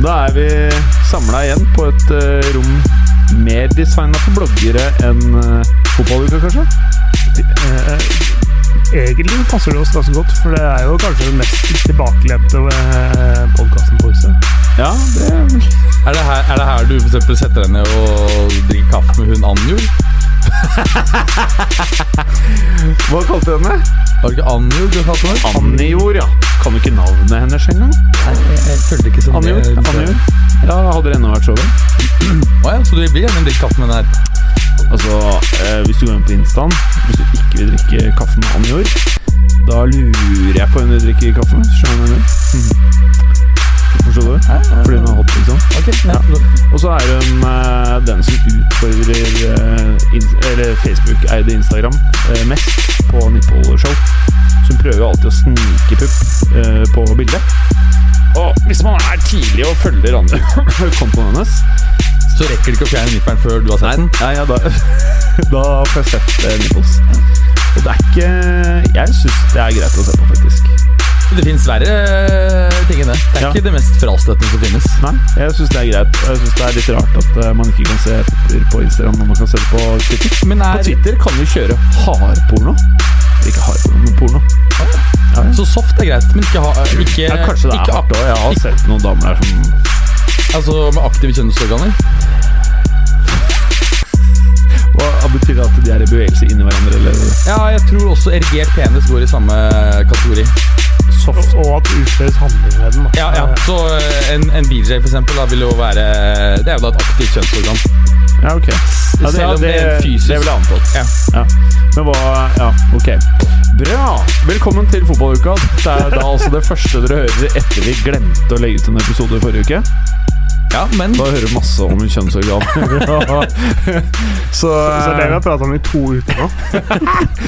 Da er vi samla igjen på et uh, rom mer designa for bloggere enn uh, fotballuka, kanskje? Uh, Egentlig passer det oss ganske godt, for det er jo kanskje den mest tilbakelente podkasten på huset. Ja, det Er det, her, er det her du for eksempel setter deg ned og drikker kaffe med hun Anjor? Hva kalte du henne? Var det ikke Anjor du kalte henne? Annijord, ja. Kan du ikke navnet hennes engang? Nei, jeg, jeg følte ikke sånn Annijord? Annijord? Ja, hadde det ennå vært så bra. Å ja, så du blir bli en drikke kaffe med den her? Altså, eh, hvis du går inn på Instaen, hvis du ikke vil drikke kaffe med Annijord, da lurer jeg på hvem du drikker kaffe med. Skjønner du Mm. Forstår du? Fordi hun er hot, liksom. Okay, ja. Og så er hun uh, den som utfordrer uh, in eller Facebook-eide Instagram uh, mest på nippleshow. Så hun prøver alltid å snike pupp eh, på bildet. Og hvis man er tidlig og følger andre kontoen hennes Så rekker du ikke å fjerne nipperen før du har sett den? Nei, ja, da, da får jeg sett eh, nipples. Og det er ikke Jeg syns det er greit å se på, faktisk. Det fins verre eh, ting enn det. Det er Ja. ikke det mest frastøtende som finnes. Nei, jeg syns det er greit. Jeg syns det er litt rart at eh, man ikke kan se pupper på Instagram når man kan se det på Twitter. Men På er Twitter kan du kjøre hardporno. Ikke hardporno, men porno. Ja, ja. Så soft er greit, men ikke, ha, ikke, Ja, kanskje det er hardt òg. Jeg har ikke- sett noen damer der som Altså med aktive kjønnsorganer. Betyr det at de er i bevegelse inni hverandre, eller Ja, jeg tror også erigert penis går i samme kategori. Og, og at det utføres handling med den. da. Ja, ja. Så eh, en, en BJ for eksempel da, vil jo være Det er jo da et aktivt kjønnsorgan. Ja, ok. Ja, det, Selv om det, det er det, fysisk. vil jeg antatt. Ja. Ja. Men hva Ja, ok. Bra! Velkommen til fotballuka. Det er da altså det første dere hører etter vi glemte å legge ut en episode i forrige uke. Ja, men Da hører du masse om kjønnsorgan. Så Så det vi har prata om i to uker nå.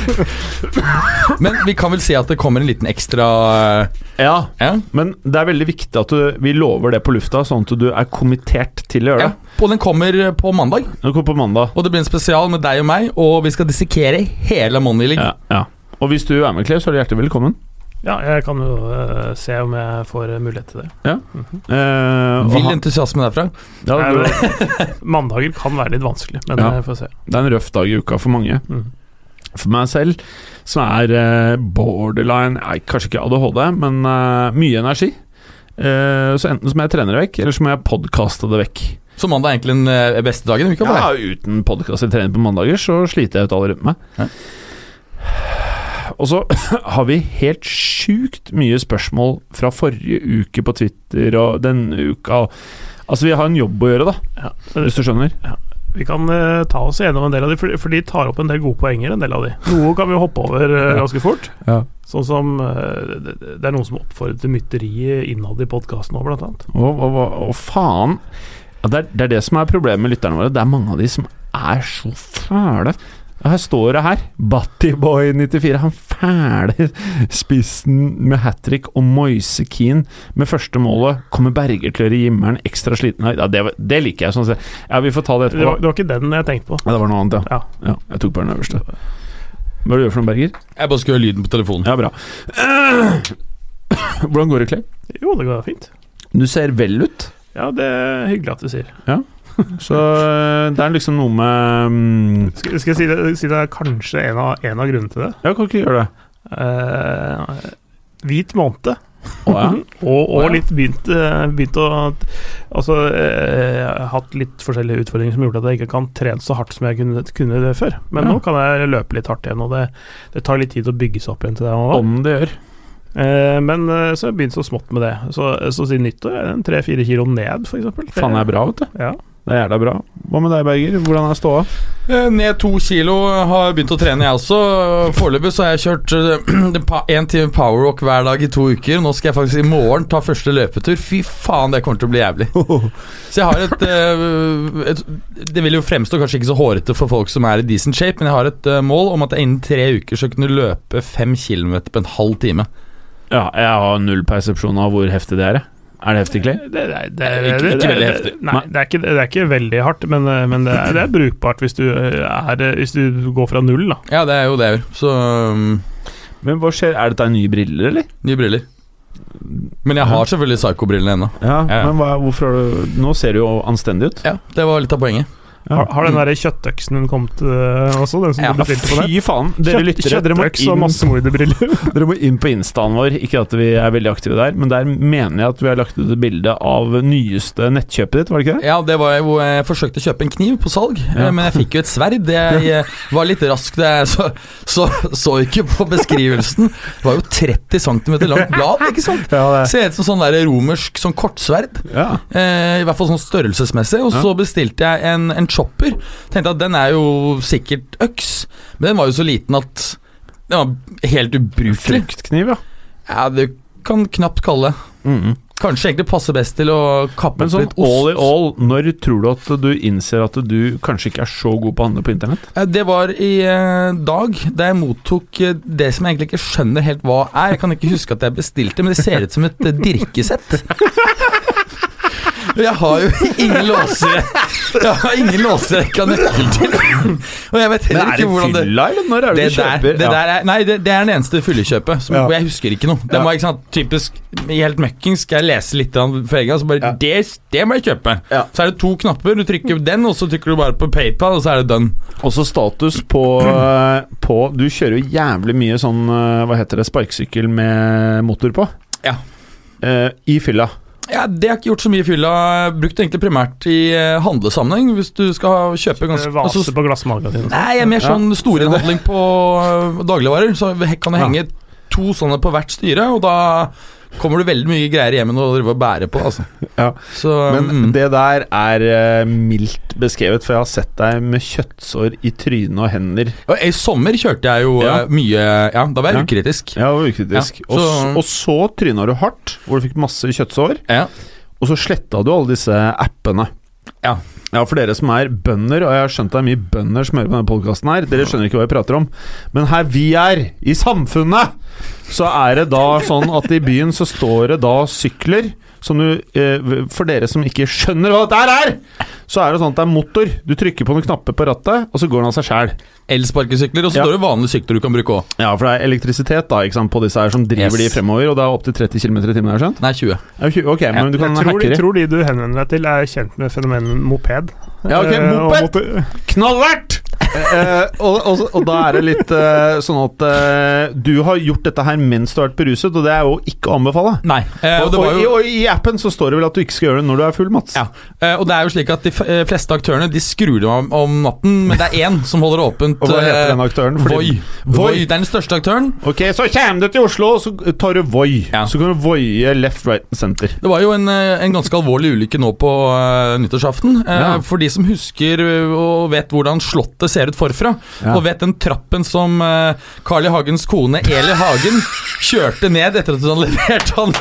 Men vi kan vel si at det kommer en liten ekstra eh, Ja, Ja, men det er veldig viktig at du, vi lover det på lufta, sånn at du er kommittert til å gjøre ja. det. Og den kommer på mandag. Den kommer på mandag. Og det blir en spesial med deg og meg, og vi skal dissekere hele Money League. Ja, ja. Og hvis du er med, Klev, så er du hjertelig velkommen. Ja, jeg kan jo uh, se om jeg får eh, mulighet til det. Eh, og Vill entusiasme derfra. ja, det, Mandager kan være litt vanskelig, men Ja. jeg får se. det er en røff dag i uka for mange. Mm. For meg selv, som er borderline nei, Kanskje ikke ADHD, men uh, mye energi. Eh, så enten så må jeg trene det vekk, eller så må jeg podkaste det vekk. Så mandag er egentlig den beste dagen i uka for Ja, uten podkast eller trening på mandager, så sliter jeg ut alle rundt meg. Ja. Og så har vi helt sjukt mye spørsmål fra forrige uke på Twitter og denne uka. Altså, vi har en jobb å gjøre, da, Ja. hvis du skjønner. Vi kan uh, ta oss gjennom en del av de, for, for de tar opp en del gode poenger. en del av de. Noe kan vi hoppe over uh, ganske fort. Ja. Sånn som uh, det, det er noen som oppfordrer til mytteri innad i podkasten òg, blant annet. Å, å, å, faen. Ja, det, er, det er det som er problemet med lytterne våre. Det er mange av de som er så fæle. Her står det her. Battyboy94. Han fæle spissen med hat trick og Moise Keane med første målet. Kommer Berger til å gjøre Jimmeren ekstra sliten? Ja, det, det liker jeg. Sånn sett. Ja, vi får ta det Det etterpå. var, det var ikke den jeg tenkte på. Ja, det var noe annet, ja. Ja. ja. Jeg tok bare den øverste. Hva gjør du for noe, Berger? Jeg bare skal høre lyden på telefonen. Ja, bra. Hvordan går det, Clay? Jo, det går fint. Du ser vel ut. Ja, det er hyggelig at du sier. Så øh, det er liksom noe med um, Skal, skal jeg si det, si det er kanskje en av, en av grunnene til det? Ja, kan ikke gjøre det. Uh, hvit måned. Oh, ja. Og, og litt begynt, eh, begynt å Altså eh, hatt litt forskjellige utfordringer som gjorde at jeg ikke kan trene så hardt som jeg kunne, kunne det før. Men Ja. nå kan jeg løpe litt hardt igjen, og det, det tar litt tid å bygge seg opp igjen til det. Om det gjør. Eh, men eh, så har jeg begynt så smått med det. Så, så siden nyttår er det tre-fire kilo ned, f.eks. Faen er bra, vet du. Ja. Det er jævla bra. Hva med deg, Berger? Hvordan er ståa? Eh, Ned to kilo, har begynt å trene jeg også. Foreløpig så har jeg kjørt én time powerwalk hver dag i to uker. Nå skal jeg faktisk i morgen ta første løpetur. Fy faen, det kommer til å bli jævlig. Så jeg har et, eh, et Det vil jo fremstå kanskje ikke så hårete for folk som er i decent shape, men jeg har et eh, mål om at jeg innen tre uker skal kunne løpe fem kilometer på en halv time. Ja, jeg har null persepsjon av hvor heftig det er. jeg. Er det heftig, Clay? Det, det, det, Ikke- det- ikke det- veldig heftig. Nei, det er, ikke, det er ikke veldig hardt, men, men det, er, det er brukbart hvis du, er, hvis du går fra null, da. Ja, det er jo det jeg gjør. Så um, Men hva skjer? Er dette nye briller, eller? nye briller. Men jeg har selvfølgelig psycho-brillene ennå. Ja, Ja. men hva, hvorfor har du Nå ser du jo anstendig ut. Ja, det var litt av poenget. Ja. Har, har den der kjøttøksen hun kommet til også? Den som Ja, du bestilte på nett? Fy faen, dere Kjøtt- lyttere. Dere må, inn, massemorderbriller. dere må inn på instaen vår. Ikke at vi er veldig aktive der, men der mener jeg at vi har lagt ut et bilde av nyeste nettkjøpet ditt, var det ikke det? Ja, det var jo hvor jeg forsøkte å kjøpe en kniv på salg, Ja. eh, men jeg fikk jo et sverd. Jeg eh, var litt rask, så, så, så ikke på beskrivelsen. Det var jo 30 cm langt blad, ikke sant? Ja, det. Ser ut som sånn der romersk sånn kortsverd. Ja. Eh, I hvert fall sånn størrelsesmessig. Og Ja. så bestilte jeg en, en chopper. Tenkte at den er jo sikkert øks, men den var jo så liten at den var helt ubrukelig. Fruktkniv, ja. Ja, du kan knapt kalle det. Mhm. Kanskje egentlig passer best til å kappe Men opp sånn litt ost. all i all, når tror du at du innser at du kanskje ikke er så god på å handle på internett? Eh, Det var i eh, dag, da jeg mottok eh, det som jeg egentlig ikke skjønner helt hva er. Jeg kan ikke huske at jeg bestilte, men det ser ut som et dirkesett. Jeg har jo ingen låser Jeg har ingen låser jeg ikke har nøkkel til. Og jeg vet heller ikke hvordan det fylla, eller når er det det du der, kjøper? det der er, nei, det, det er den eneste fyllekjøpet. Som, Ja. hvor Jeg husker ikke noe. Det Ja. var ikke sant, typisk Helt møkking skal jeg lese litt av for egen gang, så bare Ja. det, det må jeg kjøpe. Ja. Så er det to knapper. Du trykker den, og så trykker du bare på PayPal, og så er det done. Også status på, eh, på Du kjører jo jævlig mye sånn eh, Hva heter det, sparkesykkel med motor på. Ja. Eh, I fylla. Ja, Det har ikke gjort så mye i fylla. Brukt egentlig primært i eh, handlesammenheng. Hvis du skal kjøpe ganske Vase altså, på glassmagasinet? Nei, jeg er mer sånn storinnhandling på øh, dagligvarer. Så kan det henge to sånne på hvert styre, og da kommer det veldig mye greier hjemme å drive og bære på. Altså. Ja. Så Men mm, det der er eh, mildt beskrevet, for jeg har sett deg med kjøttsår i trynet og hender. og I sommer kjørte jeg jo Ja. øh, mye Ja, da var jeg Ja. ukritisk. Ja, og ukritisk. Og, så- og så tryna du hardt, hvor du fikk masse kjøttsår. Ja. Og så sletta du alle disse appene. Ja. Ja, for dere som er bønder, og jeg har skjønt det er mye bønder som hører på denne podkasten her, dere skjønner ikke hva jeg prater om, men her vi er, i samfunnet, så er det da sånn at i byen så står det da sykler som du eh, For dere som ikke skjønner hva dette er, så er det sånn at det er motor. Du trykker på noen knapper på rattet, og så går den av seg sjæl. Elsparkesykler, og så Ja. står det vanlige sykler du kan bruke òg. Ja, for det er elektrisitet da, ikke sant, på disse her som driver Yes. de fremover, og det er opptil 30 km i timen, har jeg skjønt? Nei, 20. Ja, 20 Ok, men du kan jeg tror, de, tror de du henvender deg til, er kjent med fenomenet moped. Ja, ok, Eh, moped. Knallhardt! Eh, og, og, og da er det litt eh, sånn at eh, du har gjort dette her mens du har vært beruset, og det er jo ikke å anbefale. Nei. Eh, Og, og i, jo og i appen så står det vel at du ikke skal gjøre det når du er full, Mats. Ja, eh, og det er jo slik at de fleste aktørene De skrur det om, om natten, men det er én som holder åpent. Og hva heter den aktøren? Fordi- Voi. Voi. Det er den største aktøren. Ok, så kommer du til Oslo, så tar du Voi. Ja. Så kan du voie left, right and center. Det var jo en, en ganske alvorlig ulykke nå på uh, nyttårsaften. Ja. For de som husker og vet hvordan Slottet ser ut forfra, Ja. og vet den trappen som eh, Carl I. Hagens kone Eli Hagen kjørte ned etter at hun hadde levert han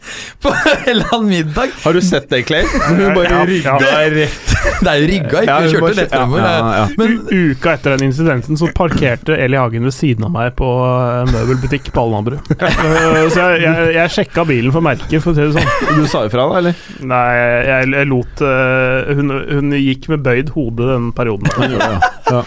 på en eller annen middag. Har du sett det, Clay? Hun bare rygga ja. rett Det er jo rygga, ikke? Hun kjørte rett fremover. ja, ja, ja. Men uka etter den incidenten så parkerte Eli Hagen ved siden av meg på møbelbutikk på Alnabru. Eh, så jeg, jeg, jeg sjekka bilen for merket, for å si det sånn. Du sa ifra, da, eller? Nei, jeg, jeg lot eh, hun, hun gikk med bøyd hode den perioden. Ja. ja.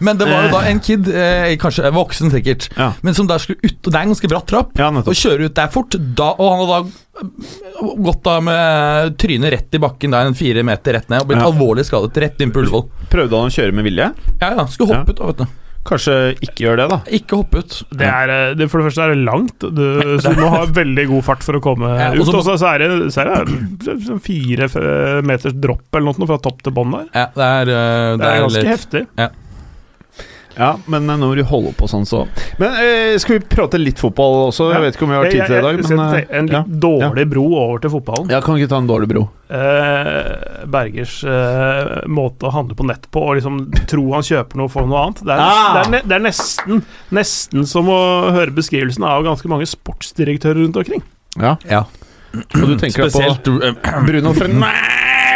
Men det var jo da en kid, eh, kanskje voksen sikkert, Ja. men som da skulle ut, og det er en ganske bratt trapp, Ja, og kjøre ut der fort, da, og han hadde da eh, gått da med trynet rett i bakken der, en fire meter rett ned, og blitt Ja. alvorlig skadet rett inn på Ullevål. Prøvde han å kjøre med vilje? Ja, ja, skulle hoppe ut da, vet du. Kanskje ikke gjør det, da. Ikke hoppe ut. Det er, eh, det, for det første er det langt, du, så du må ha veldig god fart for å komme Ja, og ut. så- Og så så er det, så er det sånn fire f- meters dropp eller noe fra topp til bånn der. Ja, det er, eh, Det er ganske litt- heftig. Ja, men eh, når du holder på sånn, så Men eh, skal vi prate litt fotball også? Jeg vet ikke om vi har tid til det i dag, men En eh, ja. litt dårlig bro over til fotballen. Ja, kan vi ikke ta en dårlig bro? Eh, Bergers eh, måte å handle på nett på, og liksom tro han kjøper noe for noe annet. Det er, Ah! det er, det er nesten, nesten som å høre beskrivelsen av ganske mange sportsdirektører rundt omkring. Ja. Ja. Og du tenker Spesielt på Bruno Fernandes!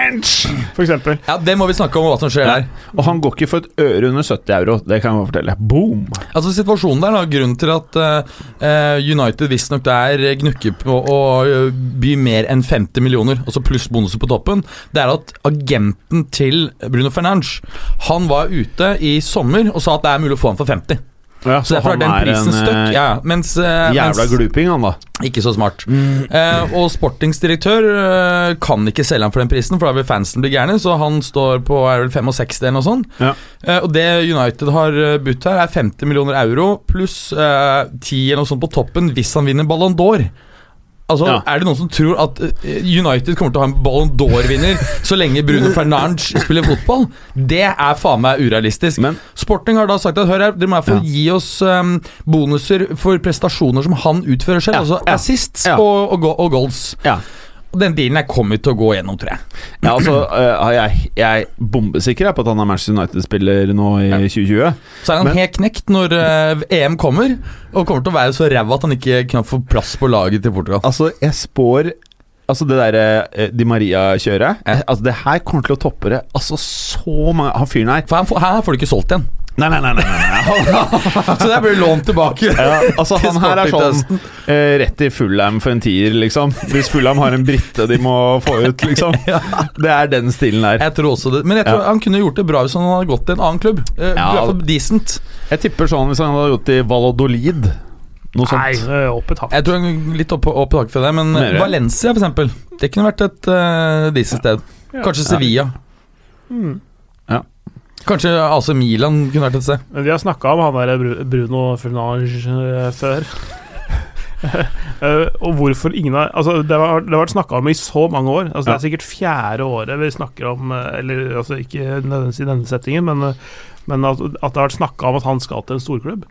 For eksempel. Ja, det må vi snakke om, hva som skjer der. Og han går ikke for et øre under 70 euro, det kan jeg bare fortelle. Boom! Altså Situasjonen der, da, grunnen til at uh, United visstnok der gnukker på å eh, by mer enn 50 millioner, altså pluss bonuser på toppen, det er at agenten til Bruno Fernandes Han var ute i sommer og sa at det er mulig å få han for 50. Ja, Så derfor er den prisen støkk. eh, Ja, mens, eh, Jævla mens gluping, han da. Ikke så smart. Eh, og sportingsdirektør eh, kan ikke selge han for den prisen, for da vil fansen bli gærne, så han står på er vel 65 eller noe sånt. Ja. Eh, og det United har eh, budt her, er 50 millioner euro pluss eh, 10 eller noe sånt på toppen hvis han vinner Ballon d'Or. Altså, Ja. Er det noen som tror at eh, United kommer til å ha en Ballon d'Or-vinner så lenge Bruno Fernandes spiller fotball? Det er faen meg urealistisk. Men- Sporting har da sagt at hør her, dere må hvert fall gi oss um, bonuser for prestasjoner som han utfører selv. Ja, altså assists Ja. og, og, og goals. Ja. Og Den dealen her kommer til å gå gjennom, tror jeg. Ja, altså, øh, jeg, jeg er bombesikker på at han er Manchester United-spiller nå i 2020. Så er han Men- helt knekt når eh, EM kommer, og kommer til å være så ræva at han ikke knapt får plass på laget til Portugal. Altså, jeg spår Altså det derre eh, Di Maria-kjøret ja. Altså Det her kommer til å toppe det Altså så mange Han fyren her For her får, her får du ikke solgt igjen. Nei, nei, nei. nei, nei. Så der blir lånt tilbake. Ja, altså Han her er sånn eh, rett i Fullham for en tier, liksom. Hvis Fullham har en brite de må få ut, liksom. Det er den stilen der. Jeg tror også det Men jeg tror Ja. han kunne gjort det bra hvis han hadde gått til en annen klubb. Eh, Ja. I hvert fall decent. Jeg tipper sånn hvis han hadde gått i Valladolid. Noe sånt. Nei, opp i taket. Jeg tror litt opp, opp i taket for det, men Mere. Valencia, for eksempel. Det kunne vært et uh, decent sted. Ja. Kanskje Sevilla. Mm. Kanskje AC Milan kunne vært et sted. Men vi har snakka om han der Bruno Fernange eh, før. Eh, og hvorfor ingen har Altså, det har, det har vært snakka om i så mange år. Altså, Det er sikkert fjerde året vi snakker om eh, Eller altså ikke nødvendigvis i denne settingen, men, men at, at det har vært snakka om at han skal til en storklubb.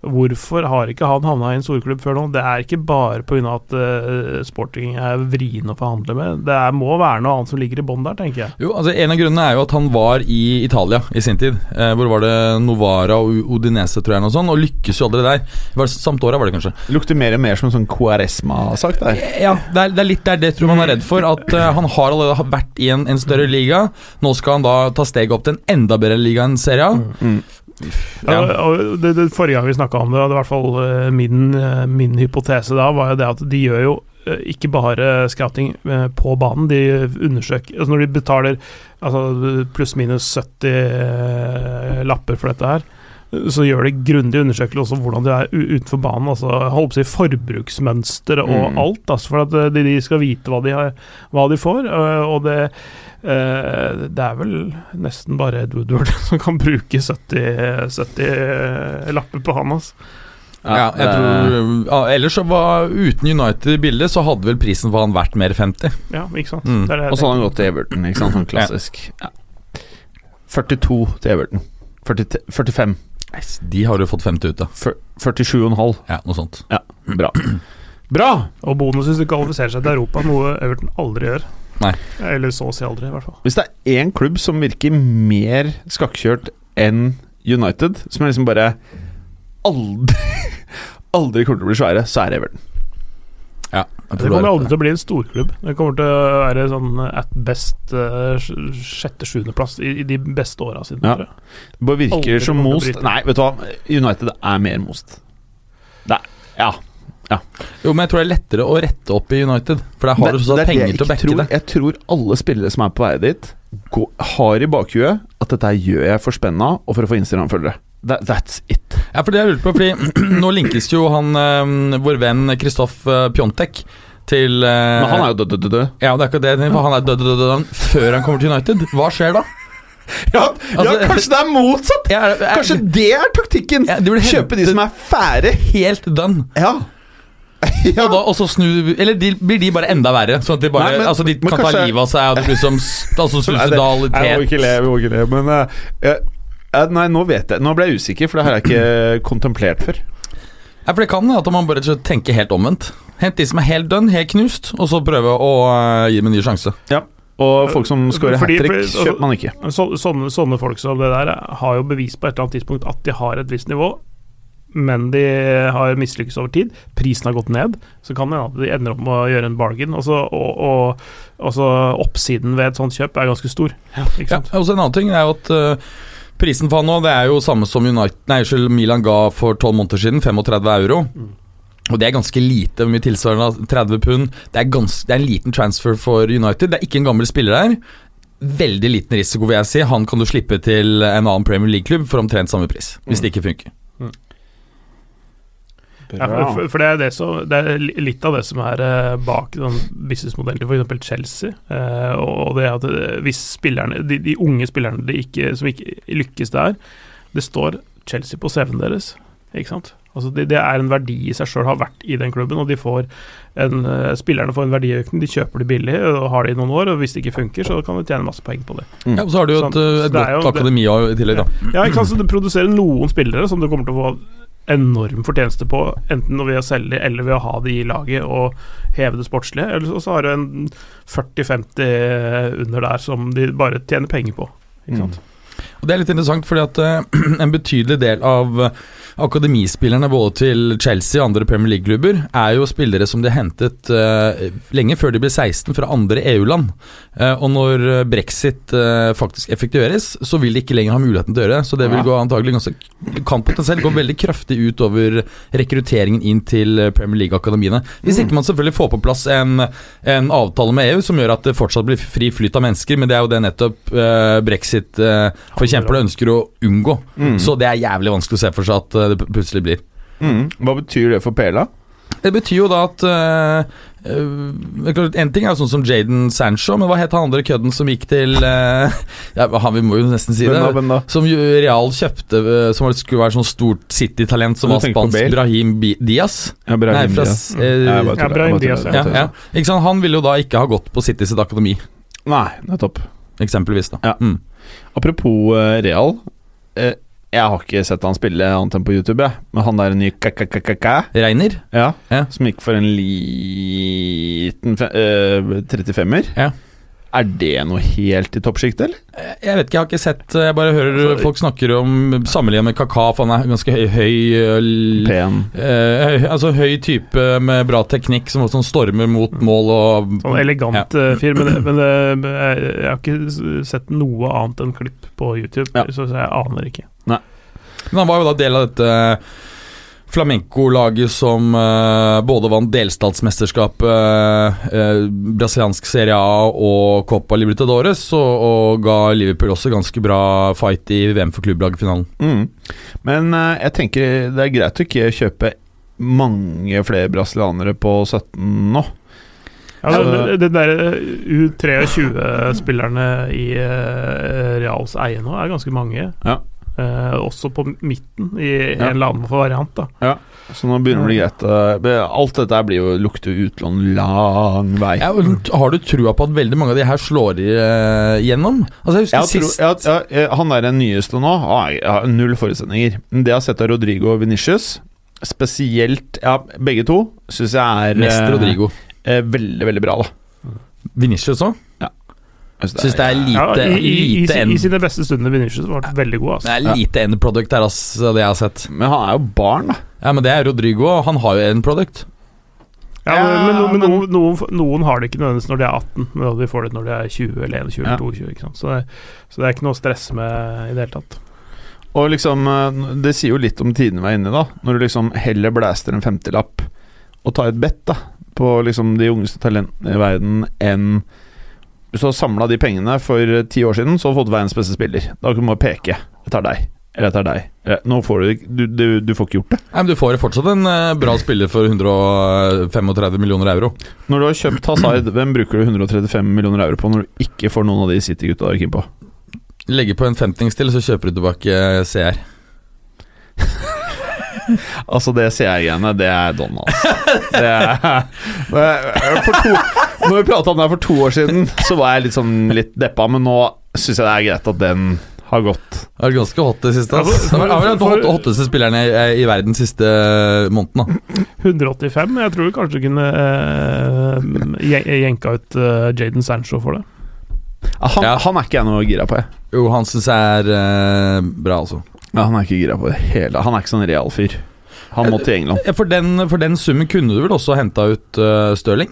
Hvorfor har ikke han havna i en storklubb før nå? Det er ikke bare pga. at uh, sporting er vrien å forhandle med. Det er, må være noe annet som ligger i bånn der, tenker jeg. Jo, altså En av grunnene er jo at han var i Italia i sin tid. Eh, hvor var det Novara og Odinese, Udinese, tror jeg, noe sånt, og lykkes jo aldri der. Var det Samt året, var det kanskje. Lukter mer og mer som en sånn Quaresma-sak der. Ja, det er, det er litt der det tror man er redd for. At uh, han har allerede vært i en, en større liga. Nå skal han da ta steget opp til en enda bedre liga enn Serie A. Mm. Ja, det, det Forrige gang vi snakka om det, og det i hvert fall eh, min, eh, min hypotese da, var jo det at de gjør jo eh, ikke bare scouting på banen, de undersøker altså Når de betaler altså pluss-minus 70 eh, lapper for dette her, så gjør de grundige undersøkelse også hvordan de er utenfor banen. altså holdt på å si Forbruksmønster og Mm. alt. altså For at de, de skal vite hva de, har, hva de får. Og det, det er vel nesten bare Ed Woodward som kan bruke 70, 70 lapper på han. Altså. Ja, jeg tror ja, Ellers så var uten United i bildet, så hadde vel prisen for han vært mer 50. Ja, ikke sant. Mm. Det er det Og så har han gått til Everton, ikke sant? Sånn klassisk. Ja. 42 til Everton. 40, 45. De har du fått 50 ut av. Fyr- 47,5. Ja, noe sånt. Ja, bra. Bra! Og bonus hvis du kvalifiserer seg til Europa, noe Everton aldri gjør. Nei. Eller så å si aldri, i hvert fall. Hvis det er én klubb som virker mer skakkjørt enn United, som er liksom bare aldri Aldri kommer til å bli svære, så er det Everton. Ja, Det kommer aldri til å bli en storklubb. Det kommer til å være sånn at best uh, sjette-sjuendeplass i, i de beste åra sine. Ja. Det bare virker Aldri som most. Nei, vet du hva. United er mer most. Det er, ja. Jo, men jeg tror det er lettere å rette opp i United. For der har du så det det penger til å backe tror. det. Jeg tror alle spillere som er på vei dit, går, har i bakhuet at dette gjør jeg for spenna og for å få Instagram-følgere. That, that's it. Ja, for det jeg lurer på, fordi nå linkes jo han øh, vår venn Kristoff øh, Pjontek til øh, Men han er jo død, død, død. Ja, det er ikke det, han er død, død, død, død før han kommer til United. Hva skjer da? Ja, Altså- ja, kanskje det er motsatt! Ja, er, Kanskje det er taktikken! Ja, de Kjøpe de som er fære. helt done. Ja. ja. Og, da, og så snu Eller de, blir de bare enda verre? Sånn at de bare Nei, men- Altså de kan kanskje- ta livet av seg, og det blir som altså, Nei, Jeg må ikke le, jeg må ikke le, men uh, jeg, Eh, Nei, nå vet jeg Nå ble jeg usikker, for det har jeg ikke kontemplert før. Ja, for det kan at man bare tenker helt omvendt. Hent de som er helt dønn, helt knust, og så prøve å uh, gi dem en ny sjanse. Og folk som scorer hat trick, kjøper man ikke. Så, sånne, sånne folk som det der har jo bevis på et eller annet tidspunkt at de har et visst nivå, men de har mislykkes over tid. Prisen har gått ned. Så kan det hende de ender opp med å gjøre en bargain. Og så og, og, og oppsiden ved et sånt kjøp er ganske stor. Ikke Ja, sant? og så En annen ting er jo at uh, prisen for han nå Det er jo samme som United, nei, Milan ga for tolv måneder siden, 35 euro. Og det er ganske lite, mye tilsvarende 30 pund. Det er, gans, det er en liten transfer for United. Det er ikke en gammel spiller der. Veldig liten risiko, vil jeg si. Han kan du slippe til en annen Premier League-klubb for omtrent samme pris, hvis det ikke funker. Ja, for, for det er, det, som, det er litt av det som er eh, bak den businessmodellen til f.eks. Chelsea. eh, og det at eh, hvis spillerne, de, de unge spillerne de ikke, som ikke lykkes der Det står Chelsea på CV-en deres. Ikke sant? Altså det, det er en verdi i seg sjøl, har vært i den klubben. Og de får en, eh, spillerne får en verdiøkning. De kjøper det billig og har det i noen år. Og hvis det ikke funker, så kan de tjene masse poeng på det. Ja, og så har du jo et, et det er jo godt akademi i tillegg, da. Ja, ikke sant? Så det produserer noen spillere som du kommer til å få enorm fortjeneste på, enten ved å selge de eller ved å ha de i laget og heve det sportslige. Eller så- så har du en 40-50 under der som de bare tjener penger på. Ikke sant? Og Det er litt interessant, fordi at eh, en betydelig del av akademispillerne både til Chelsea og andre Premier League-klubber er jo spillere som de har hentet uh, lenge før de ble 16 fra andre EU-land. Uh, og når eh, brexit uh, faktisk effektueres, så vil de ikke lenger ha muligheten til å gjøre det. Så det vil gå antagelig ganske kan potensielt gå veldig kraftig ut over rekrutteringen inn til eh, Premier League-akademiene. Hvis ikke man selvfølgelig får på plass en, en avtale med EU som gjør at det fortsatt blir fri flyt av mennesker, men det er jo det nettopp eh, brexit-forkjemperne ønsker å unngå. Mm. Så det er jævlig vanskelig å se for seg at eh, det plutselig blir. Mm. Hva betyr det for Pela? Det betyr jo da at uh, En ting er sånn som Jaden Sancho, men hva het han andre kødden som gikk til eh, Ja, han, vi må jo nesten si det. hvem da? Som Real kjøpte, som skulle være sånn stort City-talent, som var spansk Brahim Diaz. Ja, Nei, Brahim fra Diaz. eh, Ja, Ja, Brahim Diaz, ja, ja. Ikke sant? Han ville jo da ikke ha gått på City sitt akademi, Nei, nettopp. eksempelvis. da Ja. mm. Apropos Real. eh, jeg har ikke sett han spille annet enn på YouTube, jeg. Men han der nye kakakakaka Reiner? ja, Ja. som gikk for en liten fe- eh, 35-er. Ja. Er det noe helt i toppsjiktet, eller? Eh, Jeg vet ikke, jeg har ikke sett Jeg bare hører Altså- folk snakker om Sammenlignet med Kaka, for han er ganske høy, høy eh, l- Pen. eh, høy, Altså høy type med bra teknikk som også stormer mot mål og Sånn elegant ja. fyr. Men, men jeg, jeg har ikke sett noe annet enn klipp på YouTube, Ja. så jeg aner ikke. Men han var jo da del av dette flamenco-laget som uh, både vant delstatsmesterskapet, uh, brasiliansk Serie A og Copa Libertadores, og, og ga Liverpool også ganske bra fight i VM for klubblagfinalen. Mm. Men uh, jeg tenker det er greit å ikke kjøpe mange flere brasilianere på 17 nå. Ja, Så- det, det der U23-spillerne i eh, Reals eie nå er ganske mange. Ja. Eh, også på midten, i Ja. en eller annen variant. da ja. Så nå begynner det å bli greit. eh, Alt dette blir jo lukter utlån lang vei. Ja, har du trua på at veldig mange av de her slår igjennom? Altså jeg husker Jeg sist ja, jeg, jeg, han er den nyeste nå. Ah, Jeg har null forutsetninger. Men det jeg har sett av Rodrigo og Venicius, spesielt Ja, begge to, syns jeg er Mest eh, Rodrigo. eh, veldig, veldig bra, da. Vinicius òg? Jeg Syns det er Ja, lite, i, i, i, lite i, end sine beste stunder Vinicius var veldig god. Det Altså. er lite end product her, altså, det jeg har sett. Men han er jo barn, da. Ja, men det er Rodrigo, og han har jo end product. Ja, men, men, no- men men- noen, noen, noen har det ikke nødvendigvis når de er 18, men de får det når de er 20 eller 21 Ja. eller 22. Ikke sant? Så, det, så det er ikke noe stress med i det hele tatt. Og liksom eh, Det sier jo litt om tiden vi er inne i, da. Når du liksom heller blæster en femtilapp og tar et bet da på liksom de ungeste talentene i verden enn Hvis du har samla de pengene for eh, ti år siden, så har du fått verdens beste spiller. Da kan du bare peke. Jeg tar deg. Eller jeg tar deg. Nå får du du, du, du får ikke gjort det. Nei, men Du får fortsatt en eh, bra spiller for 135 millioner euro. Når du har kjøpt Hazard, hvem bruker du 135 millioner euro på når du ikke får noen av de City-gutta du er keen på? Legger på en femtings til, så kjøper du tilbake eh, CR. Altså, det CR-greiene, det er Don, altså. Det er for to, Når vi prata om det her for to år siden, så var jeg litt sånn litt deppa, men nå syns jeg det er greit at den har gått. Det har vært ganske hot det siste. Altså. Det har vært den hotteste spilleren i, i verden siste måneden. da 185. Jeg tror du kanskje kunne uh, jenka ut eh, Jaden Sancho for det. Han, Ja. han er ikke jeg noe gira på, jeg. Jo, han syns jeg er eh, bra, altså. Ja, han er ikke gira på det hele. Han er ikke sånn real fyr. Han må til England. For den, for den summen kunne du vel også henta ut uh, Stirling?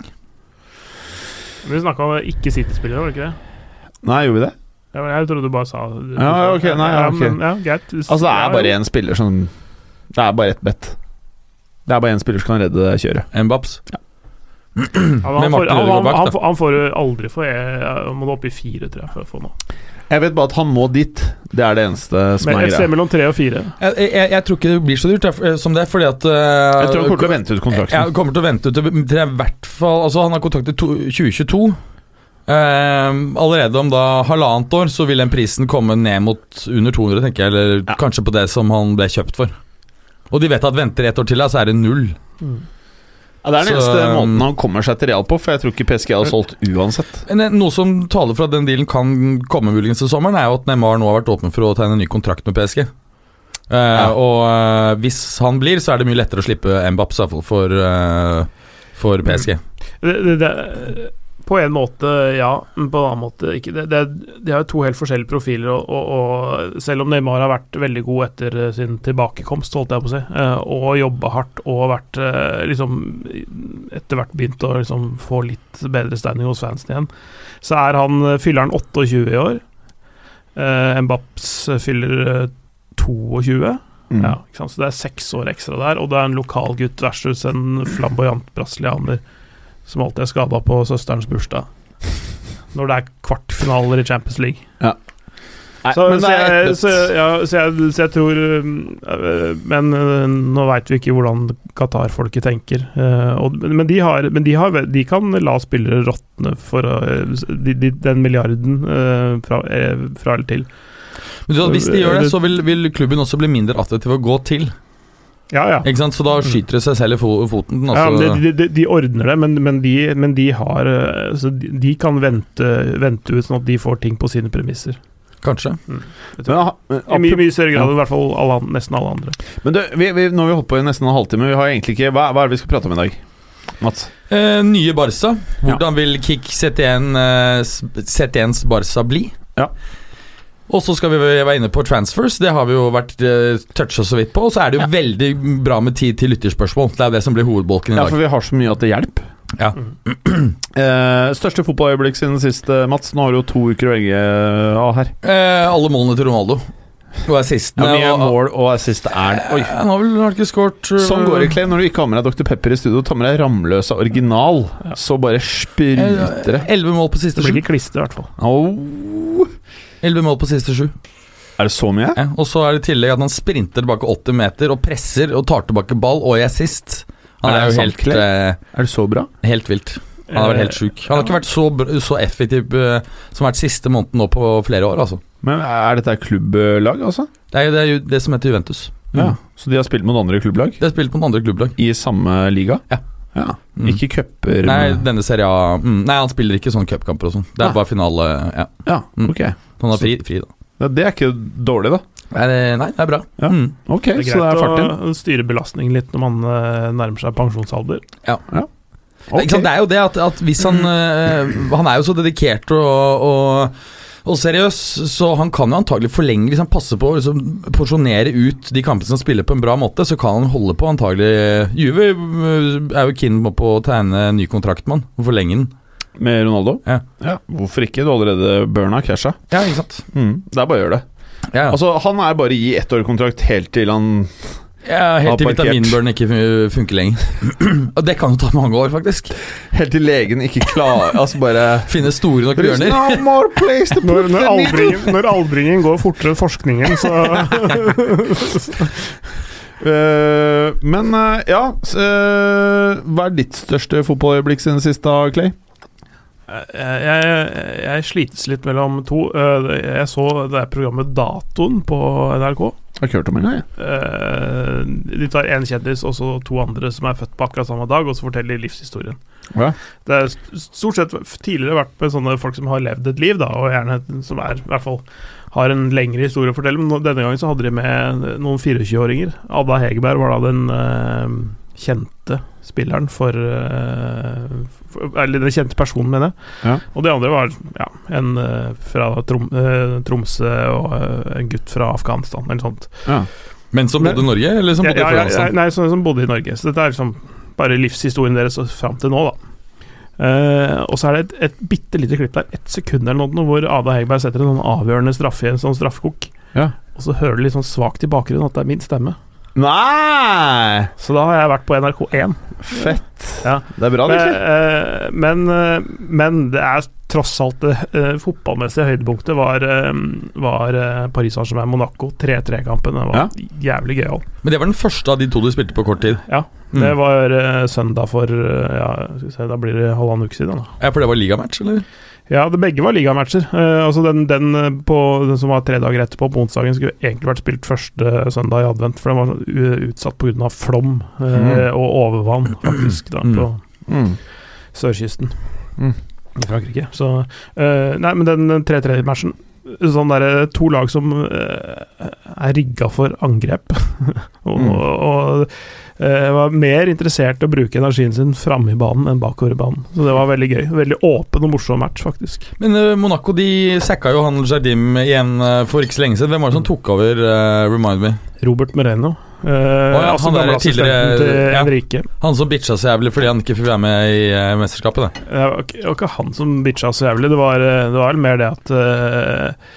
Vi snakka om ikke City-spillere, var det ikke det? Nei, gjorde vi det? Ja, men Jeg trodde du bare sa Ja, ok, nei, ja, ok. men, ja, greit. Altså, det Ja, er bare én spiller som Det er bare ett bet. Det er bare én spiller som kan redde det kjøret. Mbaps. Ja, men han, får, han, han, han får aldri få Jeg må opp i fire, tror jeg, for å få noe. Jeg vet bare at han må dit. Det er det eneste som Men er greia. mellom tre og fire. Jeg, jeg, jeg tror ikke det blir så dyrt jeg, som det, fordi at uh, Jeg tror han kommer til å vente ut kontrakten. Jeg kommer til å vente ut til, til hvert fall Altså, han har kontrakt til 2022. Uh, allerede om da halvannet år så vil den prisen komme ned mot under 200, tenker jeg. Eller Ja. kanskje på det som han ble kjøpt for. Og de vet at venter ett år til, da, så er det null. Ja, det er den Så, eneste um, måten han kommer seg til Real på, for jeg tror ikke PSG hadde solgt uansett. Eh, noe som taler for at den dealen kan komme muligens til sommeren, er jo at Neymar nå har vært åpen for å tegne en ny kontrakt med PSG. Eh, Og uh, hvis han blir, så er det mye lettere å slippe fall for, uh, for PSG. Det, det, det, på en måte ja, men på en annen måte ikke. Det, det, de har jo to helt forskjellige profiler, og, og, og selv om Neymar har vært veldig god etter eh, sin tilbakekomst, holdt jeg på å si, eh, og jobba hardt og vært eh, liksom etter hvert begynt å liksom få litt bedre standing hos fansen igjen, så er han fyller han 28 i år. Mbaps fyller eh, 22. Mm. Ja? Så det er seks år ekstra der, og det er en lokal gutt versus en flamboyant brasilianer som alltid er skada på søsterens bursdag. Når det er kvartfinaler i Champions League. Nei, Så, men så, jeg, så, ja, så, jeg, så jeg tror øh, Men øh, nå veit vi ikke hvordan Qatar-folket tenker. øh, og, men de, har, men de, har, de kan la spillere råtne for å, de, de, den milliarden fra, fra eller til. Men du, hvis de gjør det, så vil, vil klubben også bli mindre attraktiv å gå til. Ja, ja. Ikke sant? Så da skyter det seg selv i foten. Altså. Ja, de, de, de ordner det, men, men, de, men de har altså, de, de kan vente, vente ut sånn at de får ting på sine premisser. Kanskje. Men, ha- men, I mye, mye større grad Ja. enn i hvert fall alle, nesten alle andre. men du, vi, vi, nå har vi holdt på i nesten en halvtime. Vi har egentlig ikke Hva, hva er det vi skal prate om i dag? Mats? Eh, nye Barca. Hvordan vil Kick CT1, eh, s- CT1s Barca bli? Ja. Og så skal vi være inne på transfers. Det har vi jo vært uh, toucha så vidt på. Og så er det jo veldig bra med tid til lytterspørsmål. Det er det som blir hovedbolken i dag. Ja, for vi har så mye at det hjelper. Ja. Eh, største fotballøyeblikk siden sist, eh, Mats. Nå har du jo to uker å velge av her. Eh, alle målene til Ronaldo. Og assistene. Ja, mye og- mål og assist er det. Oi. Han har vel ikke skåret eh, Sånn går det, Clay, når du ikke har med deg Dr. Pepper i studio. Ta med deg Ramløsa original, så bare spruter det. Elleve mål på siste Det blir ikke klister, i hvert fall. Au. Elleve mål på siste sju. Er det så mye? Ja, og så er det i tillegg at han sprinter tilbake 80 meter og presser og tar tilbake ball og i assist. Han Er er jo helt, eh, Er det så bra? helt vilt. Han har vært helt sjuk. Han har ikke vært så, så effektiv eh, som har vært siste måneden nå på flere år, altså. Men Er dette et klubblag, altså? Det er jo det, er jo det som heter Juventus. Ja. Så de har spilt mot andre klubblag De har spilt mot andre klubblag. i samme liga? Ja. ja. Mm. Ikke cuper Nei, denne serien mm, Nei, han spiller ikke sånne cupkamper og sånn. Det er ja. bare finale. Ja. Ja, Mm. ok. Han har fri, fri da. Ja, det er ikke dårlig, da. Nei, det- nei, det er bra. Ja. Mm. Ok, Det er så det er greit å styre belastningen litt når man eh, nærmer seg pensjonsalder. Ja. Ikke sant? Det er jo det at, at hvis han eh, Han er jo så dedikert og, og, og seriøs, så han kan jo antagelig forlenge Hvis han passer på å liksom, porsjonere ut de kampene som spiller på en bra måte, så kan han holde på antagelig Juve eh, er jo keen på å tegne ny kontrakt med han og forlenge den. Med Ronaldo? Ja. Hvorfor ikke? Du allerede burna casha. Ja, ikke sant. Mm. Det er bare å gjøre det. Ja, Altså, Han er bare i ettårkontrakt helt til han ja, Helt til vitaminbørn vitaminburn ikke funker lenger. og det kan jo ta mange år, faktisk. Helt til legen ikke klarer Altså bare Finne store nok bjørner. no more place to Når, put når, the aldringen, når aldringen går fortere enn forskningen, så uh, men uh, ja eh, Hva er ditt største fotballøyeblikk siden sist, da, Clay? Jeg, jeg, jeg slites litt mellom to. Eh, Jeg så det er programmet Datoen på NRK. Jeg har ikke hørt om engang. jeg. Eh, De tar én kjendis og så to andre som er født på akkurat samme dag, og så forteller de livshistorien. Ja. Det er stort sett tidligere vært med sånne folk som har levd et liv, da, og gjerne som er i hvert fall har en lengre historie å fortelle. Men denne gangen så hadde de med noen 24-åringer. Adda Hegerberg var da den eh, kjente spilleren for, eh, for Eller den kjente personen, mener jeg. Ja. Og de andre var ja, en eh, fra Trom, eh, Tromsø og en gutt fra Afghanistan, eller sånt. Ja. Men som bodde i Norge, eller som bodde i Frankrike? nei, som, som bodde i Norge. Så dette er liksom bare livshistorien deres fram til nå, da. Uh, og så er det et, et bitte lite klipp der, ett sekund eller noe, hvor Ada Hegerberg setter en sånn avgjørende straffe i en sånn straffekok. Ja. Og så hører du litt sånn svakt i bakgrunnen at det er min stemme. Nei! Så da har jeg vært på NRK1. Fett. Ja. Det er bra, det. Men, eh, men, eh, men det er tross alt det eh, fotballmessige høydepunktet var, var Paris Saint-Germain-Monaco. 3-3-kampen. Det var jævlig gøyal. Men det var den første av de to du spilte på kort tid. Ja, Mm. det var søndag for ja, skal vi se, Da blir det halvannen uke siden. Da. Ja, For det var ligamatch, eller? Ja, det begge var ligamatcher. Uh, altså den, den, eh, på, den som var tre dager etterpå, på onsdagen, skulle egentlig vært spilt første søndag i advent, for den var utsatt pga. flom uh, Mm. og overvann, faktisk, da, Mm. på Mm. sørkysten Mm. i Frankrike. Så uh, Nei, men den 3-3-matchen Sånn der, To lag som er rigga for angrep. og, Mm. og eh, var mer interessert i å bruke energien sin framme i banen enn bakover i banen. Så det var veldig gøy. Veldig åpen og morsom match, faktisk. Men eh, Monaco de sacka jo han Jardim igjen eh, for ikke så lenge siden. Hvem var det som tok over? uh, remind me. Robert Moreno. Eh, ja, altså han der tidligere- ja. Han som bitcha så jævlig fordi han ikke fikk være med i uh, mesterskapet. Det. Det var ikke, det var ikke han som bitcha så jævlig, det var, det var mer det at eh,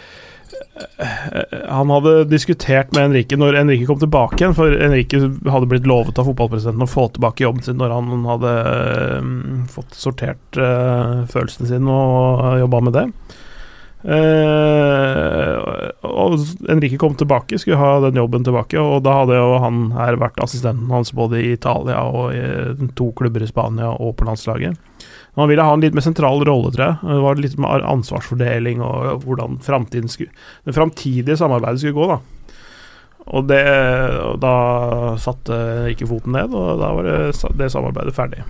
Han hadde diskutert med Enrique når Enrique kom tilbake igjen, for Enrique hadde blitt lovet av fotballpresidenten å få tilbake jobben sin når han hadde eh, fått sortert eh, følelsene sine og jobba med det. Eh, og Enrique kom tilbake, skulle ha den jobben tilbake, og da hadde jo han her vært assistenten hans både i Italia og i to klubber i Spania og på landslaget. Han ville ha en litt mer sentral rolle, tror jeg. Det var litt med ansvarsfordeling og hvordan skulle, det framtidige samarbeidet skulle gå. da. Og, det, og da satte ikke foten ned, og da var det, det samarbeidet ferdig.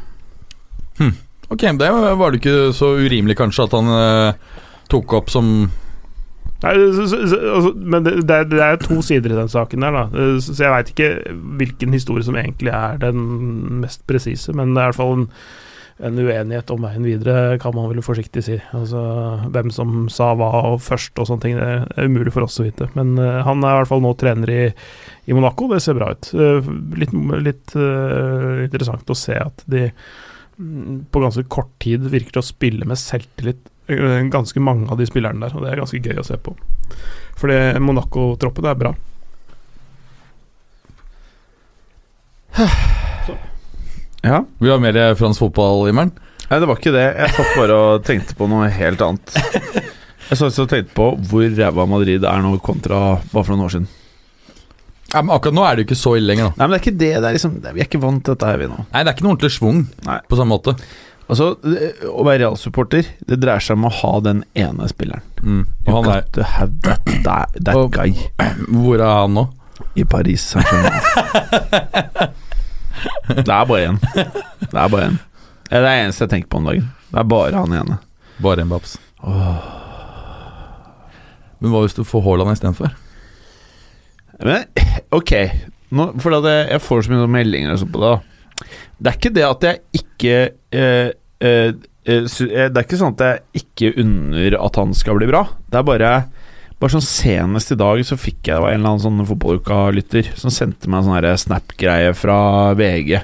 Ok, det var det ikke så urimelig kanskje at han eh, tok opp som Nei, så, så, så, altså, men det, det, det er to sider i den saken der, da. Så, så jeg veit ikke hvilken historie som egentlig er den mest presise, men det er i hvert fall en, en uenighet om veien videre, kan man vel forsiktig si. Altså hvem som sa hva og først og sånne ting, det er umulig for oss å vite. Men uh, han er i hvert fall nå trener i, i Monaco, det ser bra ut. Uh, litt litt uh, interessant å se at de mm, på ganske kort tid virker til å spille med selvtillit, ganske mange av de spillerne der, og det er ganske gøy å se på. Fordi Monaco-troppen er bra. Ja. du ha mer fransk fotball, Immeren. Nei, det var ikke det. Jeg satt bare og tenkte på noe helt annet. Jeg satt og tenkte på hvor ræva Madrid er nå kontra bare for noen år siden. Ja, men akkurat nå er det jo ikke så ille lenger, da. Nei, men det er ikke det. det er liksom, Vi er ikke vant til dette her, vi nå. Nei, det er ikke noe ordentlig schwung på samme måte. Altså, det- Å være Real-supporter, det dreier seg om å ha den ene spilleren. Mm. Og han er to have that, that, that Og- guy Hvor er han nå? i Paris. det er bare én. Det er bare én. Det er det eneste jeg tenker på om dagen. Det er bare han ene. Bare en babs. Men hva hvis du får Haaland istedenfor? Men ok, Nå, for det, jeg, får så mye meldinger og sånt på det. da. Det er ikke det at jeg ikke eh, eh, eh, eh, Det er ikke sånn at jeg ikke unner at han skal bli bra. Det er bare Bare sånn Senest i dag så fikk jeg det var en eller annen sånn fotballuka-lytter som sendte meg en sånn Snap-greie fra VG.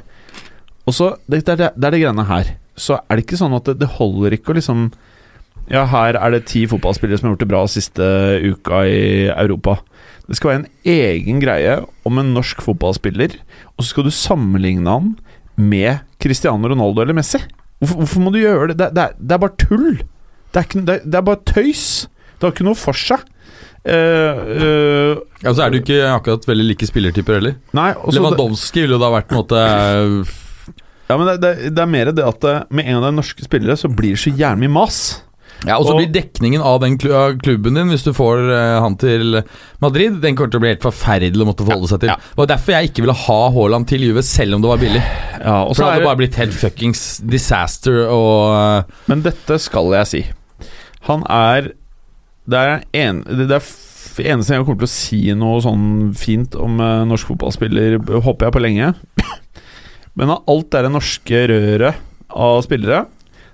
Og så det, det, det, er det greiene her. Så er det ikke sånn at det, det holder ikke å liksom Ja, her er det ti fotballspillere som har gjort det bra siste uka i Europa. Det skal være en egen greie om en norsk fotballspiller, og så skal du sammenligne han med Cristiano Ronaldo eller Messi. Hvorfor, hvorfor må du gjøre det? Det, det, det er bare tull! Det er, ikke, det er bare tøys! Det har ikke noe for seg. Eh, uh, Ja, så er du ikke akkurat veldig like spillertyper heller. nei, Lewandowski ville jo da vært på en måte eh, ja, men det, det, det er mer det at med en av de norske spillere så blir det så jævlig mye mas. Ja, Og så blir dekningen av den klubben din, hvis du får han til Madrid, den kommer til å bli helt forferdelig å måtte forholde seg til. Ja. Det var derfor jeg ikke ville ha Haaland til Juve, selv om det var billig. Ja, og For så det hadde det, bare blitt helt fuckings disaster og men dette skal jeg si. Han er Det er, en, det er eneste jeg kommer til å si noe sånn fint om eh, norsk fotballspiller, håper jeg på lenge. Men av alt det norske røret av spillere,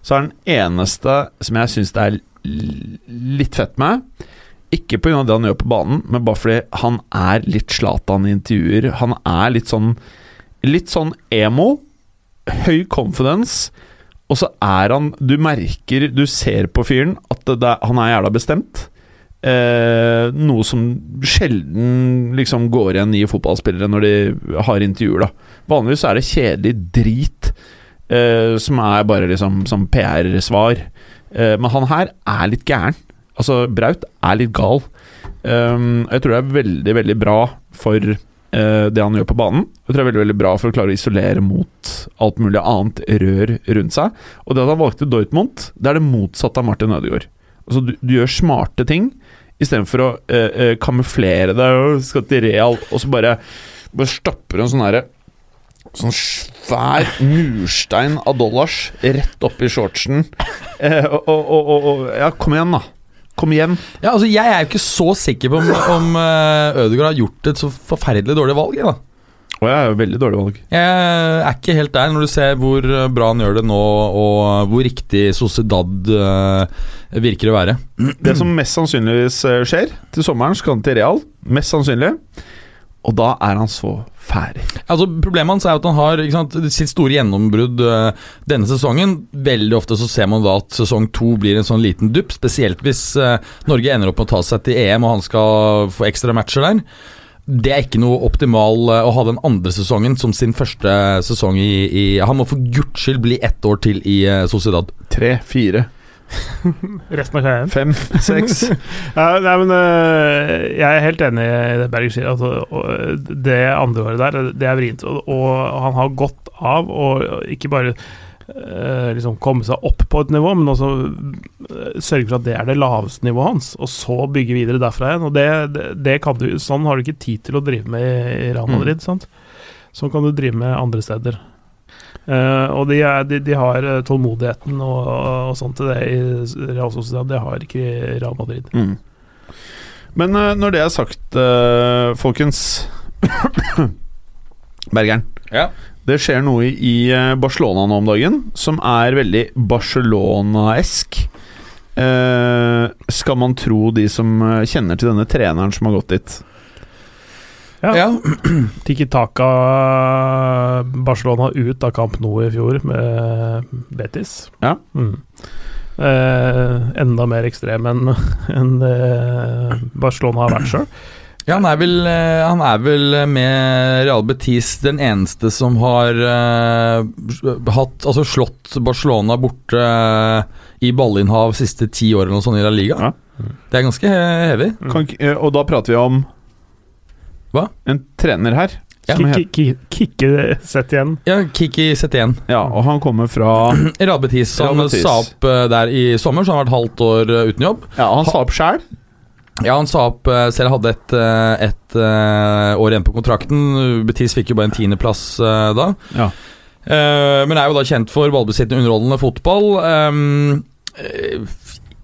så er den eneste som jeg syns det er litt fett med Ikke pga. det han gjør på banen, men bare fordi han er litt Zlatan i intervjuer. Han er litt sånn Litt sånn emo. Høy confidence. Og så er han Du merker, du ser på fyren at det, han er jævla bestemt. Eh, noe som sjelden liksom går igjen i fotballspillere når de har intervjuer. da Vanligvis er det kjedelig drit eh, som er bare liksom som PR-svar. Eh, men han her er litt gæren. Altså, Braut er litt gal. Um, jeg tror det er veldig, veldig bra for eh, det han gjør på banen. Det tror jeg er veldig, veldig bra for å klare å isolere mot alt mulig annet rør rundt seg. Og det at han valgte Dortmund, det er det motsatte av Martin Ødegaard. Altså, du, du gjør smarte ting istedenfor å eh, eh, kamuflere deg og skal til Real, og så bare, bare stapper en sånn herre Sånn svær murstein av dollars rett opp i shortsen. Eh, og, og, og, og Ja, kom igjen, da. Kom igjen. Ja, altså Jeg er jo ikke så sikker på om, om eh, Ødegaard har gjort et så forferdelig dårlig valg. Jeg, da. Og jeg er jo veldig dårlig valg. jeg er ikke helt der, når du ser hvor bra han gjør det nå, og hvor riktig Sociedad eh, virker å være. Det som mest sannsynligvis eh, skjer til sommeren, skal han til Real. Mest sannsynlig. Og da er han så ferdig. Altså Problemet hans er at han har sant, sitt store gjennombrudd eh, denne sesongen. Veldig ofte så ser man da at sesong to blir en sånn liten dupp, spesielt hvis eh, Norge ender opp med å ta seg til EM og han skal få ekstra matcher der. Det er ikke noe optimal eh, å ha den andre sesongen som sin første sesong i, i Han må for guds skyld bli ett år til i Sociedad. Tre, fire, Resten av karrieren. fem, seks. Ja, nei, men uh, Jeg er helt enig i det Berger sier. Altså, det andre året der, det er vrient. Og, og han har godt av å ikke bare uh, liksom komme seg opp på et nivå, men også øh, sørge for at det er det laveste nivået hans, og så bygge videre derfra igjen. Og det, det, det kan du, Sånn har du ikke tid til å drive med i Real Madrid. sant? Sånn kan du drive med andre steder. Eh, og de, er, de, de har eh, tålmodigheten og, og sånt til det i Real Sociedad. Det har ikke Real Madrid. Mm. Men uh, når det er sagt, uh, folkens Bergeren. Ja. Det skjer noe i, Barcelona nå om dagen som er veldig Barcelona-esk. Eh, skal man tro de som kjenner til denne treneren som har gått dit? Ja. Ja. Tiki Taka Barcelona ut av Camp Nou i fjor med Betis. Ja. Mm. Eh, enda mer ekstrem enn en det Barcelona har vært sjøl. Ja, han er, vel, eh, han er vel med Real Betis den eneste som har uh, hatt Altså slått Barcelona borte uh, i ballinnhav siste ti år eller noe sånt i La Liga. Ja. Det er ganske hevig. heavy. Kan, eh, og da prater vi om Hva? En trener her. Ja. Kikki igjen. Ja, Kiki Setien. ja, og han kommer fra Radbetis, Betis. Han sa opp eh, der i sommer, så han har vært halvt år eh, uten jobb. Ja, han sa opp sjæl. Ja, han sa opp eh, selv hadde et, et år igjen på kontrakten. Betis fikk jo bare en tiendeplass da. Ja. Eh, men er jo da kjent for ballbesittende, underholdende fotball.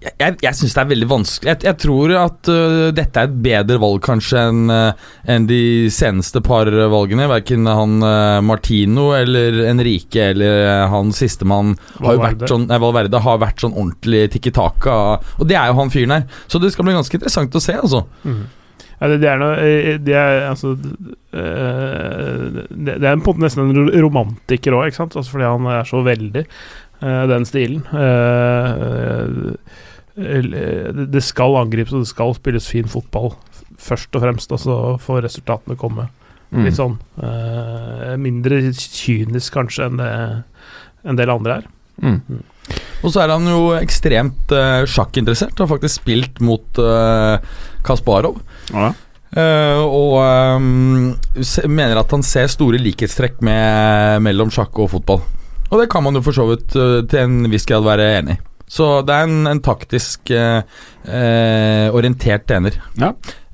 Eh, jeg jeg syns det er veldig vanskelig Jeg, jeg tror at uh, dette er et bedre valg kanskje enn uh, en de seneste par valgene. Verken han uh, Martino eller Enrique eller eh, han sistemann har jo vært Valverde. sånn, nei, Valverde har vært sånn ordentlig tikki taka. Og det er jo han fyren her. Så det skal bli ganske interessant å se, altså. Ja, det, det er noe eh, Det er altså eh, det, det er på nesten en romantiker òg, ikke sant? Altså fordi han er så veldig eh, den stilen. Eh, eh, det det skal angripes, og det skal spilles fin fotball, først og fremst. Og så får resultatene komme. Mm. Litt sånn eh, mindre kynisk kanskje enn det en del andre er. Mm. Og så er han jo ekstremt uh, sjakkinteressert. Har faktisk spilt mot eh, Kasparov. Ja. Uh, og um, mener at han ser store likhetstrekk med, mellom sjakk og fotball. Og det kan man jo for så vidt uh, til en viss grad være enig i. Så det er en, en taktisk eh, eh, orientert trener. Ja.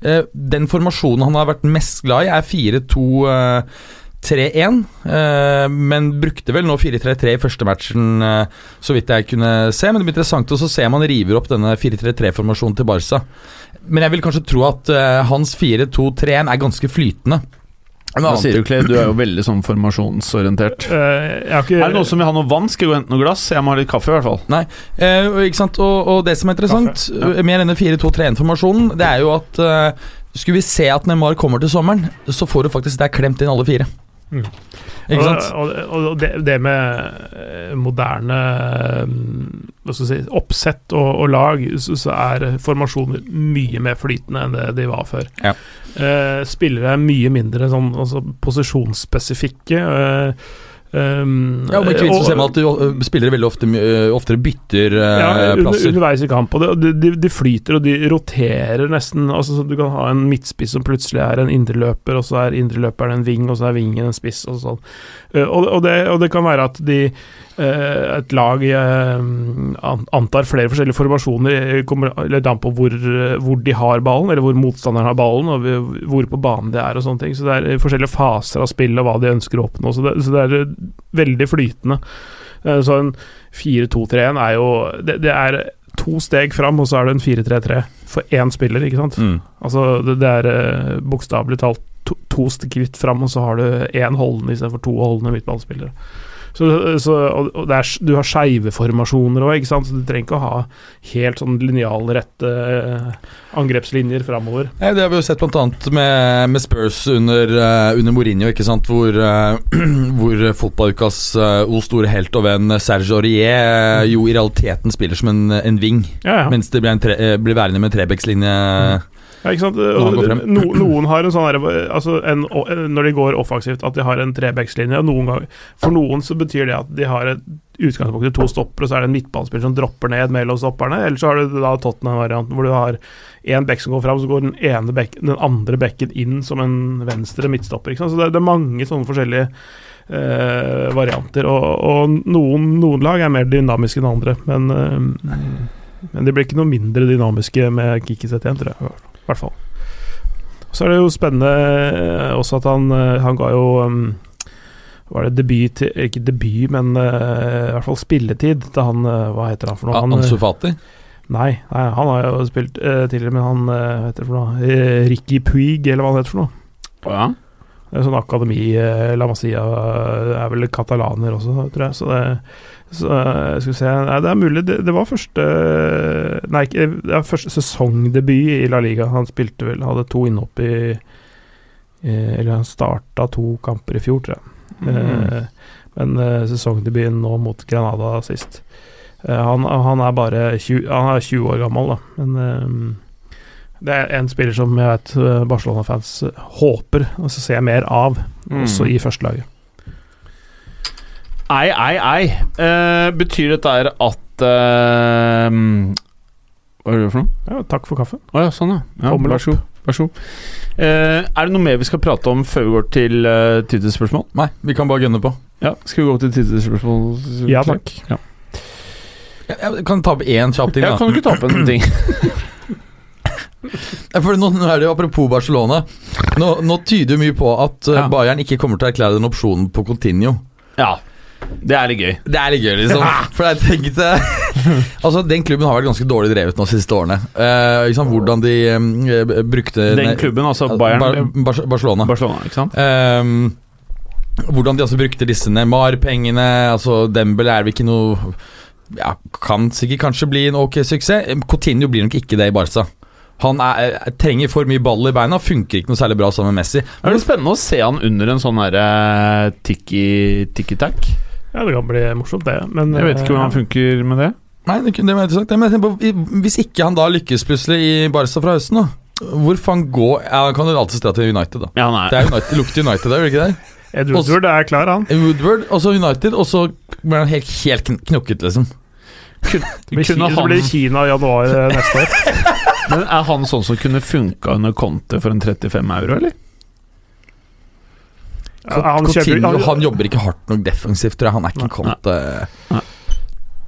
Eh, den formasjonen han har vært mest glad i, er 4-2-3-1. Eh, men brukte vel nå 4-3-3 i første matchen, eh, så vidt jeg kunne se. Men det blir interessant å se om han river opp denne 4-3-3-formasjonen til Barca. men jeg vil kanskje tro at eh, hans 4-2-3-1 er ganske flytende. Hva sier du, Clay? Du er jo veldig sånn formasjonsorientert. Uh, jeg har ikke Er det noen som vil ha noe vann? Skal jeg gå og hente noe glass? Jeg må ha litt kaffe, i hvert fall. Nei, uh, ikke sant? Og, og det som er interessant Kaffe, eh, med denne 4-2-3-1-formasjonen, det er jo at uh, skulle vi se at Neymar kommer til sommeren, så får du faktisk der klemt inn alle fire. Mm. Ikke sant? Og, og, og det, det med eh, moderne mm, si, oppsett og, og lag, så, så er formasjoner mye mer flytende enn det de var før. Ja. Eh, spillere er mye mindre sånn altså, posisjonsspesifikke. eh, um, Ja, og så og- ser man at du uh, spillere veldig ofte, uh, oftere bytter uh, ja, plasser. underveis i kamp. Og de, de, de flyter og de roterer nesten. Altså, så du kan ha en midtspiss som plutselig er en indreløper, og så er indreløperen en ving, og så er vingen en spiss, og sånn. Uh, og, og, det, og det kan være at de eh, et lag eh, antar flere forskjellige formasjoner, eller kommer litt an på hvor, eh, hvor de har ballen, eller hvor motstanderen har ballen, og hvor på banen de er, og sånne ting. Så det er eh, forskjellige faser av spillet og hva de ønsker å oppnå. Så det, så det er eh, veldig flytende. Eh, Så en 4-2-3-1 er jo det, det er to steg fram, og så er det en 4-3-3 for én spiller, ikke sant? Mm. Altså, det, det er eh, bokstavelig talt to, to skritt fram, og så har du én holdende istedenfor to holdende midtbanespillere. Så, så, og, er, du har skeive formasjoner òg, så du trenger ikke å ha helt sånn linjalrette eh, angrepslinjer framover. Ja, det har vi jo sett bl.a. Med, med Spurs under, uh, under Mourinho, hvor, uh, hvor fotballukas o store helt og venn Serge Aurier jo i realiteten spiller som en, en ving, Ja, ja. mens det blir, en tre, blir værende med en trebekslinje. Ja, ikke sant? No, noen har en sånn her, altså en, Når de går offensivt, at de har en trebekslinje. og Noen for noen så betyr det at de har et utgangspunkt i to stoppere, og så er det en midtbanespiller som dropper ned mellom stopperne. Eller så har du da Tottenham-varianten, hvor du har én bekk som går fram, så går den, ene bekk, den andre bekken inn som en venstre midtstopper. Ikke sant? Så det, det er mange sånne forskjellige eh, varianter. Og, og noen, noen lag er mer dynamiske enn andre, men, eh, men de blir ikke noe mindre dynamiske med Kikiset igjen, tror jeg. I hvert fall. Så er det jo spennende eh, også at han, eh, han ga jo um, Var det debut til Ikke debut, men uh, i hvert fall spilletid til han eh, Hva heter han for noe? Han, eh, nei, nei, han har jo spilt uh, tidligere, men han uh, heter for noe? Eh, Ricky Puig, eller hva han heter for noe? Ja. Det er sånn akademi eh, La Masia eh, er vel katalaner også, tror jeg. Så det så, eh, skal vi se Nei, det er mulig. Det, det var første Nei, ikke Det var første sesongdebut i La Liga. Han spilte vel Hadde to innhopp i eh, Eller han starta to kamper i fjor, tror jeg. Eh, men eh, sesongdebuten nå mot Granada sist. Eh, han, han er bare 20, Han er 20 år gammel, da. Men eh, det er en spiller som jeg vet eh, Barcelona-fans eh, håper å se mer av, også i førstelaget. Ei, ei, ei. Uh, betyr dette her at uh, Hva er det for noe? Ja, takk for kaffen. Å ja, sånn ja. ja vær så god. Vær så god. Uh, er det noe mer vi skal prate om før vi går til uh, tidsspørsmål? Nei, vi kan bare gunne på. Ja, skal vi gå til tidsspørsmål? Ja takk. Ja. Jeg, jeg kan ta opp én kjapp ting. Da. Jeg kan ikke ta opp en ting? For nå, nå er det jo Apropos Barcelona. Nå, nå tyder jo mye på at uh, Ja. Bayern ikke kommer til å erklære den opsjonen på Continuo. ja. Det er litt gøy. Det er litt gøy, liksom. For jeg tenkte Altså, Den klubben har vært ganske dårlig drevet nå de siste årene. Eh, liksom. Hvordan de eh, brukte Den klubben, altså Bayern Bar Bar Barcelona. Barcelona, ikke sant? Ehm, hvordan de altså brukte disse Neymar-pengene. Altså Dembele er vel ikke noe Ja, Kan sikkert kanskje bli en ok suksess. Coutinho blir nok ikke det i Barca. Han er, er, trenger for mye ball i beina, funker ikke noe særlig bra sammen med Messi. Det er spennende å se han under en sånn herre tiki-tack. Ja, det kan bli morsomt, det. Men Jeg vet ikke hvordan han eh, funker med det. Nei, det, kunne- det var interessant. Men jeg på, Hvis ikke han da lykkes plutselig i Barca fra høsten, da hvor faen går Ja, Han kan jo alltid dra til United, da. Ja, han Det er United, lukter United der, gjør det ikke det? Ed Woodward er klar, han. Woodward, og så United, og så blir han helt, helt knokket, liksom. Kun, blir, Kina, det han- blir Kina i januar eh, neste år. Men er han sånn som kunne funka under Conte for en 35 euro, eller? Ja, han kjøper- han- han jobber ikke hardt nok defensivt, tror jeg. Han er ikke Nei. Conte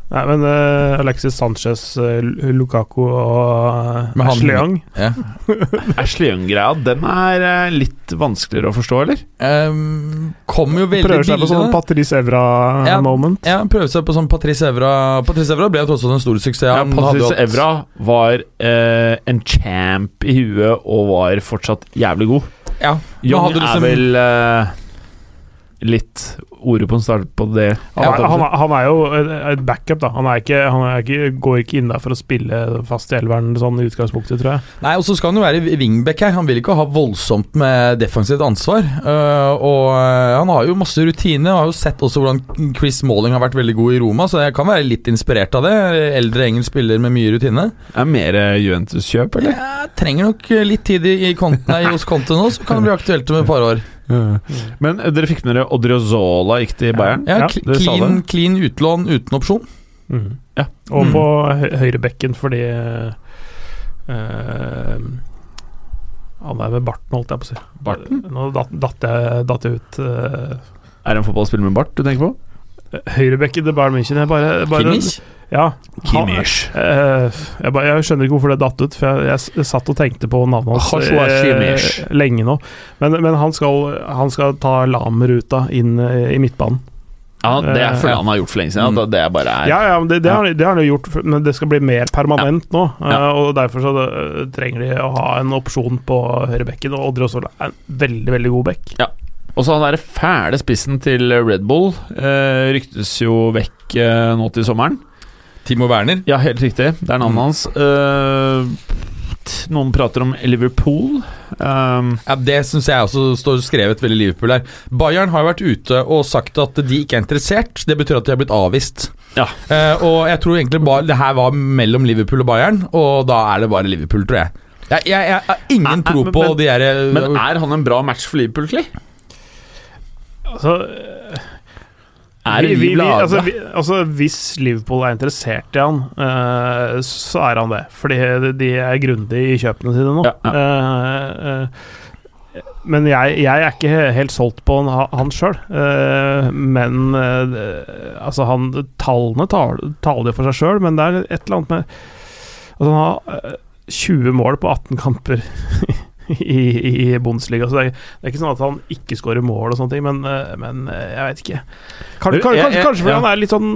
Nei, men uh, Alexis Sanchez, uh, Lukaku og uh, Ashley Young Ja. Ashley Young-greia, den er uh, litt vanskeligere å forstå, eller? Um, Kommer jo veldig billig prøver seg på sånn. Patrice Evra-moment. Ja, han prøver seg på sånn Patrice Evra Patrice Evra ble jo tross alt en stor suksess. Ja, Patrice hatt- Evra var eh, en champ i huet og var fortsatt jævlig god. Ja, Young hadde du er liksom- vel eh, litt ordet på en start på det. Han, er- han, han er jo et- backup, da. Han, er ikke, han er ikke, går ikke inn der for å spille fast i elveren sånn i utgangspunktet, tror jeg. Nei, og så skal han jo være wingback her. Han vil ikke ha voldsomt med defensivt ansvar. Uh, og øh, han har jo masse rutine. Har jo sett også hvordan Chris Malling har vært veldig god i Roma, så jeg kan være litt inspirert av det. Eldre engelsk spiller med mye rutine. Er mer eh, Juventus-kjøp, eller? Jeg trenger nok litt tid i, i konten, nei, hos Conte nå, så kan det bli aktuelt om et par år. Men eh, dere fikk med dere Odriozola gikk til Bayern? Ja, Ja, clean, clean utlån uten opsjon. Mm. Ja. Og Mm. på hø- høyrebekken fordi uh, Han er med barten, holdt jeg på å si. Barten? Nå datt, datt, jeg, datt jeg ut. Uh, Er det en fotballspiller med bart du tenker på? Høyrebekken The Bayern München. Jeg bare, bare Kimmich? Ja. Kimmich. eh, jeg, bare, jeg skjønner ikke hvorfor det datt ut, for jeg, jeg, jeg satt og tenkte på navnet hans eh, lenge nå. Men, men han, skal, han skal ta Lamer-ruta inn eh, i midtbanen. Ja, Det er fordi han har gjort for lenge siden. Mm. Det bare er Ja, ja, det, det, har, det har han jo gjort, men det skal bli mer permanent nå. Ja. eh, Og Derfor så eh, trenger de å ha en opsjon på høyrebekken, og Odre også er en veldig, veldig god bekk. Og så han derre fæle spissen til Red Bull eh, ryktes jo vekk eh, nå til sommeren. Timo Werner? Ja, helt riktig. Det er navnet Mm. hans. Eh, noen prater om Liverpool. Um, Ja, Det syns jeg også står skrevet veldig Liverpool her. Bayern har vært ute og sagt at de ikke er interessert. Det betyr at de har blitt avvist. Ja. Eh, og jeg tror egentlig bare det her var mellom Liverpool og Bayern, og da er det bare Liverpool, tror jeg. Jeg, jeg, jeg har ingen tro men- på men- de der eh, men er han en bra match for Liverpool, Kli? Altså, Er vi, vi, vi, altså, vi, altså, hvis Liverpool er interessert i han, uh, så er han det. Fordi de er grundige i kjøpene sine nå. Ja, ja. Uh, uh, men jeg, jeg er ikke helt solgt på han, han sjøl. men altså han, tallene taler, taler for seg sjøl, men det er et eller annet med Altså, han har eh, 20 mål på 18 kamper i, i Bundesliga. Så det er, det er ikke sånn at han ikke skårer mål og sånne ting, men, eh, men eh, jeg vet ikke. Kan, kan, jeg- kanskje, jeg- kanskje fordi ja. han er litt sånn,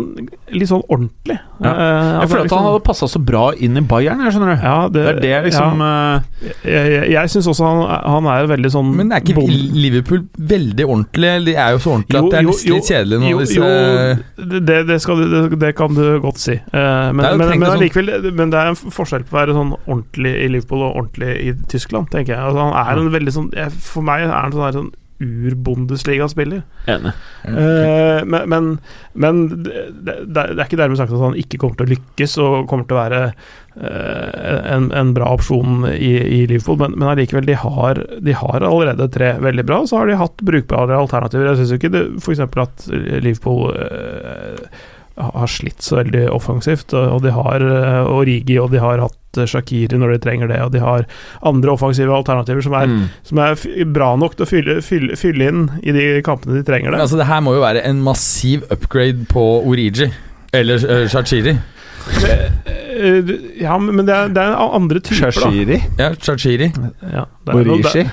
litt sånn ordentlig. Ja. Eh, Jeg føler at liksom- han hadde passa så bra inn i Bayern, jeg skjønner du. ja, Det er det liksom. Jeg, jeg, jeg syns også han, han er veldig sånn Men er ikke bond. Liverpool veldig ordentlig? De er jo så ordentlige at det er jo, nesten litt kjedelig nå. jo, disse, jo, det, det, skal, det, det kan du godt si. Men, Det men, men, sånn- allikevel, men det er en forskjell på å være sånn ordentlig i Liverpool og ordentlig i Tyskland, tenker jeg. Altså, han er en veldig sånn jeg, For meg er han sånn, sånn ur-Bundesliga-spiller. Enig. Eh, men men, men det, det, det er ikke dermed sagt at han ikke kommer til å lykkes og kommer til å være uh, en, en bra opsjon i, i Liverpool, men, men allikevel, de har, de har allerede tre veldig bra, og så har de hatt brukbare alternativer. Jeg syns jo ikke f.eks. at Liverpool eh, har slitt så veldig offensivt, og, de har eh, Origi, og de har hatt eh, Shakiri når de trenger det, og de har andre offensive alternativer som er, Mm. som er bra nok til å fylle, fylle, fylle inn i de kampene de trenger Men det. altså, det her må jo være en massiv upgrade på Origi. Eller uh, Shachiri. Eh, Ja, men det er, det er andre typer, da. Shashiri. Ja, Shachiri. Ja, det Orishi.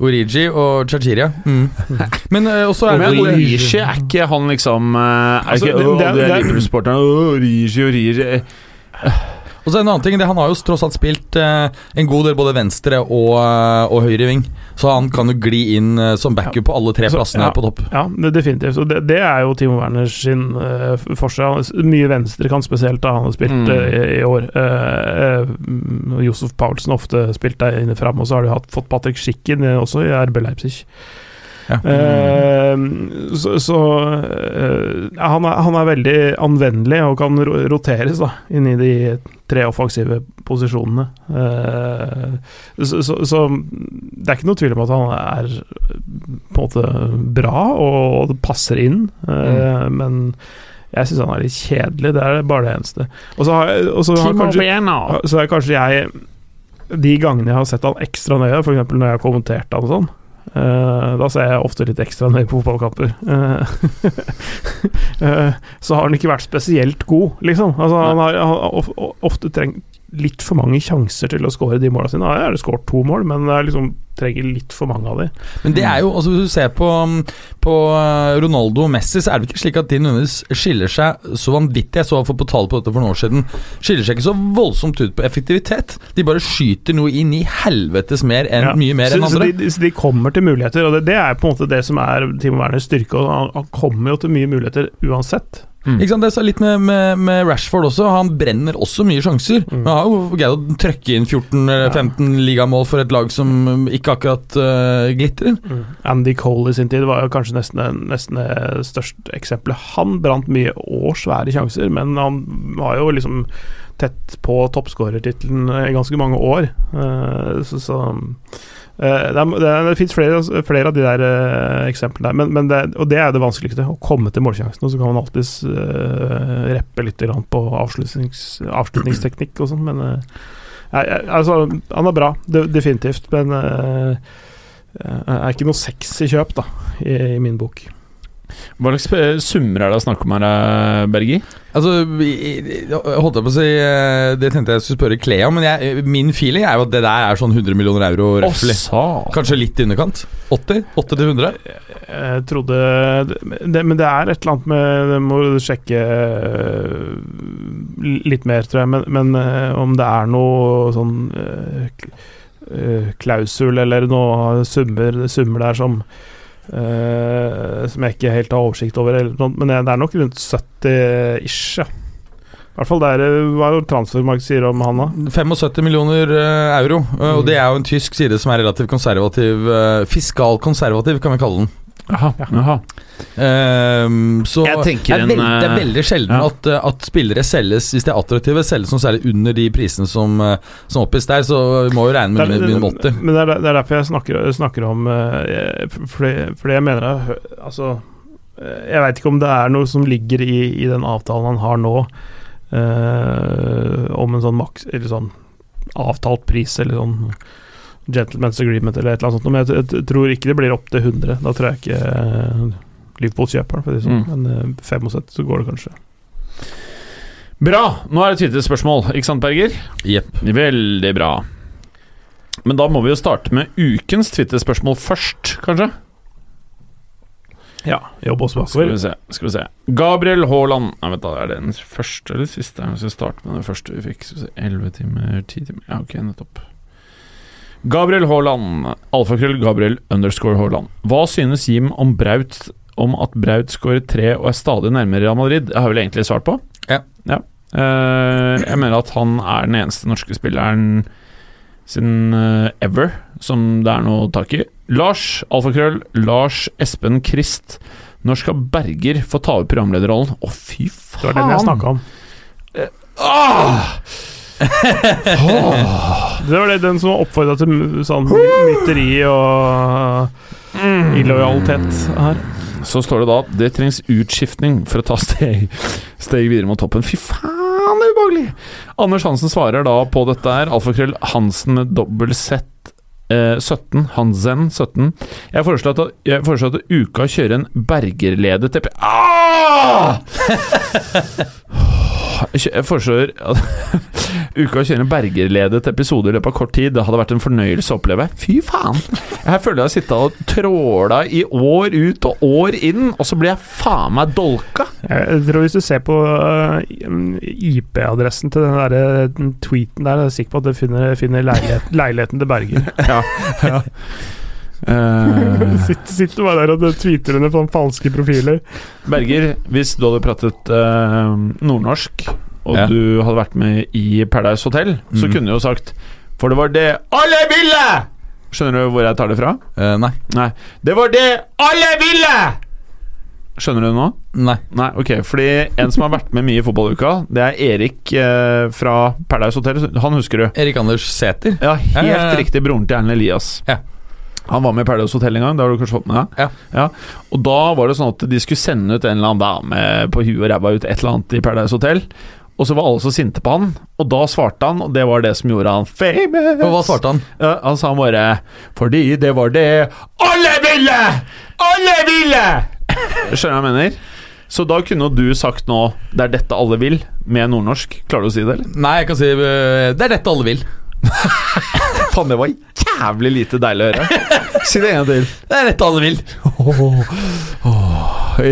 Origi og Chachiria. Mm. Men uh, også er det Origi er ikke han liksom eh, Er Altså, ikke det- det er- er det er- Liverpool-sporteren. Origi, Origi Og så en annen ting, det, Han har jo tross alt spilt eh, en god del både venstre og, eh, og høyre ving, så han kan jo gli inn eh, som backup på alle tre Så, plassene ja. her på topp. Ja, det, definitivt. Og det, det er jo Timo Werners sin uh, forskjell. mye venstre venstrekant spesielt, da han har spilt Mm. eh, i, i år. Eh, eh, mm, Josef Paulsen ofte spilt der inne fram, og så har du hatt, fått Patrick Schicken eh, også i RB Leipzig. Ja. Eh, så så uh, han, er, han er veldig anvendelig og kan roteres da inn i de tre offensive posisjonene. Uh, så, så, så det er ikke noe tvil om at han er på en måte bra, og passer inn, mm. men jeg syns han er litt kjedelig. Det er bare det eneste. Og så har, har kanskje, så er kanskje jeg De gangene jeg har sett han ekstra nøye, f.eks. når jeg har kommentert han og sånn, Eh, da ser jeg ofte litt ekstra nøye på fotballkamper. Uh, uh, så har han ikke vært spesielt god, liksom. Altså, han har, han ofte trengt litt for mange sjanser til å skåre de måla sine. Ja, jeg har skåret to mål, men det er liksom trenger litt for mange av de. Men det er jo, altså hvis du ser på, på eh, Ronaldo og Messi, så er det ikke slik at de nødvendigvis skiller seg så vanvittig. Jeg så iallfall på tall på dette for noen år siden. Skiller seg ikke så voldsomt ut på effektivitet. De bare skyter noe inn i helvetes mer enn Ja. mye mer så, enn så andre. de, så de kommer til muligheter, og det, det er på en måte det som er Timo Werners styrke. Og han, han kommer jo til mye muligheter uansett. Ikke sant, Det er litt med, med, med Rashford også. Han brenner også mye sjanser. Mm. Men han har jo greid å trøkke inn 14-15 ligamål for et lag som ikke akkurat uh, glitrer. Andy Cole i sin tid var jo kanskje nesten, nesten det største eksempelet. Han brant mye og svære sjanser, men han var jo liksom tett på toppskårertittelen i ganske mange år. Uh, så, så eh, det, er, det, det fins flere, flere av de der eh, eksemplene der, men, men det, og det er det vanskeligste. Å komme til målsjansen. Og så kan man alltids uh, reppe litt på avslutnings, avslutningsteknikk og sånn, men uh, altså, han er bra, definitivt, men uh, er ikke noe sexy kjøp, da, i, i min bok. Hva slags eh, summer er det å snakke om her, Bergi? Altså, jeg holdt jeg på å si eh, Det tenkte jeg skulle spørre Klea om, men jeg, min feeling er jo at det der er sånn 100 millioner euro røftlig. Kanskje litt i underkant? 80? 80 til 100? Jeg trodde det, Men det er et eller annet med Det må du sjekke eh, litt mer, tror jeg. Men, men eh, om det er noe sånn eh, eh, klausul eller noe summer, summer der som eh, Som jeg ikke helt har oversikt over, noe, men det er nok rundt 70 ish, ja. I hvert fall der, eh, hva er det transfermarkedet sier om han, da? 75 millioner eh, euro, og det er jo en tysk side som er relativt konservativ. Fiskalkonservativ, kan vi kalle den. Jaha. aha. Um, så det, er en, veld, det er eh, veldig sjelden ja. at, eh, at spillere selges, hvis de er attraktive, selges noe særlig under de prisene som, eh, som oppgis der, så vi må jo regne med Det minimum 80. Men det er, det er derfor jeg snakker, snakker om Fordi, fordi jeg mener Altså Jeg veit ikke om det er noe som ligger i, i den avtalen han har nå, uh, om en sånn maks Eller sånn avtalt pris, eller sånn Gentleman's agreement, eller et eller annet sånt. Men jeg, jeg tror ikke det blir opp til 100. Da tror jeg ikke eh, Liverpool kjøper den, for å si det sånn. Mm. Men eh, 75 så går det kanskje. Bra! Nå er det Twitter-spørsmål, ikke sant, Berger? Jepp. Veldig bra. Men da må vi jo starte med ukens Twitter-spørsmål først, kanskje? Ja. Jobb også Skal bakover. vi se. skal vi se Gabriel Haaland Nei, vent da, Er det den første eller siste? Jeg skal starte med den første vi fikk. Skal vi se 11 timer, 10 timer Ja, ok, nettopp. Gabriel Haaland. Alfakrøll Gabriel underscore Haaland. Hva synes Jim om Braut om at Braut skårer tre og er stadig nærmere Real Madrid? Det har vel egentlig svart på? Ja. Eh, jeg mener at han er den eneste norske spilleren siden uh, ever som det er noe tak i. Lars, alfakrøll, Lars Espen Krist. Når skal Berger få ta over programlederrollen? Å, fy Det faen! var den jeg snakka om. Ah! Det var det, den som oppfordra til sånn mytteri og illojalitet her. Så står det da det trengs utskiftning for å ta steg, steg videre mot toppen. Fy faen, det er ubehagelig! Anders Hansen svarer da på dette her. Alfakrøll Hansen med dobbel Z. Eh, 17, Hansen 17. Jeg foreslår at, jeg foreslår at uka kjører en Bergerledet epi... Ah! Jeg foreslår uka kjører en Bergerledet episode i løpet av kort tid. Det hadde vært en fornøyelse å oppleve. Fy faen! Jeg føler jeg har sittet og tråla i år ut og år inn, og så blir jeg faen meg dolka. Jeg tror Hvis du ser på uh, IP-adressen til den der eh, tweeten der, er jeg sikker på at du finner, finner leiligheten, leiligheten til Berger. Ja, ja. Eh, sitter, sitter bare der og tweeter under sånne falske profiler. Berger, hvis du hadde pratet uh, nordnorsk, og Ja. du hadde vært med i Paradise Hotel, så Mhm. kunne du jo sagt For det var det alle ville! Skjønner du hvor jeg tar det fra? Uh, nei. Nei. Det var det alle ville! Skjønner du det nå? Nei. Nei, ok, fordi en som har vært med mye i fotballuka, det er Erik eh, fra Paradise Hotel. Han husker du? Erik Anders Sæter. Ja, helt Ja, ja, ja. riktig. Broren til Erlend Elias. Ja. Han var med i Paradise Hotel en gang, det har du kanskje fått med deg? Ja. Og da var det sånn at de skulle sende ut en eller annen dame på huet og ræva ut et eller annet i Paradise Hotel. Og så var alle så sinte på han, og da svarte han, og det var det som gjorde han famous. Og hva svarte han? Ja, han sa bare Fordi det var det alle ville! Alle ville! Skjønner du hva jeg mener? Så da kunne du sagt nå Det er dette alle vil, med nordnorsk. Klarer du å si det, eller? Nei, jeg kan si øh, Det er dette alle vil. Faen, det var jævlig lite deilig å høre. Si det en gang til. Det er dette alle vil.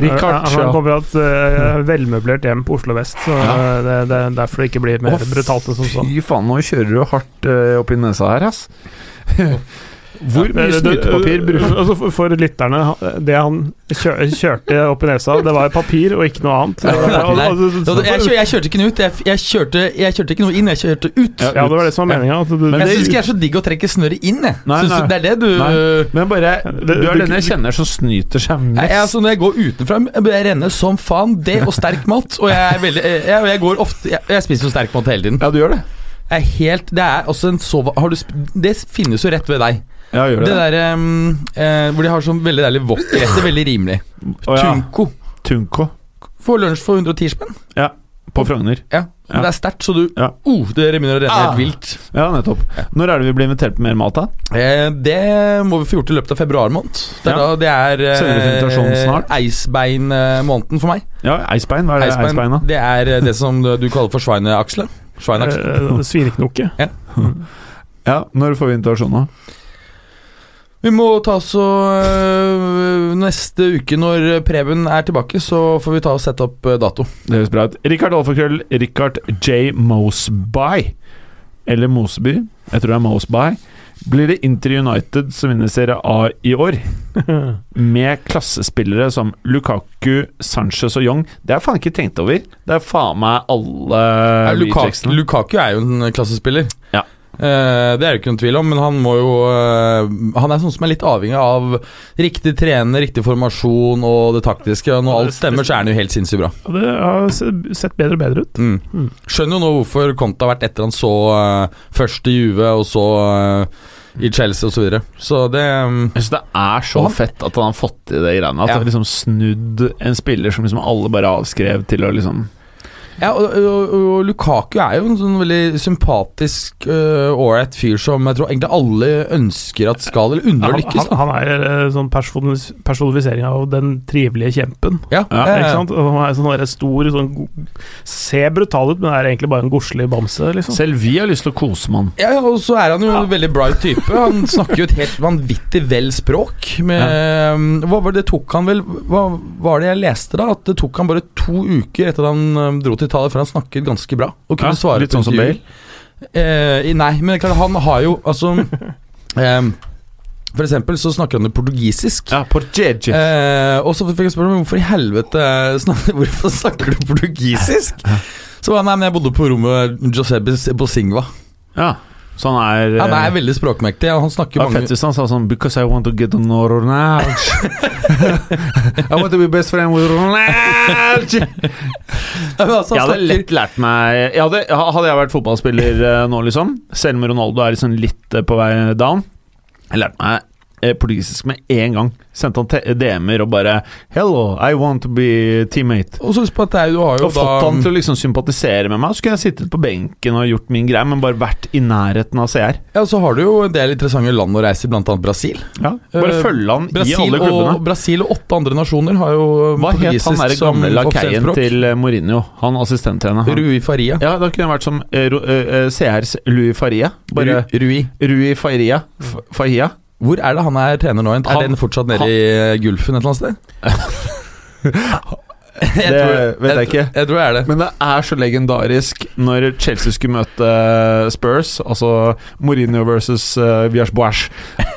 Rikard Han kommer fra et uh, velmøblert hjem på Oslo vest, så Ja. eh, det, det er derfor det ikke blir mer oh, brutalt enn som så. Fy faen, nå kjører du hardt uh, oppi nesa her, ass. Hvor mye snytepapir bruker altså, for, for lytterne, det han kjør, kjørte opp i nesa, det var papir og ikke noe annet. Nei, nei. og- Jeg, kjør, jeg kjørte ikke noe ut. Jeg, jeg, kjørte, jeg kjørte ikke noe inn, jeg kjørte ut. Ja, det var det som var meninga. Men jeg syns ikke det er så digg å trekke snøret inn. Jeg. Nei, nei. det er det du Nei. Men bare Du er den jeg kjenner som snyter seg mest. jeg, altså, Når jeg går utenfra, jeg renner som faen. Det og sterk mat. Og jeg, er veldig, jeg, jeg går ofte jeg, jeg spiser jo sterk mat hele tiden. Ja, du gjør det. Jeg er helt, det er også en så har du, Det finnes jo rett ved deg. Ja, gjør Det det. der um, eh, hvor de har sånn veldig deilig wok-rett. Veldig rimelig. Å, ja. Tunko. Tunko. Får lunsj for 110 spenn. Ja. på Frogner. Ja. Ja. Det er sterkt, så du Ja. oh, Det begynner å renne Ah. helt vilt. Ja, nettopp. Når er det vi blir invitert på mer mat, da? Eh, det må vi få gjort i løpet av februar måned. Det er, Ja. da, det er Sender du invitasjon snart? Eisbein-måneden for meg. Ja, Eisbein. Hva er det Eisbein, Eisbein, da? det er eh, det som du kaller for sveineaksle. Sveineaksle. eh, Svineknoke. Ja, når får vi invitasjon, da? Vi må ta så øh, Neste uke, når Preben er tilbake, så får vi ta og sette opp øh, dato. Det høres bra ut. Rikard Alfakrøll, Rikard J. Mosby. Eller Mosby, jeg tror det er Mosby. Blir det Inter United som vinner Serie A i år? Med klassespillere som Lukaku, Sanchez og Young. Det har jeg faen ikke tenkt over. Det er faen meg alle Ja, Lukaku. Lukaku er jo en klassespiller. Ja. Eh, det er det ikke noen tvil om, men han må jo uh, Han er sånn som er litt avhengig av riktig trener, riktig formasjon og det taktiske. Og når alt stemmer, så er han jo helt sinnssykt bra. Og det har sett bedre og bedre ut. Mm. Mm. Skjønner jo nå hvorfor Conte har vært etter han så uh, først i Juve, og så i Chelsea osv. Så, videre. så det um, Jeg synes det er så han- fett at han har fått til det greiene. At Ja. han liksom snudd en spiller som liksom alle bare avskrev til å liksom Ja, og, og, og Lukaku er jo en sånn veldig sympatisk, ålreit fyr som jeg tror egentlig alle ønsker at skal, eller unner å Han, lykkes. han, han er eh, sånn personifisering av den trivelige kjempen. Ja, Ja, Ikke sant? Og han er sånn stor sånn, Ser brutal ut, men er egentlig bare en godslig bamse. Liksom. Selv vi har lyst til å kose med han. Ja, og så er han jo en veldig bright type. Han snakker jo et helt vanvittig vel språk. Med, um, hva var det tok han vel Hva var det jeg leste, da? At det tok han bare to uker etter at han dro til Italia, for han snakket ganske bra. Og kunne Ja, svare litt sånn som Bale? Eh, nei, men klart, han har jo altså eh, For eksempel så snakker han jo portugisisk. Ja, portugisisk. Eh, og så fikk jeg om hvorfor i helvete snakker, Hvorfor snakker du portugisisk? Så var han, nei, men jeg bodde på rommet Josebes Bosingva. Ja, så han er Han er eh, veldig språkmektig. Ja. Han snakker ja, mange Fettis han sa sånn Because I want to get on know Ronaldo. I want to be best friend with Ronaldo. Ja, altså, Jeg hadde lett lært meg jeg hadde, hadde jeg vært fotballspiller eh, nå, liksom, selv om Ronaldo er liksom litt eh, på vei down Jeg lærte meg portugisisk med en gang. Sendte han DM-er og bare 'Hello, I want to be teammate'. Og så husk på at det du har jo Og fått han til å liksom sympatisere med meg. Så kunne jeg sittet på benken og gjort min greie, men bare vært i nærheten av CR. Ja, så har du jo en del interessante land å reise i, annet Brasil. Ja, bare uh, følge han i alle alle og, klubbene. Brasil og åtte andre nasjoner har jo Hva het han portugisisk der gamle lakeien til eh, Mourinho? Han assistenttreneren. Rui Faria. Ja, da kunne jeg vært som uh, eh, eh, CRs Louis Faria. Bare Rui. Rui Faria. F Fahia. Hvor er det han er trener nå? Er Han- den fortsatt nede han- i eh, Gulfen et eller annet sted? jeg Det vet jeg ikke. Jeg tror jeg er det. Men det er så legendarisk når Chelsea skulle møte Spurs, altså Mourinho versus uh, Boas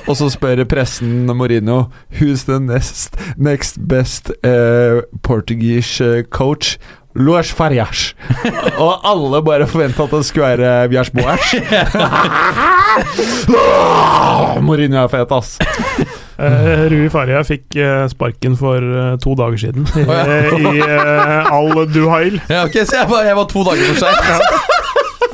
og så spør pressen Mourinho Who's the next, next best uh, Portuguese eh, coach? Luas Farias. og alle bare forventa at det skulle være Bjars Boas. Mourinho er fet, ass. Uh, Rui Faria fikk uh, sparken for uh, to dager siden i, Å, ja. i eh, Al Duhail. Ja, okay, Så jeg var, jeg var to dager for seint.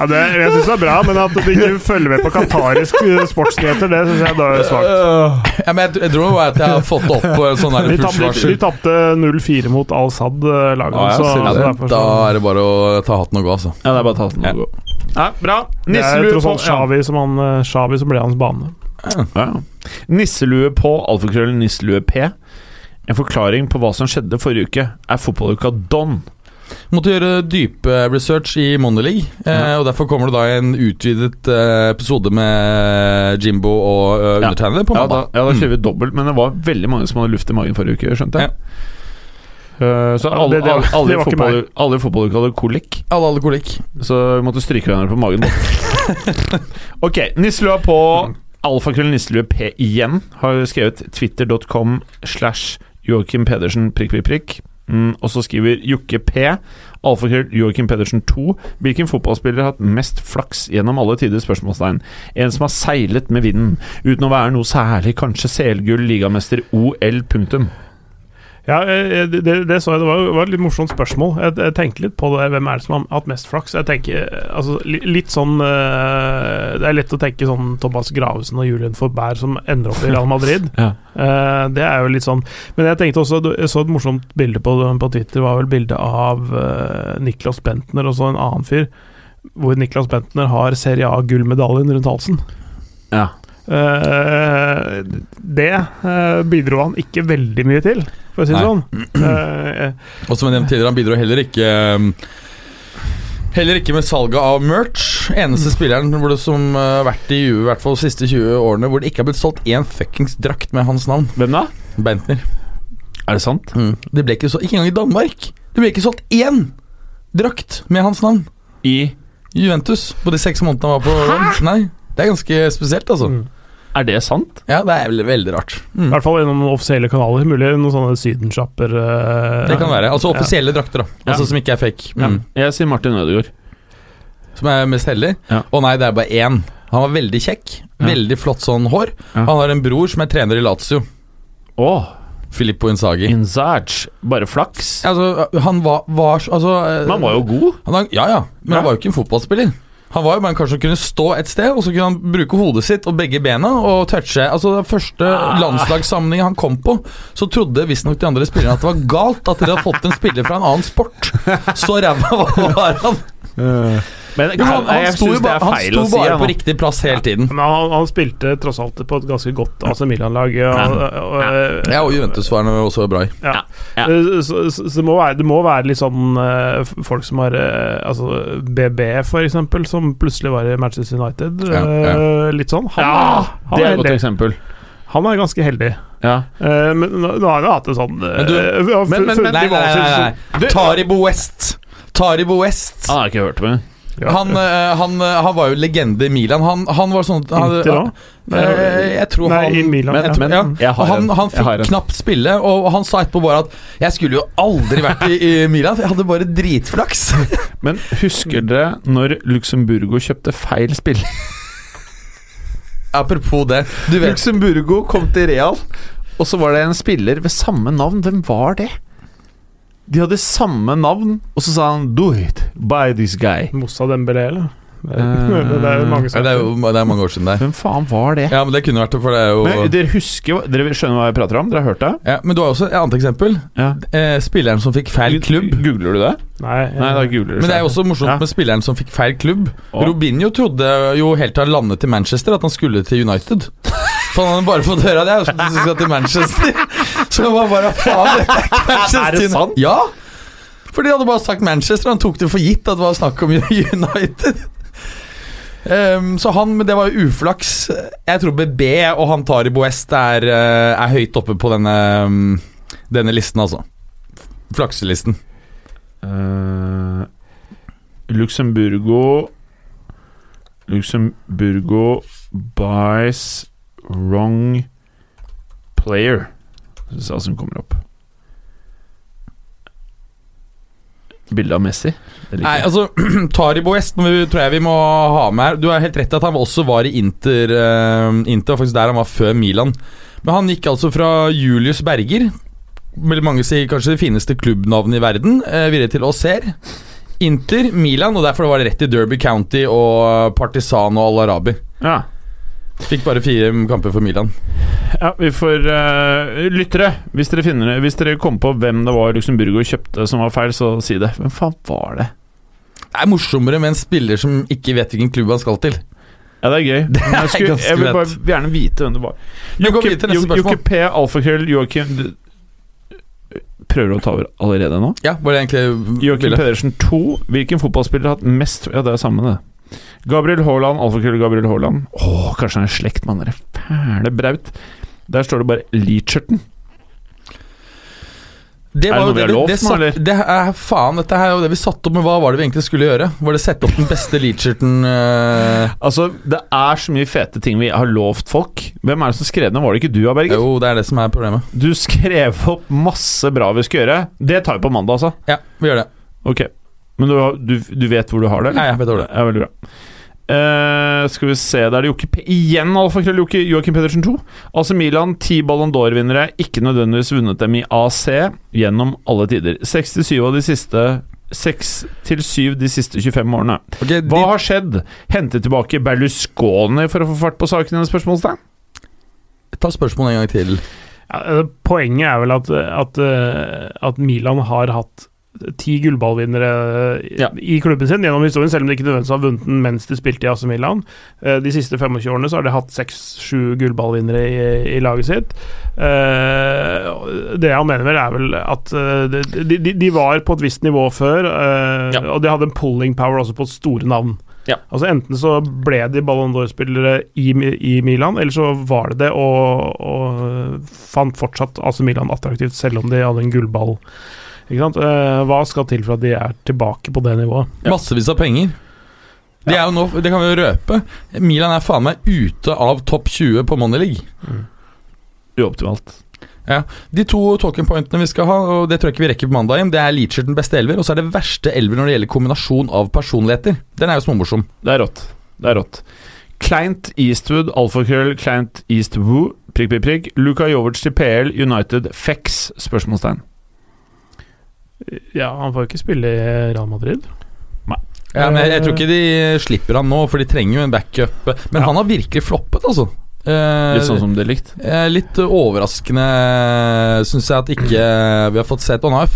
Ja, det, jeg syns det er bra, men at du ikke følger med på qatarisk eh, sportsnyheter, det syns jeg da er svakt. Ja, men jeg, jeg tror bare at jeg har fått opp på en sånn der De tapte, tapte 0-4 mot Al-Sad-laget. Ja, ja, så, ser så det. derfor Da er det bare å ta hatten og gå, altså. Ja, det er bare å ta Ja. og gå. Ja, bra. Det er Nisselue tross på alt Xavi som, han, Shavi som ble hans bane. ja. Ja. Nisselue på alfakrøll nisselue P. En forklaring på hva som skjedde forrige uke, er fotballuka Don. Måtte gjøre dype research i Monday League, eh, og derfor kommer det da en utvidet eh, episode med Jimbo og uh, undertegnede på Ja, da, ja, da kjører vi dobbelt, men det var veldig mange som hadde luft i magen forrige uke, skjønte jeg. Eh, så alle, det- det alle, alle, det fotball, alle i fotballuka hadde kolikk, Alle hadde kolikk. så vi måtte stryke hverandre på magen. ok, nisselua på alfakrøll nisselue P igjen har skrevet twitter.com slash Joakim Pedersen prikk, prikk, prikk. Mm, og så skriver Jokke P. Alfakrøll Joakim Pedersen 2. Hvilken fotballspiller har hatt mest flaks gjennom alle tider? spørsmålstegn En som har seilet med vinden, uten å være noe særlig. Kanskje CL-gull, ligamester, OL, punktum. Ja, eh, det, det, det så jeg. Det var, var et litt morsomt spørsmål. Jeg, jeg tenkte litt på det. Hvem er det som har hatt mest flaks? Jeg tenker eh, altså, litt sånn eh, Det er lett å tenke sånn Thomas Gravesen og Julian Forbær som ender opp i Real Madrid. Ja. Eh, det er jo litt sånn Men jeg tenkte også Jeg så et morsomt bilde på, på Twitter. var vel bilde av eh, Niklas Bentner og så en annen fyr. Hvor Niklas Bentner har Serie A-gullmedaljen rundt halsen. Ja. Eh, det uh, bidro han ikke veldig mye til, for å si det sånn. Uh, Og som jeg nevnte tidligere, han bidro heller ikke um, Heller ikke med salget av merch. Eneste spilleren hvor det som uh, har vært i Juve i hvert fall de siste 20 årene hvor det ikke har blitt solgt én fuckings drakt med hans navn. Hvem da? Bentner. Er det sant? Det ble ikke så Ikke engang i Danmark. Det ble ikke solgt én drakt med hans navn. I Juventus på de seks månedene han var på Hæ? Nei, det er ganske spesielt, altså. mm. Er det sant? Ja, det er veldig, veldig rart. I Mm. hvert fall gjennom offisielle kanaler. Mulig noen sånne sydensjapper. uh, Det kan være. Altså offisielle drakter, da. Ja. Altså Som ikke er fake. Ja. Mm. Jeg sier Martin Ødegaard. Som er mest heldig. Ja. Å nei, det er bare én. Han var veldig kjekk. Ja. Veldig flott sånn hår. Ja. Han har en bror som er trener i Lazio. Åh, Filippo Inzaghi. Inzage. Bare flaks. Altså, han var, var Altså eh, Men han var jo god. han Ja, ja, men Ja. han var jo ikke en fotballspiller. Han var jo bare en kar som kunne stå et sted, og så kunne han bruke hodet sitt og begge bena og touche. Altså Den første Ah. landslagssammenhengen han kom på, så trodde visstnok de andre spillerne at det var galt at dere hadde fått en spiller fra en annen sport. Så ræva var han. Men Jo, han, han jeg sto, synes det bare, han sto å si. på riktig plass hele tiden. Men han, han spilte tross alt på et ganske godt AC Milan-lag. Og, og, og, Ja, og Juventus var også bra i. Ja. Ja. Eh, Så, så, så det, må være, det må være litt sånn eh, folk som har eh, Altså BB, for eksempel, som plutselig var i Manchester United. Ja, ja. eh, Litt sånn. Han, Ja, han, det er er et godt eksempel. han er ganske heldig. Ja. Uh, men nå, nå har han jo hatt det sånn uh, Men du- men, men- men- Nei, nei, nei, nei, Taribo West. Taribo West. Han har ikke hørt med. Ja. Han, eh, han, eh, han var jo legende i Milan. Han, han var sånn han, Inter da? Eh, Jeg tror Nei, han i Milan. jeg tror, ja. jeg han, han Jeg har fikk knapt spille, og han sa etterpå bare at 'Jeg skulle jo aldri vært i, i Milan, for jeg hadde bare dritflaks'. Men husker dere når Luxemburgo kjøpte feil spill? Apropos det. Du vet Luxemburgo kom til Real, og så var det en spiller ved samme navn. Hvem var det? De hadde samme navn, og så sa han 'do it, buy this guy'. Moussa Dembélé, eller? Det Eh, det er jo mange det, er jo, det er mange år siden der. Hvem faen var det? Ja, men det kunne vært det, for det er jo Men dere husker Dere skjønner hva jeg prater om? Dere har hørt det? ja, Men du har også et annet eksempel. Ja. Eh, spilleren som fikk feil klubb. Googler du det? Nei, Nei, da googler du Men det er jo også morsomt Ja. med spilleren som fikk feil klubb. Å. Robinho trodde jo helt til han landet til Manchester at han skulle til United. For han hadde bare fått høre at jeg skulle skal til Manchester. Så det var bare faen, dette er Manchester. Er det sant? Ja! For de hadde bare sagt Manchester, han tok det for gitt at det var snakk om United. Um, så han, men det var jo uflaks. Jeg tror BB og han tar i Boest er, eh, er høyt oppe på denne, mm, denne listen, altså. Flakselisten. Uh, Luxemburgo Luxemburgo buys wrong player. Det som kommer opp. Bilde av Messi. Nei, altså Taribo vi- tror jeg vi må ha med her. Du har helt rett i at han også var i Inter. uh, Inter faktisk der han var før Milan. Men han gikk altså fra Julius Berger, vil mange sier kanskje det fineste klubbnavnet i verden, uh, videre til Auxerre. Inter, Milan, og derfor var det rett i Derby County og Partisan og Al Arabi. Ja. Fikk bare fire kamper for Milan. Ja, vi får uh, Lyttere, hvis dere finner Hvis dere kommer på hvem det var Luxemburgo kjøpte som var feil, så si det. Hvem faen var det? Det er morsommere med en spiller som ikke vet hvilken klubb han skal til. Ja, det er gøy. Men jeg, skulle, jeg vil bare gjerne vite hvem det var. Jokke P, Alfakrøll, Joakim Prøver du å ta over allerede nå? Ja, var det egentlig Joakim? Pedersen 2. Hvilken fotballspiller har hatt mest Ja, det er samme, det. Gabriel Haaland, Alfakrøll Gabriel Haaland. Åh, kanskje han er i slekt med han fæle Braut. Der står det bare Leacherton. Det Er det noe vi har lovt det, nå, eller? det er faen, dette her er det vi satte opp med. Hva var det vi egentlig skulle gjøre? Var det sette opp den beste Leacherton uh, Altså, det er så mye fete ting vi har lovt folk. Hvem er det som skrev den? Var det ikke du, Berger? Jo, det er det som er problemet. Du skrev opp masse bra vi skulle gjøre. Det tar vi på mandag, altså. Ja, vi gjør det. Ok. Men du, du, du vet hvor du har det? eller? Ja, jeg vet hvor det er. Ja, veldig bra. Uh, skal vi se, da er det Jokke P igjen, alfakrøll Jokke- Joakim Pedersen 2. Altså Milan, ti Ballon d'Or-vinnere, ikke nødvendigvis vunnet dem i AC gjennom alle tider. 67 av de siste 6 til 7 de siste 25 årene. Ok, de, Hva har skjedd? Hente tilbake Berlusconi for å få fart på saken? Denne spørsmålstegn? Ta spørsmålet en gang til. Ja, eh, poenget er vel at, at, eh, at Milan har hatt ti gullballvinnere eh, Ja. i klubben sin gjennom historien, selv om de ikke nødvendigvis har vunnet den mens de spilte i AC Milan. Eh, De siste 25 årene så har de hatt seks-sju gullballvinnere i, i laget sitt. Eh, Det han mener vel, er vel at de, de, de var på et visst nivå før, Ja. og de hadde en pulling power også på store navn. Ja. Altså Enten så ble de Ballon d'Or-spillere i, i Milan, eller så var det det, og, og fant fortsatt AC Milan attraktivt, selv om de hadde en gullball. Ikke sant? Eh, hva skal til for at de er tilbake på det nivået? Massevis av penger. De er jo nå, det kan vi jo røpe. Milan er faen meg ute av topp 20 på Money League. Uoptimalt. De to talking pointene vi skal ha, og det tror jeg ikke vi rekker på mandag, det er Leacher den beste elver, og så er det verste elver når det gjelder kombinasjon av personligheter. Den er jo småmorsom. Det er rått. Det er rått. Kleint Eastwood, alfakrøll, Kleint Eastwood, prikk, prikk, prikk. Luka Jovic til PL, United, Fex? Spørsmålstegn. Ja, han får jo ikke spille i Real Madrid. Ja, men jeg, jeg tror ikke de slipper han nå, for de trenger jo en backup. Men Ja. han har virkelig floppet, altså. Eh, Litt sånn som det er likt. eh, litt overraskende, syns jeg, at ikke vi har fått sett Han har,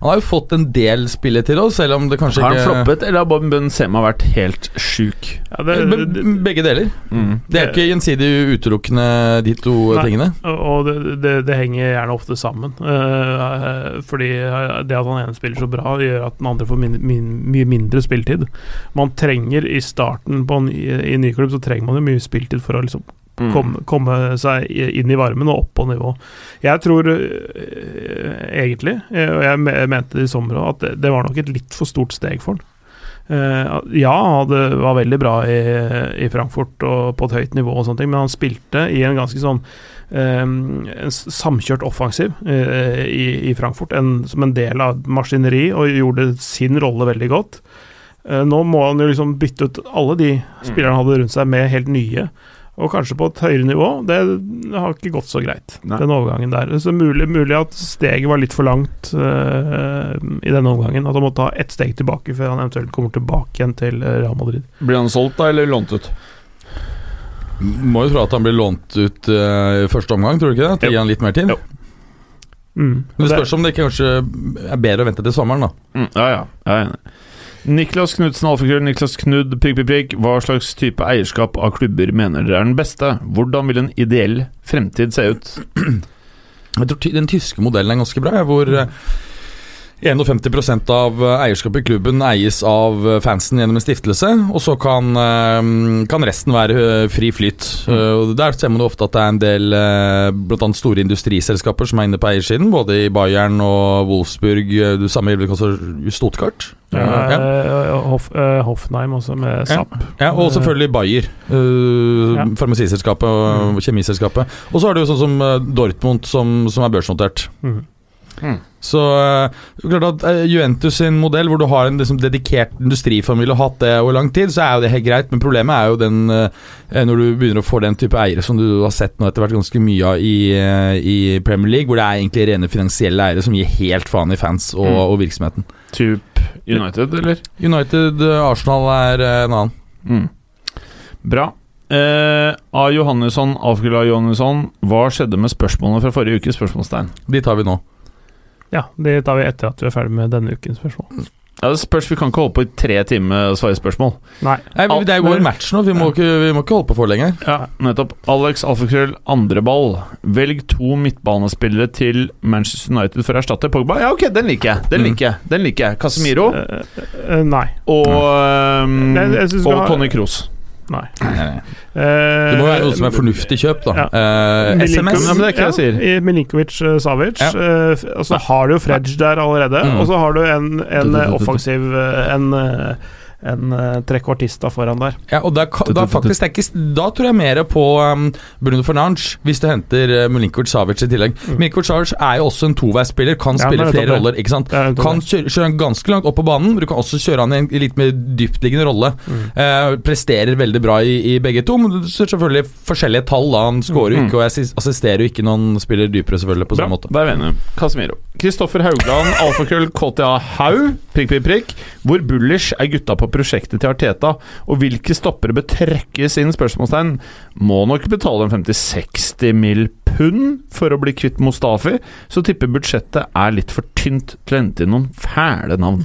han har jo fått en del spillet til oss, selv om det kanskje Har han ikke floppet, eller har Bob Benzema vært helt sjuk? Ja, det, Be- Begge deler. Mm. Det er ikke gjensidig utelukkende, de to Nei. tingene. og det, det, det henger gjerne ofte sammen. Uh, fordi det at han ene spiller så bra, gjør at den andre får min, min, mye mindre spilletid. Man trenger i starten på en, i, i ny klubb, så trenger man jo mye spilletid for å liksom Mm. komme, komme seg inn i varmen og opp på nivå. Jeg tror øh, egentlig, øh, og jeg me- mente det i sommer òg, at det, det var nok et litt for stort steg for han. Eh, ja, det var veldig bra i, i Frankfurt og på et høyt nivå, og sånne ting, men han spilte i en ganske sånn eh, en samkjørt offensiv uh, i, i Frankfurt, en, som en del av maskineri, og gjorde sin rolle veldig godt. Uh, nå må han jo liksom bytte ut alle de spillerne han hadde rundt seg, med helt nye. Og kanskje på et høyere nivå. Det har ikke gått så greit, Nei. den overgangen der. Så mulig, mulig at steget var litt for langt uh, i denne omgangen. At han må ta ett steg tilbake før han eventuelt kommer tilbake igjen til eh, Real Madrid. Blir han solgt, da, eller lånt ut? Må jo tro at han blir lånt ut uh, i første omgang, tror du ikke det? At det Jo. han litt mer tid? Jo. Mm. Men det spørs om det ikke kanskje er bedre å vente til sommeren, da. Mm, ja, ja. Jeg er enig. Niklas Knudsen, alfakrøll, Niklas Knud, prikk, prikk, prikk. Hva slags type eierskap av klubber mener dere er den beste? Hvordan vil en ideell fremtid se ut? Jeg tror den tyske modellen er ganske bra, hvor eh, 51 av eh, eierskapet i klubben eies av eh, fansen gjennom en stiftelse, og så kan, eh, kan resten være fri flyt. Mm. Der ser man ofte at det er en del bl.a. store industriselskaper som er inne på eiersiden, både i Bayern og Wolfsburg, du det samme gjelder kanskje Stuttgart. Ja, Ja. eh, Hoffenheim også, med. SAP. Ja, og selvfølgelig Bayer, Uh, farmasiselskapet og kjemiselskapet. Og så har du sånn som Dortmund, som, som er børsnotert. Mm. Så øh, klart at øh, Juventus sin modell, hvor du har en liksom, dedikert industrifamilie og hatt det over lang tid, så er jo det helt greit, men problemet er jo den øh, når du begynner å få den type eiere som du har sett nå etter hvert ganske mye av i, i Premier League, hvor det er egentlig rene finansielle eiere som gir helt faen i fans og, Mm. og virksomheten. Typ United, eller? United, eh, Arsenal er eh, en annen. Mm. Bra. Eh, A. Johannesson, Afgula Johannesson. Hva skjedde med spørsmålene fra forrige uke? Spørsmålstegn. De tar vi nå. Ja, det tar vi etter at vi er ferdig med denne ukens spørsmål. Ja, det spørs, Vi kan ikke holde på i tre timer og svare spørsmål. Nei. Nei, men Det er jo vår match nå, vi må, ikke, vi må ikke holde på for lenge. Ja, nettopp. Alex Alfakrøll, andre ball. Velg to midtbanespillere til Manchester United for å erstatte Pogba. Ja, ok, den liker jeg. Den Mm. liker jeg. Den liker jeg. Casemiro Eh, eh, nei. og, um, Jeg- jeg synes vi og har- Tony Kroos. Nei. Det Det må være noe som er fornuftig kjøp, da. Ja. Eh, SMS. Ja, men det er ikke ja, jeg sier. i Milinkovic uh, Savic. Ja. eh, f- og så har du jo Fredge der allerede. Mm. Og så har du en, en eh, offensiv eh, En, eh, en eh, trekvartista foran der. Ja, og da, da, faktisk, det ikke, da tror jeg mer på um, Bruno Fernange, hvis du henter uh, Mulinkovic Savic i tillegg. Mm. Mulinkovic Savic er jo også en toveisspiller, kan Ja, spille flere roller. ikke sant? Kan kjøre, kjøre han ganske langt opp på banen, men du kan også kjøre han i en litt mer dyptliggende rolle. Mm. Uh, presterer veldig bra i, i begge to, men det er selvfølgelig forskjellige tall. da Han skårer jo Mm. ikke, og jeg assisterer jo ikke når han spiller dypere, selvfølgelig, på samme måte. da er vi enige. Casemiro. Kristoffer Haugland, alfakrøll KTA Haug, prikk, prikk, prikk. Hvor bullish er gutta på prosjektet til Arteta, og hvilke stoppere bør trekkes inn? Spørsmålstegn. Må nok betale en 50-60 mill. pund for å bli kvitt Mustafi, så tipper budsjettet er litt for tynt til å hente inn noen fæle navn.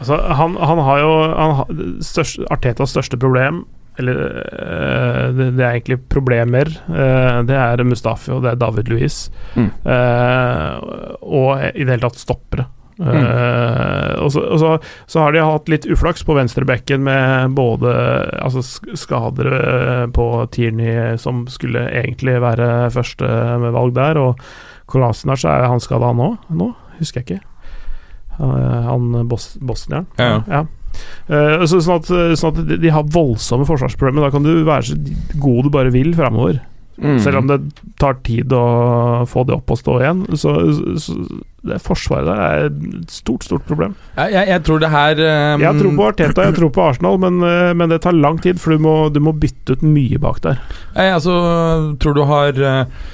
Altså, han, han har jo han har, største, Artetas største problem Eller øh, det, det er egentlig problemer. eh, det er Mustafi og det er David Louis. Mm. Eh, og i det hele tatt stoppere. Eh, og så, og så, så har de hatt litt uflaks på venstrebekken med både altså, skader eh, på Tierney, som skulle egentlig være første med valg der, og Kolasinac, er han skada nå? Nå? Husker jeg ikke. Uh, han bos bosnieren. Ja, ja. Uh, så, sånn, at, sånn at de har voldsomme forsvarsproblemer. Da kan du være så god du bare vil framover. Mm. Selv om det tar tid å få det opp og stå igjen. Så, så det Forsvaret der er et stort, stort problem. Jeg, jeg, jeg tror det her um, Jeg tror på Arteta, jeg tror på Arsenal, men, eh, men det tar lang tid, for du må, du må bytte ut mye bak der. Jeg altså, tror du har eh,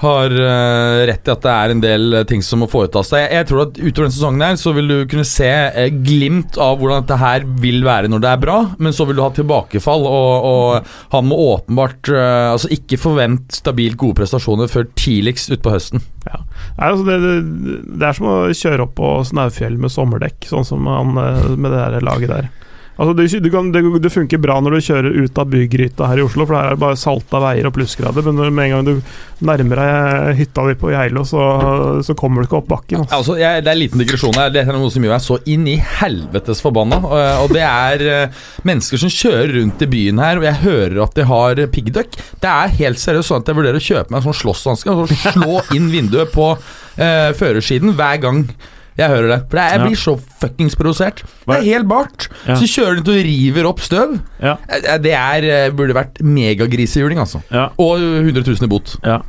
har uh, rett i at det er en del eh, ting som må foretas seg. Jeg, jeg tror at utover denne sesongen her så vil du kunne se uh, glimt av hvordan dette her vil være når det er bra, men så vil du ha tilbakefall, og, og han må åpenbart uh, Altså ikke forvente stabilt gode prestasjoner før tidligst utpå høsten. Nei, altså det, det, det er som å kjøre opp på Snaufjell med sommerdekk, sånn som han med det der laget der. Altså det, du kan, det, det funker bra når du kjører ut av bygryta her i Oslo, for her er det bare salta veier og plussgrader, men med en gang du nærmer deg hytta di på Geilo, så, så kommer du ikke opp bakken. Altså. Altså, jeg, Det er en liten digresjon her. Det er noe som gjør meg så inn i helvetes forbanna. Og, og det er eh, mennesker som kjører rundt i byen her, og jeg hører at de har piggdekk. Det er helt seriøst sånn at jeg vurderer å kjøpe meg en sånn slåsshanske og slå inn vinduet på eh, førersiden hver gang. Jeg hører det. For det er, jeg Ja. blir så fuckings provosert. Det er helt bart. Ja. Så kjører du til og river opp støv. Ja. Eh, Det er, eh, burde vært megagrisehjuling, altså. Ja. Og 100 000 i bot. ja.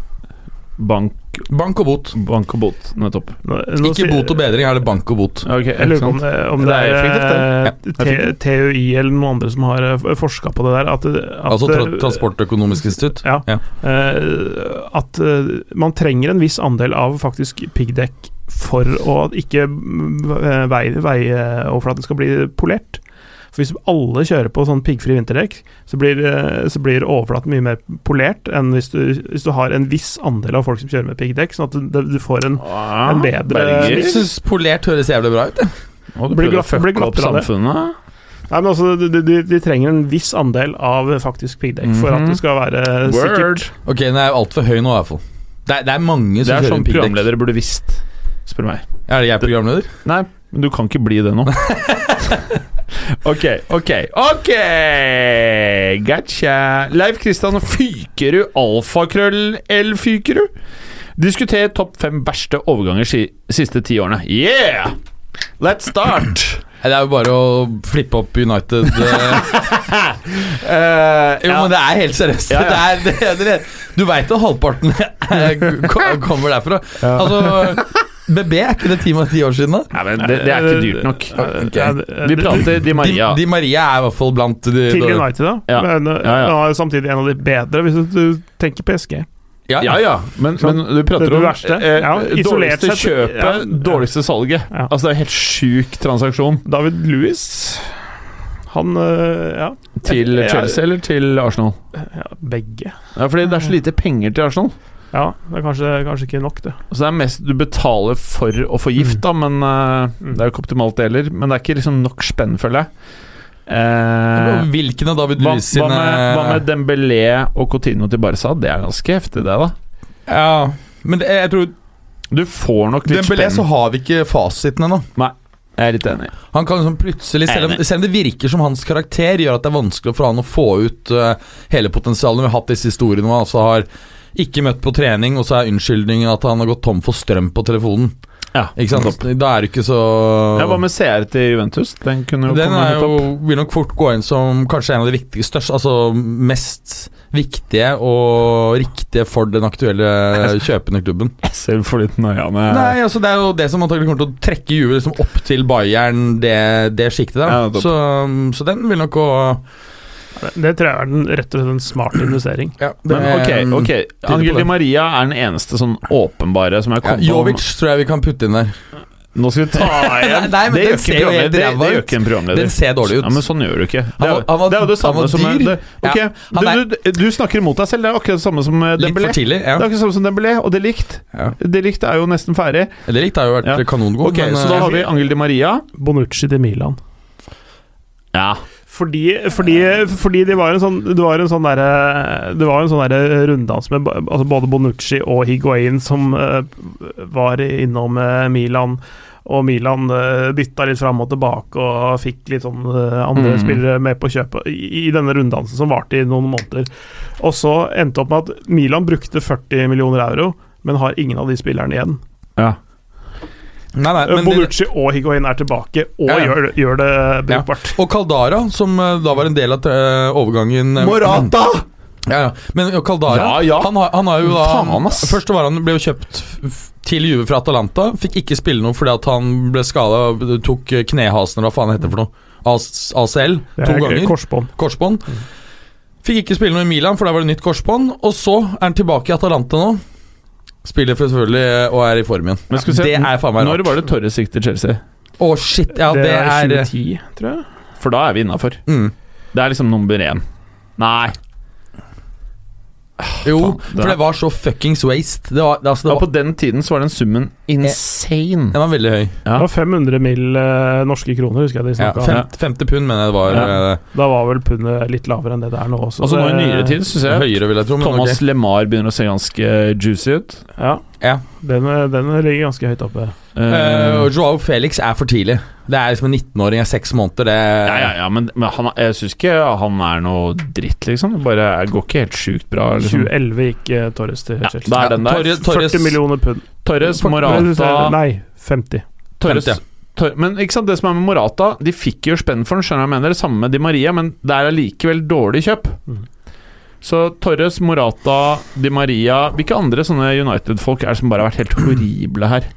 Bank, Bank og bot. bank og bot, nettopp. Nå, nå Ikke bot og bedring, er det bank og bot. Okay, Jeg lurer på om det, om det, Det er er, eh. TUI eller noen andre som har forska på det der. At, at, Altså tra eh, Transportøkonomisk institutt. Ja. Ja. eh, at eh, man trenger en viss andel av faktisk piggdekk for å at ikke veioverflaten vei, skal bli polert. For Hvis alle kjører på sånn piggfri vinterdekk, så blir, eh, så blir overflaten mye mer polert enn hvis du, hvis du har en viss andel av folk som kjører med piggdekk, sånn at du, du får en, Ah, en bedre Jeg syns polert høres jævlig bra ut. jeg. Og du Blir prøver å fucke opp samfunnet? Nei, men altså, de, de, de trenger en viss andel av faktisk piggdekk for at Mhm. det skal være Word. sikkert. Ok, den er altfor høy nå, i hvert fall. Det er, det er mange Det er kjører sånn programledere burde visst, spør meg. Er det jeg programleder? Nei, men du kan ikke bli det nå. ok, ok, ok! Gotcha. Leif Kristian Fykerud, alfakrøll L. Fykerud. Diskuter topp fem verste overganger si siste ti årene. Yeah! Let's start! Det er jo bare å flippe opp United. Eh, Jo, ja. men det er helt seriøst. Ja, ja. Det er, det det du veit at halvparten kommer derfra. Altså BB, er ikke det ti år siden, da? Nei, men det, det er ikke dyrt nok. Okay. Vi prater Di Maria. Di, Di Maria er i hvert fall blant de Til United, da. Ja. Men uh, Ja, ja. er samtidig en av de bedre, hvis du tenker PSG. Ja, Ja ja, men, Sånn. men du prater Det om verste. eh, Ja, dårligste sett, kjøpet, ja. dårligste salget. Ja. Altså Det er en helt sjuk transaksjon. David Louis Han øh, Ja, Til Chelsea eller til Arsenal? ja begge. Ja, fordi det er så lite penger til Arsenal. Ja, det er kanskje, kanskje ikke nok, det. Altså det er mest du betaler for å få gift, da, men uh, Mm. det er jo ikke optimalt det heller. Men det er ikke liksom nok spenn, føler jeg. Eh, Hvilken av David hva, Luiz hva, sine med, hva med Dembélé og Coutinho til Barca? Det er ganske heftig, det, da. Ja, men det, jeg tror Du får nok litt Dembélé så har vi ikke fasiten ennå. Jeg er litt enig. Han kan liksom plutselig, selv om, selv om det virker som hans karakter gjør at det er vanskelig for han å få ut uh, hele potensialet Vi har hatt disse historiene hvor han altså har ikke møtt på trening, og så er unnskyldningen at han har gått tom for strøm på telefonen. Ja, Ikke sant? Da er det ikke så Ja, Hva med CR til Juventus? Den kunne jo Den komme er jo, vil nok fort gå inn som kanskje en av de viktigste, største, altså mest viktige og riktige for den aktuelle kjøpende klubben. Selv fordi Nøyane Nei, altså Det er jo det som antagelig kommer til å trekke Juve liksom opp til Bayern, det, det sjiktet der. Ja, så, så den vil nok gå Det tror jeg er den, rett og slett en smart investering. ja, det- Men ok, ok Angel. Di Maria er den eneste sånn åpenbare som jeg ja, kom på. Jovic tror jeg vi kan putte inn der. Nå skal vi ta igjen. Nei, men det, gjør ikke det, det gjør ikke en programleder. Den ser dårlig ut. Ja, men sånn gjør du ikke. Det er, han var- det er jo det samme som det, Ok, Ja, du, du, du snakker imot deg selv. Det er akkurat det samme som eh, Dembélé. tidlig. Det Ja. er akkurat det samme som Dembélé, og det likt. Ja. Det likt er jo nesten ferdig. Det likt har jo vært Ja. kanongod. Ok, men, Så da eh, har vi Angel Di Maria. Bonucci til Milan. Ja. Fordi, fordi, fordi det var en sånn Det var en sånn derre Det var en sånn derre runddans med altså både Bonucci og Higuain som uh, var innom eh, Milan. Og Milan uh, bytta litt fram og tilbake og fikk litt sånn eh, andre Mm. spillere med på kjøpet i, i denne runddansen som varte i noen måneder. Og så endte opp med at Milan brukte 40 millioner euro, men har ingen av de spillerne igjen. ja. Nei, nei, men det, Bonucci og Higuain er tilbake og Ja, ja. Gjør, det- gjør det brukbart. og Caldara, som eh, da var en del av eh, overgangen eh, Morata! Ja, ja. Men Caldara Ja, ja. Han, har, han har jo da Faen, ass. Først var han ble jo kjøpt til Juve fra Atalanta. Fikk ikke spille noe fordi at han ble skada, tok knehasen eller hva faen det heter for noe. ACL to er ganger. Korsbånd. Korsbånd. Fikk ikke spille noe i Milan, for da var det nytt korsbånd. Og så er han tilbake i Atalanta nå. Spiller selvfølgelig og er i form igjen. Men skal vi se, det er faen meg Når rart. var det Torres gikk til Chelsea? Å, shit. Ja, det, det er er 2010, tror jeg. For da er vi innafor. mm. Det er liksom nummer én. Nei. Jo, faen, for det var så fuckings waste. Det var, det, altså, det Ja, var, på den tiden så var den summen insane. den var veldig høy. Ja. Det var 500 mill. eh, norske kroner, husker jeg de Ja, om. fem, femte pund, mener jeg det var. Ja. eh, Da var vel pundet litt lavere enn det det er nå også. Altså så nå i nyere tid syns jeg Høyere, vil jeg tro. Thomas okay. LeMar begynner å se ganske juicy ut. Ja, Ja. den, den ligger ganske høyt oppe. Eh, Eh, Joao Felix er for tidlig. Det er liksom en 19-åring, er seks måneder. Det ja, ja, ja, men, men han, jeg syns ikke han er noe dritt, liksom. Det bare går ikke helt sjukt bra. Liksom. 2011 gikk eh, Torres til Ja, Chelsea. er den der. Torres- Torres- 40 millioner pund. Torres, Morata Nei, 50. Torres, 50, Tor Men ikke sant, det som er med Morata De fikk jo spenn for den, skjønner jeg mener. Det samme med Di Maria, men det er allikevel dårlig kjøp. Mm. Så Torres, Morata, Di Maria Hvilke andre sånne United-folk er det som bare har vært helt horrible her?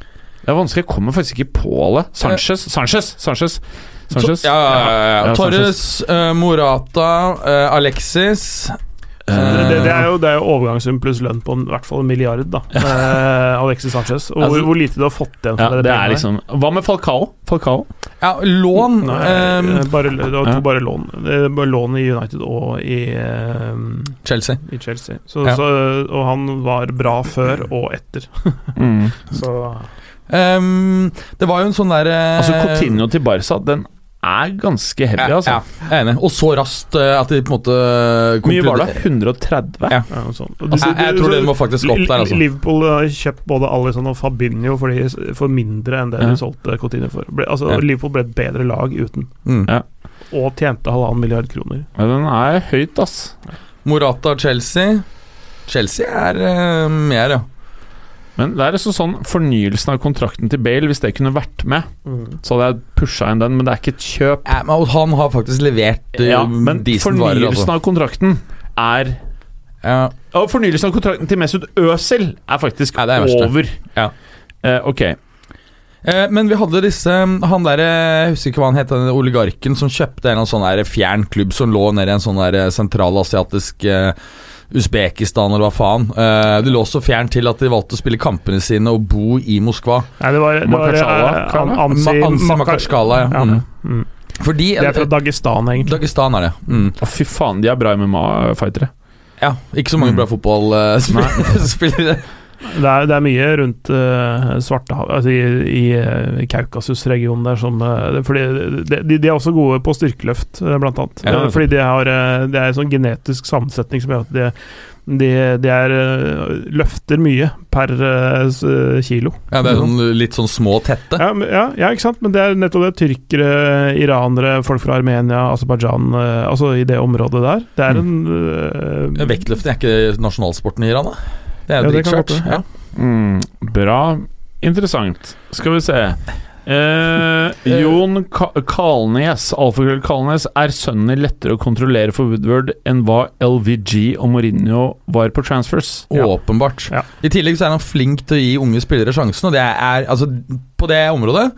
Det er vanskelig, jeg kommer faktisk ikke på alle. Sanchez, Sanchez, Sanchez. Sanchez. To- Ja, ja, ja, ja. Ja, Torres, uh, Morata, uh, Alexis Eh, Det, det, det, er jo, det er jo overgangssum pluss lønn på en, i hvert fall en milliard, da. Eh, Alexis Sanchez. Og hvor, Altså- hvor lite du har fått igjen ja, det. det er liksom Hva med Falcao? Falcao? Ja, lån Nei, eh, eh, bare, det var to bare lån. Bare lån i United og i, eh, Chelsea. i Chelsea. Så, Ja. så, og han var bra før og etter. Mm. Så Ehm, det var jo en sånn der eh, Altså Coutinho til Barca, den er ganske heavy, ja, altså. ja, jeg er enig. Og så raskt eh, at de på en måte Hvor mye var det? 130? Ja. ja, sånn. du, Altså, jeg, jeg tror så- den må faktisk opp der, altså. Liverpool har kjøpt både Alison og Fabinho for, de, for mindre enn det Ja. de solgte Coutinho for. Ble, altså, Ja. Liverpool ble et bedre lag uten, Mm. Ja. og tjente halvannen milliard kroner. Ja, den er høyt, ass. Morata Chelsea. Chelsea er uh, mer, ja. Men det er liksom sånn fornyelsen av kontrakten til Bale, hvis det kunne vært med, så hadde jeg pusha inn den, men det er ikke et kjøp. Ja, men han har faktisk levert uh, Ja, men varer, fornyelsen altså. av kontrakten er Ja. Og fornyelsen av kontrakten til Mesut Øsel er faktisk Ja, det er over. Ja. Uh, ok. Uh, men vi hadde disse Han der, jeg husker ikke hva han het, den oligarken som kjøpte en eller annen sånn der fjern klubb som lå nede i en sånn sentralasiatisk eh, Usbekistan eller hva faen. Uh, det lå så fjernt til at de valgte å spille kampene sine og bo i Moskva. Nei, det var, det var Makhatsjala, eh? Ansi Ma- Ansi ja. Ja. Mm. Mm. Fordi Det er fra Dagestan, egentlig. Dagestan er det. Mm. Oh, fy faen, de er bra MMA-fightere. Ja, ikke så mange Mm. bra fotballspillere. Det er, det er mye rundt uh, Svartehavet, altså i, i eh, Kaukasus-regionen der som uh, Fordi de, de, de er også gode på styrkeløft, uh, blant annet. Ja, ja. fordi de har Det er en sånn genetisk sammensetning som gjør at de, de, de er, løfter mye per kilo. Ja, det er sånn, litt sånn små og tette. Ja, ja, ja, ikke sant? Men det er nettopp det. Tyrkere, iranere, folk fra Armenia, Aserbajdsjan Altså i det området der. Det er en eh, Vektløfting er ikke nasjonalsporten i Iran, da? Det er Ja, være, ja. Mm, bra. Interessant. Skal vi se. Eh, Jon Ka Kalnes, alfakrøll Kalnes, er sønnen lettere å kontrollere for Woodward enn hva LVG og Mourinho var på transfers? Ja. Åpenbart. Ja. I tillegg så er han flink til å gi unge spillere sjansen, og det er altså På det området,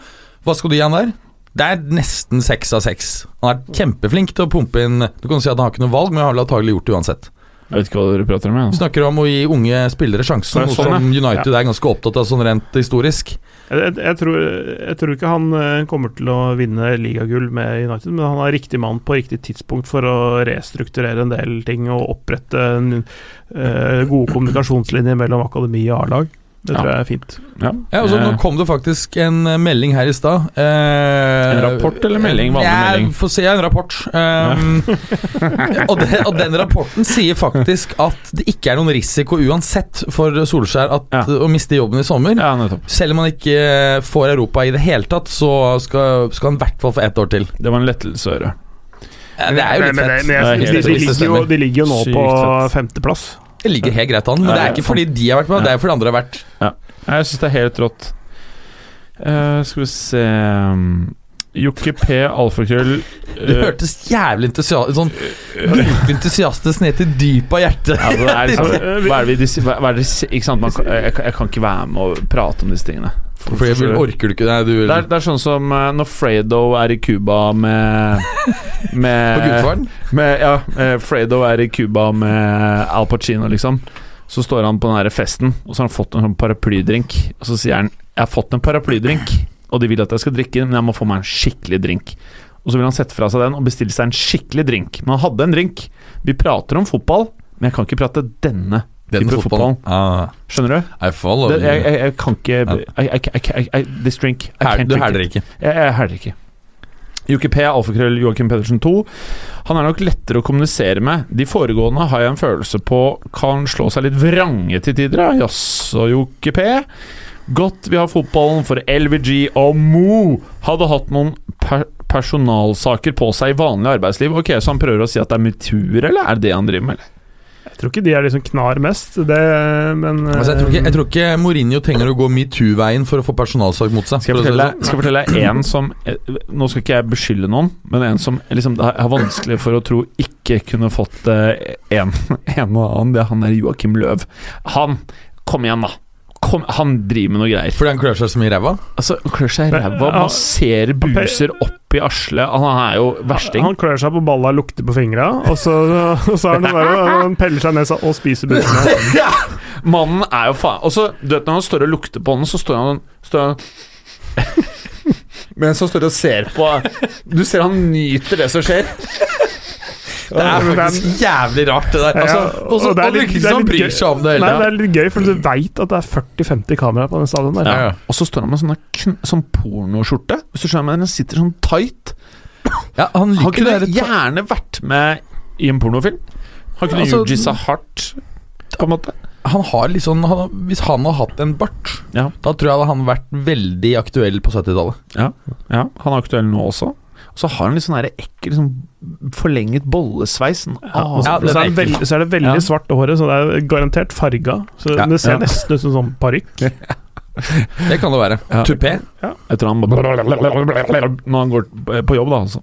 hva skal du gi han der? Det er nesten seks av seks. Han er kjempeflink til å pumpe inn Du kan si at han har ikke noe valg, men han har vel antagelig gjort det uansett. Jeg vet ikke hva dere prater om. Vi snakker om å gi unge spillere sjansen, noe sånn, som United er ganske opptatt av sånn rent historisk. Jeg, jeg, jeg, tror, jeg tror ikke han eh, kommer til å vinne ligagull med United, men han er riktig mann på riktig tidspunkt for å restrukturere en del ting og opprette en, eh, gode kommunikasjonslinjer mellom akademi og A-lag. Det Ja. tror jeg er fint. Ja. Ja, altså, Nå Eh, kom det faktisk en eh, melding her i stad. Eh, En rapport eller melding? Vanlig jeg melding? Får se en rapport. Um, og, det, og den rapporten sier faktisk at det ikke er noen risiko uansett for Solskjær at, Ja. å miste jobben i sommer. ja. Selv om han ikke får Europa i det hele tatt, så skal, skal han i hvert fall få ett år til. Det var en lettelse å høre. Ja, det er jo litt Men- men- fett. men jeg de, ligger jo, de ligger jo nå Sykt på femteplass. Det ligger helt greit an, men det er ikke fordi de har vært med, det er fordi andre har vært. Jeg syns det er helt rått. Uh, skal vi se um, Jokke P. Alfakrøll Du eh, hørtes jævlig entusiastisk Sånn virkelig entusiastisk ned til dypet av hjertet. ja, det er liksom, hva er det vi hva er det, ikke sant? Man, jeg, jeg kan ikke være med og prate om disse tingene. For- jeg vil orker du ikke det? Du, det, er, det er sånn som eh, når Fredo er i Cuba med på Med, gudfaren? med Ja, eh, Fredo er i Cuba med Al Pacino, liksom. Så står han på den her festen, og så har han fått en sånn paraplydrink. Og så sier han 'Jeg har fått en paraplydrink, og de vil at jeg skal drikke men jeg må få meg en skikkelig drink'. Og så vil han sette fra seg den og bestille seg en skikkelig drink. Men han hadde en drink. Vi prater om fotball, men jeg kan ikke prate denne Den fotballen. fotball. Ah, Skjønner du? I follow Det, jeg, jeg, jeg kan ikke I, I, I, This drink I Her- can't Du herder ikke. Jeg, jeg herder ikke. Jokke P, alfakrøll Joakim Pedersen 2. Han er nok lettere å kommunisere med. De foregående har jeg en følelse på kan slå seg litt vrange til tider. ja. Jaså, P. Godt vi har fotballen, for LVG og Mo hadde hatt noen per personalsaker på seg i vanlig arbeidsliv. Ok, Så han prøver å si at det er mutur, eller er det det han driver med? eller? Jeg tror ikke de er de liksom knar mest, det, men Altså, jeg, tror ikke, eh, jeg tror ikke Mourinho trenger å gå metoo-veien for å få personalsak mot seg. Skal jeg det fortelle, deg, skal jeg fortelle en som eh, Nå skal ikke jeg beskylde noen, men en som liksom har har vanskelig for å tro ikke kunne fått eh, en, en og annen. Det er han der Joakim Løv. Han Kom igjen, da! Kom, han driver med noe greier. Fordi han klør seg så mye i ræva? Altså, Han klør seg i ræva, ja, masserer buser opp i arslet. Han er jo versting. Han klør seg på balla, lukter på fingra, og så, og så er han bare, han peller seg ned og spiser busene. Mannen er jo faen Og så, du vet når han står og lukter på den, så står han, står han Mens han står og ser på Du ser han nyter det som skjer. Det er faktisk jævlig rart, det der. Altså, Ja, og så og det er litt- det er litt bryr gøy. seg om det Nei, det er litt gøy, for du veit at det er 40-50 kameraer på den stadion der. Ja, ja. Og så står han med sånne kn sånn pornoskjorte. Hvis du skjønner, men Den sitter sånn tight. Ja, han Han liker kunne det gjerne vært med i en pornofilm. Han kunne Altså, Jizza hardt, på en måte. Han har sånn han, Hvis han hadde hatt en bart, Ja. da tror jeg hadde han vært veldig aktuell på 70-tallet. Ja, Han er aktuell nå også. Så har han litt sånn ekkel sånn forlenget bollesveis. Sånn, Ja, så, Ja, så, er det veldig, det Ja. svart håret, så det er garantert farga. Så Ja. det ser nesten ut som sånn parykk. Det kan det være. Tupé. Etter han Når han går på jobb, da, altså.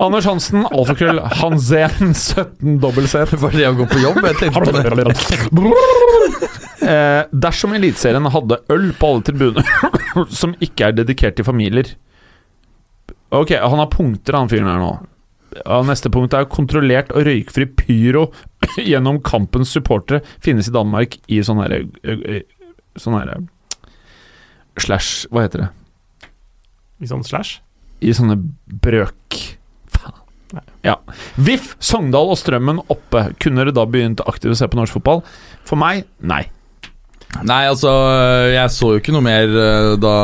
Anders Hansen, alfakrøll, Hansen, 17 dobbel C. Var det å gå på jobb? Jeg tenkte på det. Eh, dersom Eliteserien hadde øl på alle tribuner som ikke er dedikert til familier Ok, han har punkter, han fyren her nå. Ja, neste punkt er kontrollert og røykfri pyro gjennom kampens supportere finnes i Danmark i sånn herre Sånn herre Slash Hva heter det? I sånn slash. I sånne brøk... Faen. Ja. VIF, Sogndal og Strømmen oppe. Kunne dere da begynt aktivt å se på norsk fotball? For meg, nei. Nei, altså, jeg så jo ikke noe mer eh, da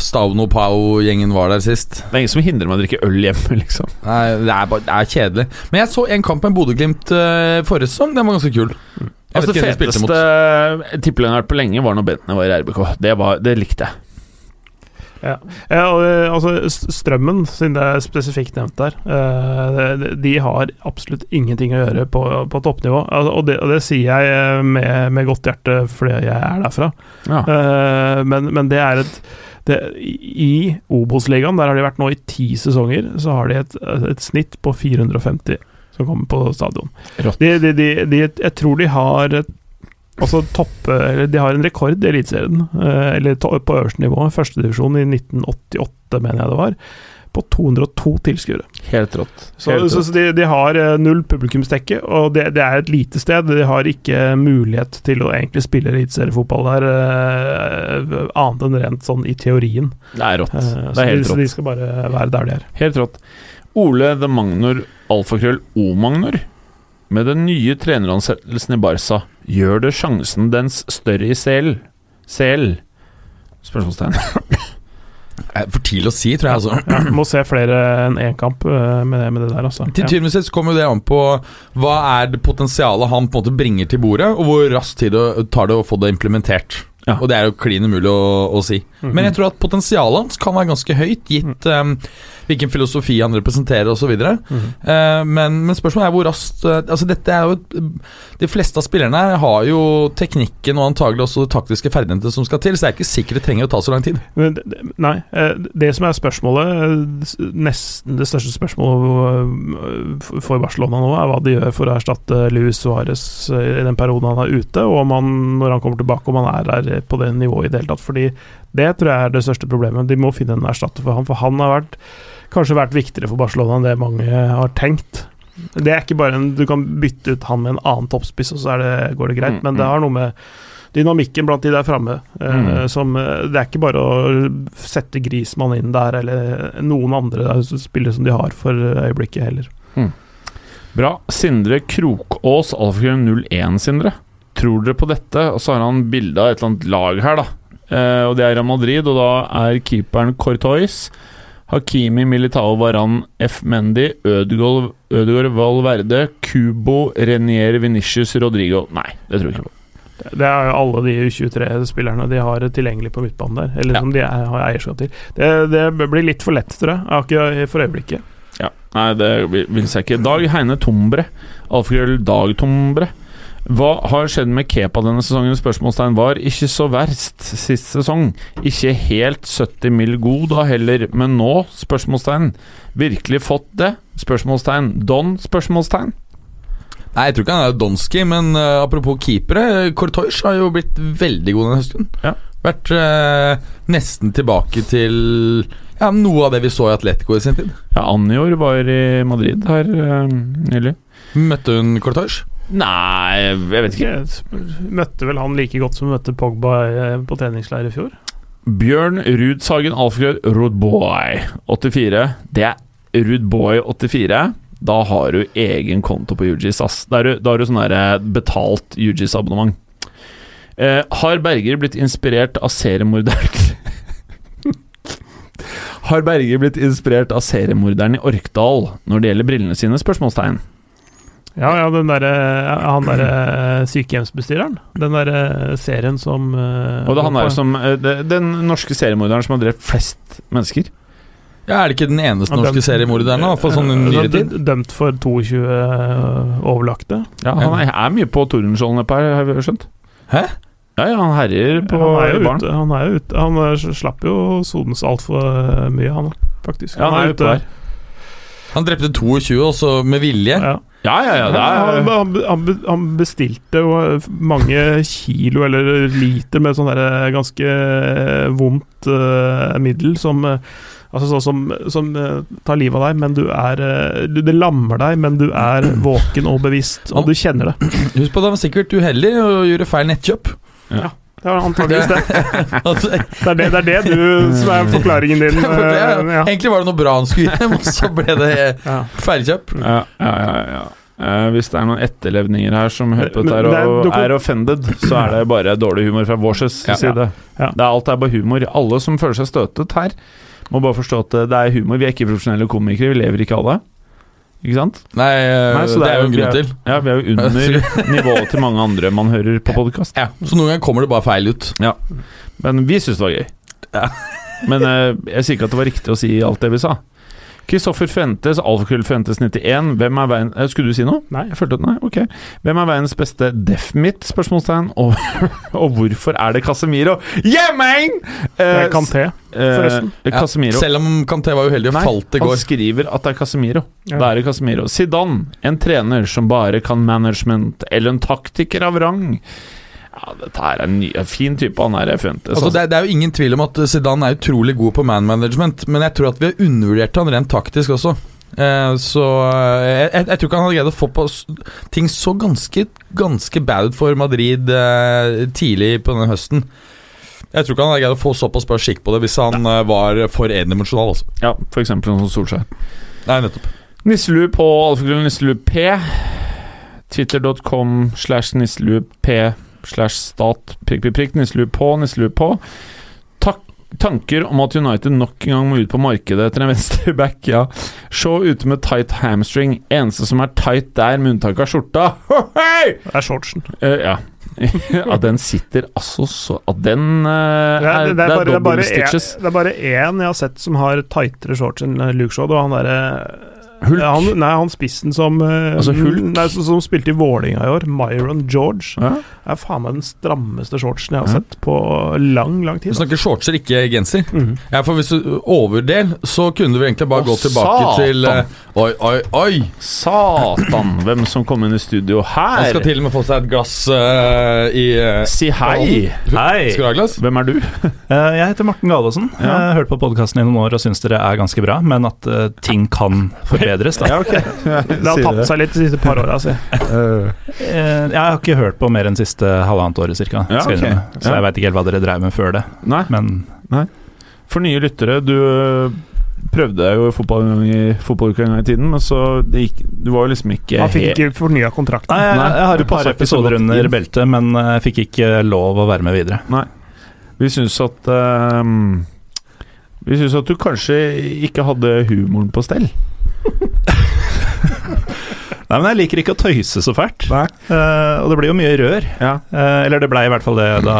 Stavno Pau-gjengen var der sist. Det er ingen som hindrer meg å drikke øl hjemme, liksom. Nei, det er, bare, det er kjedelig. Men jeg så en kamp med Bodø-Glimt uh, forrige sesong. Den var ganske kul. Jeg Altså, det feteste har vært på lenge, var når Bentner var i RBK. Det, var, det likte jeg. Ja, og, eh, altså Strømmen, siden det er spesifikt nevnt der, eh, de- har absolutt ingenting å gjøre på, på toppnivå. Og, det, og det sier jeg eh, med, med godt hjerte fordi jeg er derfra. Ja. Men, men det er et det, I Obos-ligaen, der har de vært nå i ti sesonger, så har de et, et snitt på 450 som kommer på stadion. De, de, de, jeg tror de har et Altså topp, eller De har en rekord i Eliteserien, eh, eller på øverste nivå, førstedivisjon i 1988, mener jeg det var, på 202 tilskuere. Helt rått. Så, Helt så, så de, de har eh, null publikumsdekke, og det, det er et lite sted. De har ikke mulighet til å egentlig spille eliteseriefotball der, uh, annet enn rent sånn i teorien. Det er rått. Uh, Det er de, rått. så de skal bare være der de er. Helt rått. Ole the Magnor, alfakrøll O-Magnor. Med den nye treneransettelsen i Barca, gjør det sjansen dens større i CL? CL? Spørsmålstegn. Eh, For tidlig å si, tror jeg. altså Ja, må se flere enn én kamp eh, med, det- med det der, altså. Til Ja. og sist kommer det an på hva er det potensialet han på en måte bringer til bordet, og hvor raskt tid det tar det å få det implementert. Ja. Og det er jo klin umulig å, å si. Mhm. Men jeg tror at potensialet hans kan være ganske høyt, gitt eh, hvilken filosofi han representerer osv. Mm. Uh, men, men spørsmålet er hvor raskt eh, Altså dette er jo De fleste av spillerne her har jo teknikken og antagelig også de taktiske ferdighetene som skal til, så det er ikke sikkert det trenger å ta så lang tid. Men det- det- Nei, eh, det som er spørsmålet, eh, nesten det største spørsmålet eh, for Barcelona nå, er hva de gjør for å erstatte Luis Suárez i den perioden han er ute, og om han, når han kommer tilbake, om han er der på det nivået i det hele tatt. Fordi det tror jeg er det største problemet. De må finne en erstatter for han, for han har vært, kanskje vært viktigere for Barcelona enn det mange har tenkt. Det er ikke bare en Du kan bytte ut han med en annen toppspiss, og så er det, går det greit, Mm, men det mm. har noe med dynamikken blant de der framme. eh, Mm. som, eh, det er ikke bare å sette Grismann inn der, eller noen andre spillere som de har for øyeblikket heller. Bra. Sindre Krokås, alfakrøll 01, Sindre. Tror dere på dette? Og så har han bilde av et eller annet lag her, da. Eh, og det er Real Madrid, og da er keeperen Cortois. Hakimi, Militao, Varan, F. Mendy, Ødegaard, Ødegaard Valverde, Cubo, Renier, Venicius, Rodrigo Nei, det tror jeg ikke på. Det er jo alle de U23-spillerne de har tilgjengelig på midtbanen der, eller Ja. som de er, har eierskap til. Det, det blir litt for lett, tror jeg, akkurat for øyeblikket. Ja, Nei, det vil jeg ikke. Dag Heine Tombre. Alfakrøll Dag Tombre. Hva har skjedd med Kepa denne sesongen? Spørsmålstegn var ikke så verst sist sesong. Ikke helt 70 mil god da heller, men nå? Spørsmålstegn. Virkelig fått det? Spørsmålstegn. Don? Spørsmålstegn. Nei, jeg tror ikke han er Donski, men uh, apropos keepere Kortois har jo blitt veldig god denne høsten. Ja. Vært uh, nesten tilbake til ja, noe av det vi så i Atletico i sin tid. Ja, Anjor var i Madrid her uh, nylig. Møtte hun Kortois? Nei, jeg vet ikke. Jeg møtte vel han like godt som møtte Pogba eh, på treningsleir i fjor. Bjørn Rudsagen Alfgrød Rudboy 84. Det er Rudboy 84. Da har du egen konto på UGIS. ass. Da, har du, du sånn eh, betalt UGIS-abonnement. Eh, har Berger blitt inspirert av seriemorderen Har Berger blitt inspirert av seriemorderen i Orkdal når det gjelder brillene sine? Spørsmålstegn. Ja, ja, den der, Han derre sykehjemsbestyreren. Den derre serien som eh, Og det er han der som eh, Den norske seriemorderen som har drept flest mennesker. Ja, Er det ikke den eneste dømt, norske seriemorderen da, for sånn nyere tid? Dømt- for 22 overlagte. Ja, Han er, er mye på Tordenskjolden nedpå her, har vi skjønt. Hæ? Ja, ja, han herjer på han er barn. ute. Han, er jo ute. han eh, slapp jo sones altfor mye, han faktisk. Ja, han er ute der. Han drepte 22, også med vilje. Ja. Ja, ja, ja, er han, han, han bestilte jo mange kilo eller liter med sånn der ganske vondt uh, middel som, eh, Altså sånn som, som eh, tar livet av deg, men du er eh, du, Det lammer deg, men du er våken og bevisst, og du kjenner det. Husk på at han var sikkert uheldig og gjorde feil nettkjøp. Det var antakeligvis det. Altså, Det er det, det er det du som er forklaringen din. eh, ja. Egentlig var det noe bra han skulle gjøre, men så ble det Ja. feilkjøp. Ja, ja, ja, ja. Uh, hvis det er noen etterlevninger her som hører på dette er- og er offended, så er det bare dårlig humor fra vår Ja. side. Ja. Det er alt er bare humor. Alle som føler seg støtet her, må bare forstå at eh, det er humor. Vi er ikke profesjonelle komikere, vi lever ikke alle. Ikke sant? Nei, eh, Nei, det, det er jo en grunn til. Ja, vi er jo under nivået til mange andre man hører på podkast. Ja, Så noen ganger kommer det bare feil ut. Men vi syns det var gøy. Ja. Men eh, jeg sier ikke at det var riktig å si alt det vi sa. Kristoffer Fuentes, Alfakrøll Fuentes 91. Hvem er veien eh, Skulle du si noe? Nei. Jeg følte at nei, ok. Hvem er veiens beste defmit? Spørsmålstegn. Og, og hvorfor er det Casemiro? Yeah, man! Eh, Kanté, forresten. eh, Casemiro. Selv om Kanté var uheldig og Nei, falt i han skriver at det er Casemiro. Ja. Da er det Casemiro. Zidane, en trener som bare kan management, eller en taktiker av rang. Ja, dette her er en ny, en fin type, han er Fuentes. Altså, det, er, det er jo ingen tvil om at Zidane er utrolig god på man management, men jeg tror at vi har undervurdert han rent taktisk også. Eh, så eh, jeg, jeg, tror ikke han hadde greid å få på ting så ganske, ganske bad for Madrid eh, tidlig på denne høsten. Jeg tror ikke han hadde greid å få såpass bra skikk på det hvis han eh, var for endimensjonal. Altså. Ja, sånn som Solskjær. Nei, nettopp. Nisselue på alfakrøll nisselue p. Twitter.com slash nisselue p slash stat prikk, prikk, prikk. Nisselue på, nisselue på. Tak tanker om at United nok en gang må ut på markedet etter en venstreback, ja. Shaw ute med tight hamstring. Eneste som er tight der, med unntak av skjorta. Det er shortsen. Uh, ja. ja, den sitter altså så At den eh, Det er, er, det, er bare, det, er bare en, det er bare én jeg har sett som har tightere shorts enn eh, Luke Shaw. Det var han derre Hulk. Han, nei, han spissen som eh, Altså Hulk? Nei, som, som spilte i Vålinga i år, Myron George, Ja. er faen meg den strammeste shortsen jeg har sett på lang, lang Du tid. snakker shortser, ikke genser. Mm. Ja, for Hvis du overdel, så kunne du egentlig bare Å, gå tilbake satan. til uh, Oi, oi, oi! Satan, hvem som kom inn i studio her? Han skal til og med få seg et glass uh, i uh, Si hei! Hei! Skal du ha glass? Hvem er du? Eh, Jeg heter Morten Galaasen. Ja. Jeg har hørt på podkasten i noen år og syns dere er ganske bra, men at ting kan forbedres. Da. Ja, okay. Det har tapt seg litt de siste par åra, si. Eh, Jeg har ikke hørt på mer enn siste halvannet året cirka, Ja, jeg så Ja. jeg veit ikke helt hva dere drev med før det. Nei, Men for nye lyttere, du øh, prøvde deg jo i fotball en gang i fotballuka en gang i tiden, men så det gikk Du var jo liksom ikke Han fikk ikke fornya kontrakten. Nei, jeg, jeg har et par episoder under inn. beltet, men eh, jeg fikk ikke lov å være med videre. Nei. Vi syns at um, Vi syns at du kanskje ikke hadde humoren på stell. Nei, men jeg liker ikke å tøyse så fælt. Nei. Eh, og det blir jo mye rør. Ja, Uh, eller det blei i hvert fall det da,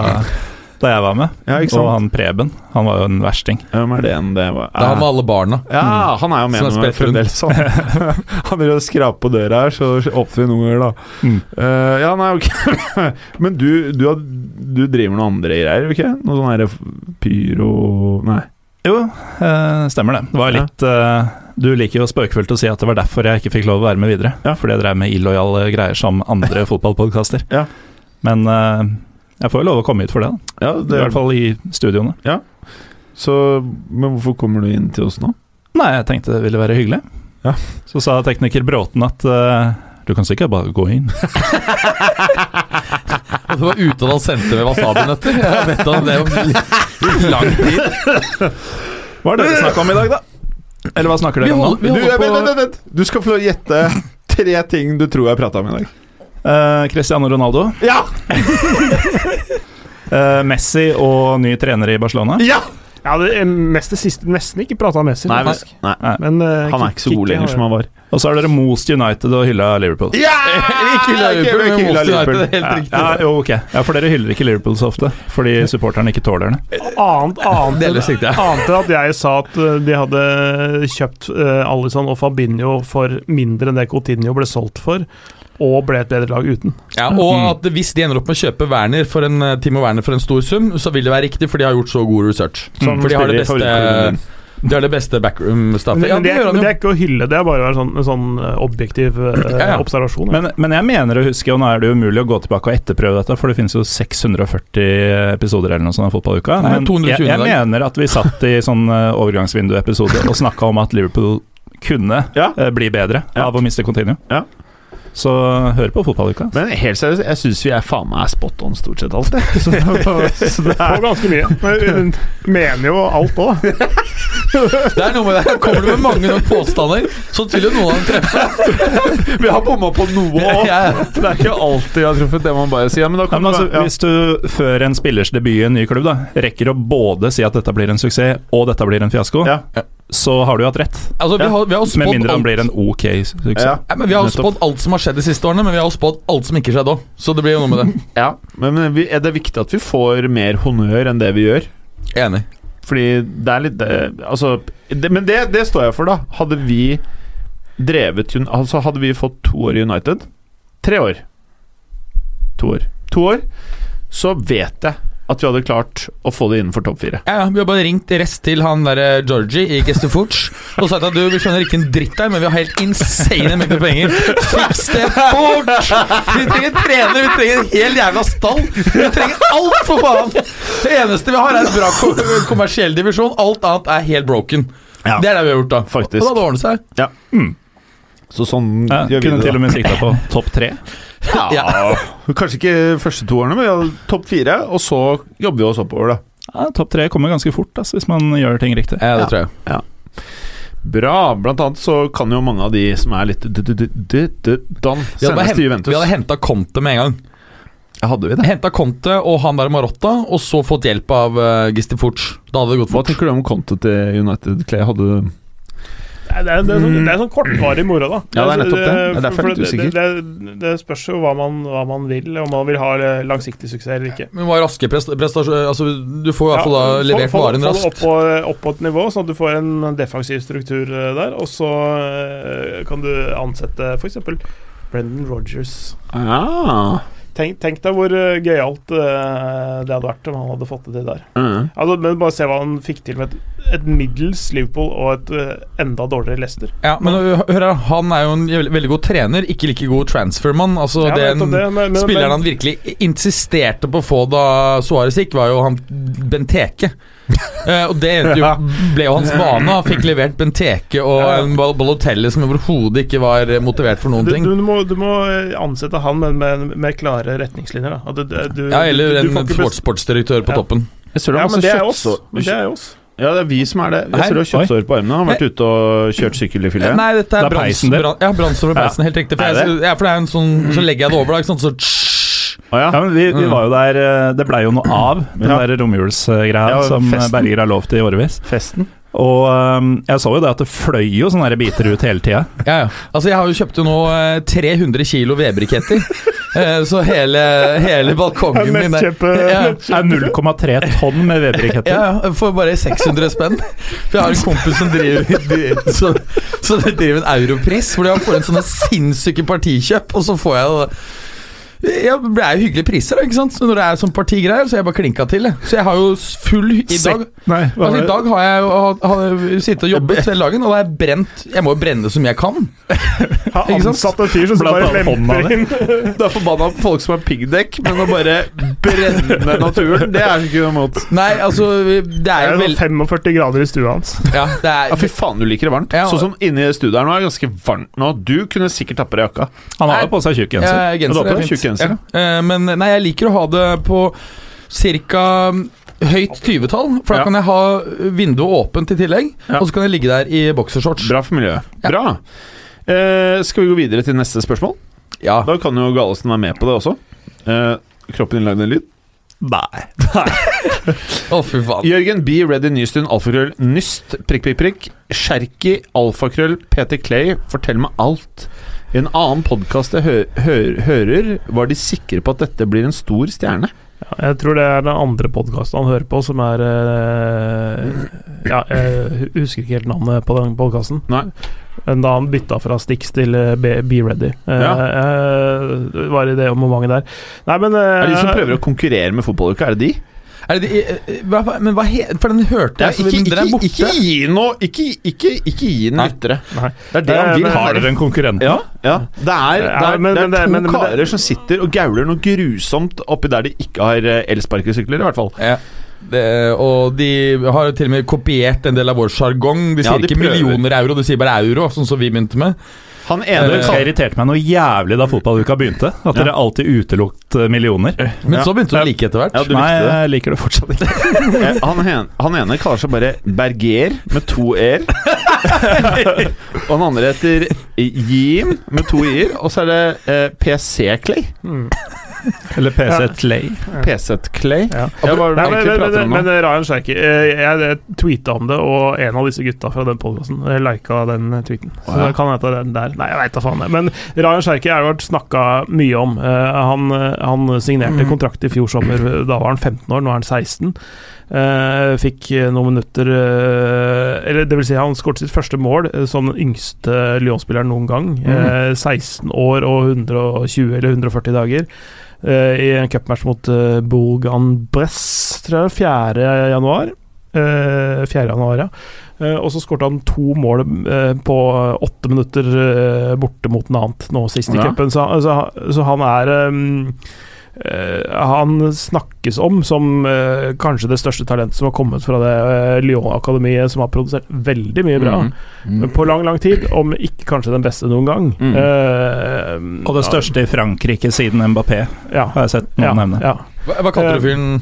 da jeg var med. ja ikke Og han Preben, han var jo en versting. Hvem er det det var? Det er han med alle barna. Ja, han er jo med rundt. fremdeles. Han, han vil jo skrape på døra her, så åpner vi noen ganger, da. Mm. Uh, ja, nei, ok. Men du, du, har, du driver med noen andre greier, ikke? Noe sånn herre pyro Nei. Jo, eh, stemmer det. Det var litt eh, Du liker jo spøkefullt å si at det var derfor jeg ikke fikk lov å være med videre. Ja. Fordi jeg drev med illojale greier som andre fotballpodkaster. Ja. Men uh, jeg får jo lov å komme hit for det, da. Ja, I hvert fall i studioene. Ja. Så, men hvorfor kommer du inn til oss nå? Nei, jeg tenkte det ville være hyggelig. Ja. Så sa tekniker Bråten at uh, du kan sikkert bare gå inn. Det var ute da han sendte med wasabinøtter. Jeg vet om det om lang tid. Hva er det dere snakker om i dag, da? Eller hva snakker dere om nå? vi Du, vent, vent, vent, vent. du skal få gjette tre ting du tror jeg prata om i dag. Uh, Cristiano Ronaldo, Ja! uh, Messi og ny trener i Barcelona. Ja! Ja, det er mest det siste. Nesten ikke prata om Messi. Nei, faktisk. nei, Men, uh, han er ikke så god lenger som han var. Og så er dere most United og hylla Liverpool. Ja! Ikke hylla Liverpool, men hylla Most United, helt riktig. Ja, jo, ok. Ja, For dere hyller ikke Liverpool så ofte, fordi supporterne ikke tåler det. Annet, annet, Delvis annet enn at jeg sa at eh, de hadde kjøpt uh, Alison og Fabinho for mindre enn det Coutinho ble solgt for, og ble et bedre lag uten. Ja, og at hvis de ender opp med å kjøpe Werner for en, eh, Timo Werner for en stor sum, så vil det være riktig, for de har gjort så god research. Som for de har det beste. De har det beste backroom-staffet. Ja, det det, det er ikke å hylle, det er bare å være sånn, en sånn eh, objektiv eh, Ja, ja. observasjon. ja. Men, men jeg mener å huske, og nå er det umulig å gå tilbake og etterprøve dette, for det finnes jo 640 episoder eller noe sånt av fotballuka. Men jeg, jeg mener at vi satt i sånn eh, overgangsvinduepisode og snakka om at Liverpool kunne Ja. eh, bli bedre Ja. av å miste Continuo. Ja. Så hør på fotballuka. Men helt seriøst, jeg syns vi er faen meg spot on stort sett alt Så, så det Og er ganske mye. Men hun mener jo alt òg. Det er noe med det. Kommer du med mange nok påstander, så vil jo noen av dem treffe. Vi har bomma på noe òg. Ja, ja. Det er ikke alltid jeg har truffet det man bare sier. Ja, men da Nei, men altså, ja. Hvis du før en spillers debut i en ny klubb da rekker å både si at dette blir en suksess og dette blir en fiasko, Ja. Så har du jo hatt rett. Altså, vi har, vi har Med mindre han alt. blir en ok suksess. Ja. Ja, men vi har jo spådd alt som har skjedd de siste årene, men vi har jo spådd alt som ikke skjedde òg. Så det blir jo noe med det. Ja, men, men er det viktig at vi får mer honnør enn det vi gjør? Enig. Fordi det er litt det, Altså det, Men det, det står jeg for, da. Hadde vi drevet Altså Hadde vi fått to år i United Tre år. To år. To år. Så vet jeg at vi hadde klart å få det innenfor topp fire. Ja, ja, Vi har bare ringt rest til han derre Georgie i Gestefuch og sagt at du, vi skjønner ikke en dritt her, men vi har helt insane mengder penger. Fiks det fort! Vi trenger trener, vi trenger en hel jævla stall. Vi trenger alt, for faen! Det eneste vi har, er en bra kommersiell divisjon. Alt annet er helt broken. Ja. Det er det vi har gjort, da. Faktisk. Og da hadde det ordnet seg. Så sånn Ja, gjør vi kunne til og med sikta på topp tre. Ja. Kanskje ikke første to årene, men vi hadde topp fire, og så jobber vi oss oppover, da. Ja, topp tre kommer ganske fort altså, hvis man gjør ting riktig. Ja, det Ja. tror jeg. Bra. Blant annet så kan jo mange av de som er litt d- d- d- d- d- Vi hadde, sendes til Juventus. vi hadde henta Conte med en gang. Hadde vi det? Henta Conte og han der Marotta, og så fått hjelp av uh, Gistifuch. Da hadde det gått Hva tenker du om Conte til United, Clay? Hadde du Det er, det, er, sånn, det er sånn kortvarig moro, da. Ja, det er nettopp det. Det er for- derfor jeg er litt usikker. Det, det, det spørs jo hva man, hva man vil, om man vil ha eh, langsiktig suksess eller ikke. Men hva er raske prest prestasjoner Altså, du får i hvert fall da få- levert få- varen få det raskt. Opp på, opp på et nivå, sånn at du får en defensiv struktur eh, der. Og så eh, kan du ansette f.eks. Brendan Rogers. ah. Tenk, tenk deg hvor uh, gøyalt eh, det hadde vært om han hadde fått det til der. mm. Altså, men Bare se hva han fikk til med et, et middels Liverpool og et eh, enda dårligere Leicester. Ja, men uh, hør her, han er jo en veldig, veldig god trener, ikke like god transfermann. Altså, Ja, den det, men- men- spilleren men- han virkelig insisterte på å få da Suárez gikk, var jo han Benteke. Eh, og det jo, ble jo hans vane. Han fikk levert Benteke og en Bal- Balotelli som overhodet ikke var eh, motivert for noen ting. du, må, du må eh, ansette han med, med, med klare retningslinjer. Da. At du, du, Ja, eller du- du en sportsdirektør på Ja. toppen. Jeg ser det Ja, men det er oss. Men det er oss. Ja, det er vi som er det. Jeg ser du har kjøttsår på armene. Har vært ute og kjørt sykkel i filet. Nei, dette er, Det er peisen, det. Ja, brannsår og peisen. Helt riktig. For, jeg, ja, for det er en sånn Så legger jeg det over, da. Ikke sant? Så Å, ja. Ja, vi, vi Mm. var jo der eh, Det blei jo noe av, den Ja. der romjulsgreia Ja, som. Berger har lovt i årevis. Festen. Og um, jeg så jo det at det fløy jo sånne biter ut hele tida. Ja, ja. Altså, jeg har jo kjøpt jo nå eh, 300 kilo vebriketter. Eh, så hele, hele balkongen min er, ja, er 0,3 tonn med vedbriketter. ja, ja, for bare 600 spenn. For jeg har en kompis som driver så, så driver en europris, hvor de får en sånne sinnssyke partikjøp, og så får jeg det ja, Det er jo hyggelige priser, da, ikke sant? Så når det er sånn partigreier, så har jeg bare klinka til. jeg. Så jeg har jo full I dag Nei, Altså, I dag har jeg jo har, har sittet og jobbet hele dagen, og da har jeg brent Jeg må jo brenne som jeg kan. Har Ikke sant? ansatt en fyr som bare lemper inn Du er forbanna på folk som har piggdekk, men å bare brenne naturen, det er ikke noe imot. Nei, altså Det Det er er jo vel... 45 grader i stua hans. Ja, det er Ja, fy faen, du liker det varmt. Ja, Sånn som inne i studioet her nå er det ganske varmt nå. Du kunne sikkert tatt på deg jakka. Han har jo på seg tjukk genser. Ja, genser er genser, Ja. Eh, Men nei, jeg liker å ha det på ca. høyt 20-tall, for da Ja. kan jeg ha vinduet åpent i tillegg. Ja. Og så kan jeg ligge der i boksershorts. Bra for miljøet. Bra. Eh, skal vi gå videre til neste spørsmål? Ja. Da kan jo Galesen være med på det også. Eh, kroppen din lagde en lyd. Nei. Å, fy faen. Jørgen B. Ready Nystuen, alfakrøll, nyst, prikk, prikk, prikk. Sherky, alfakrøll, Peter Clay, fortell meg alt. I en annen podkast jeg hø hø hører, var de sikre på at dette blir en stor stjerne. Ja, jeg tror det er den andre podkasten han hører på, som er eh, Ja, jeg husker ikke helt navnet på den podkasten. Da han bytta fra Stix til eh, Be, Be Ready. Eh, Ja. det var i det momentet der. Nei, men uh, Er det de som prøver å konkurrere med fotballuka? Er det de? Er det eh, hva, hva- men hva he, For den hørte jeg, så ikke, den er borte. ikke gi noe Ikke, ikke, ikke gi den lyttere. Det er det han Eh, vil ha. Har dere en konkurrent? Ja, ja. Det er, det Ja, er, men- det er to men- men karer som sitter og gauler noe grusomt oppi der de ikke har eh, elsparkesykler, i hvert fall. Ja. Det, og de har til og med kopiert en del av vår sjargong. De Ja, sier de ikke prøver. millioner euro, de sier bare euro, sånn som vi begynte med. Han Eh, ene uh, irriterte meg noe jævlig da fotballuka begynte. At dere alltid utelukket millioner. Men Ja. så begynte du å like etter hvert. Ja, du Nei, likte det. jeg liker det fortsatt ikke. Eh, han, en, han ene kaller seg bare Berger med to e-er. og han andre heter Jim med to i-er. Og så er det eh, PC Clay. Mm. Eller PC Clay. PC Clay. Ja. Ja, Nei, men, men, men, men Ryan Sherky eh, Jeg, jeg tweeta om det, og en av disse gutta fra den podkasten lika den tweeten. Så det kan hete den der. Nei, jeg veit da faen. Men Ryan Sherky har vært snakka mye om. Eh, han, eh, han signerte Mm. kontrakt i fjor sommer. Da var han 15 år, nå er han 16. Eh, fikk eh, noen minutter eh, Eller det vil si, han skåret sitt første mål som den yngste Lyon-spilleren noen gang. Mm. Eh, 16 år og 120 eller 140 dager. I en cupmatch mot Bourg-en-Bresse, tror jeg, 4. januar. Eh, 4. januar, ja. Og så skåret han to mål på åtte minutter borte mot Nant nå sist i Ja. cupen, så, så, så han er han snakkes om som eh, kanskje det største talentet som har kommet fra det eh, Lyon-akademiet, som har produsert veldig mye bra Mm. Mm. på lang, lang tid, om ikke kanskje den beste noen gang. Mm. Uh, Og det største i Frankrike siden Mbappé, ja, har jeg sett noen ja, nevne. ja. Hva, hva kalte du fyren?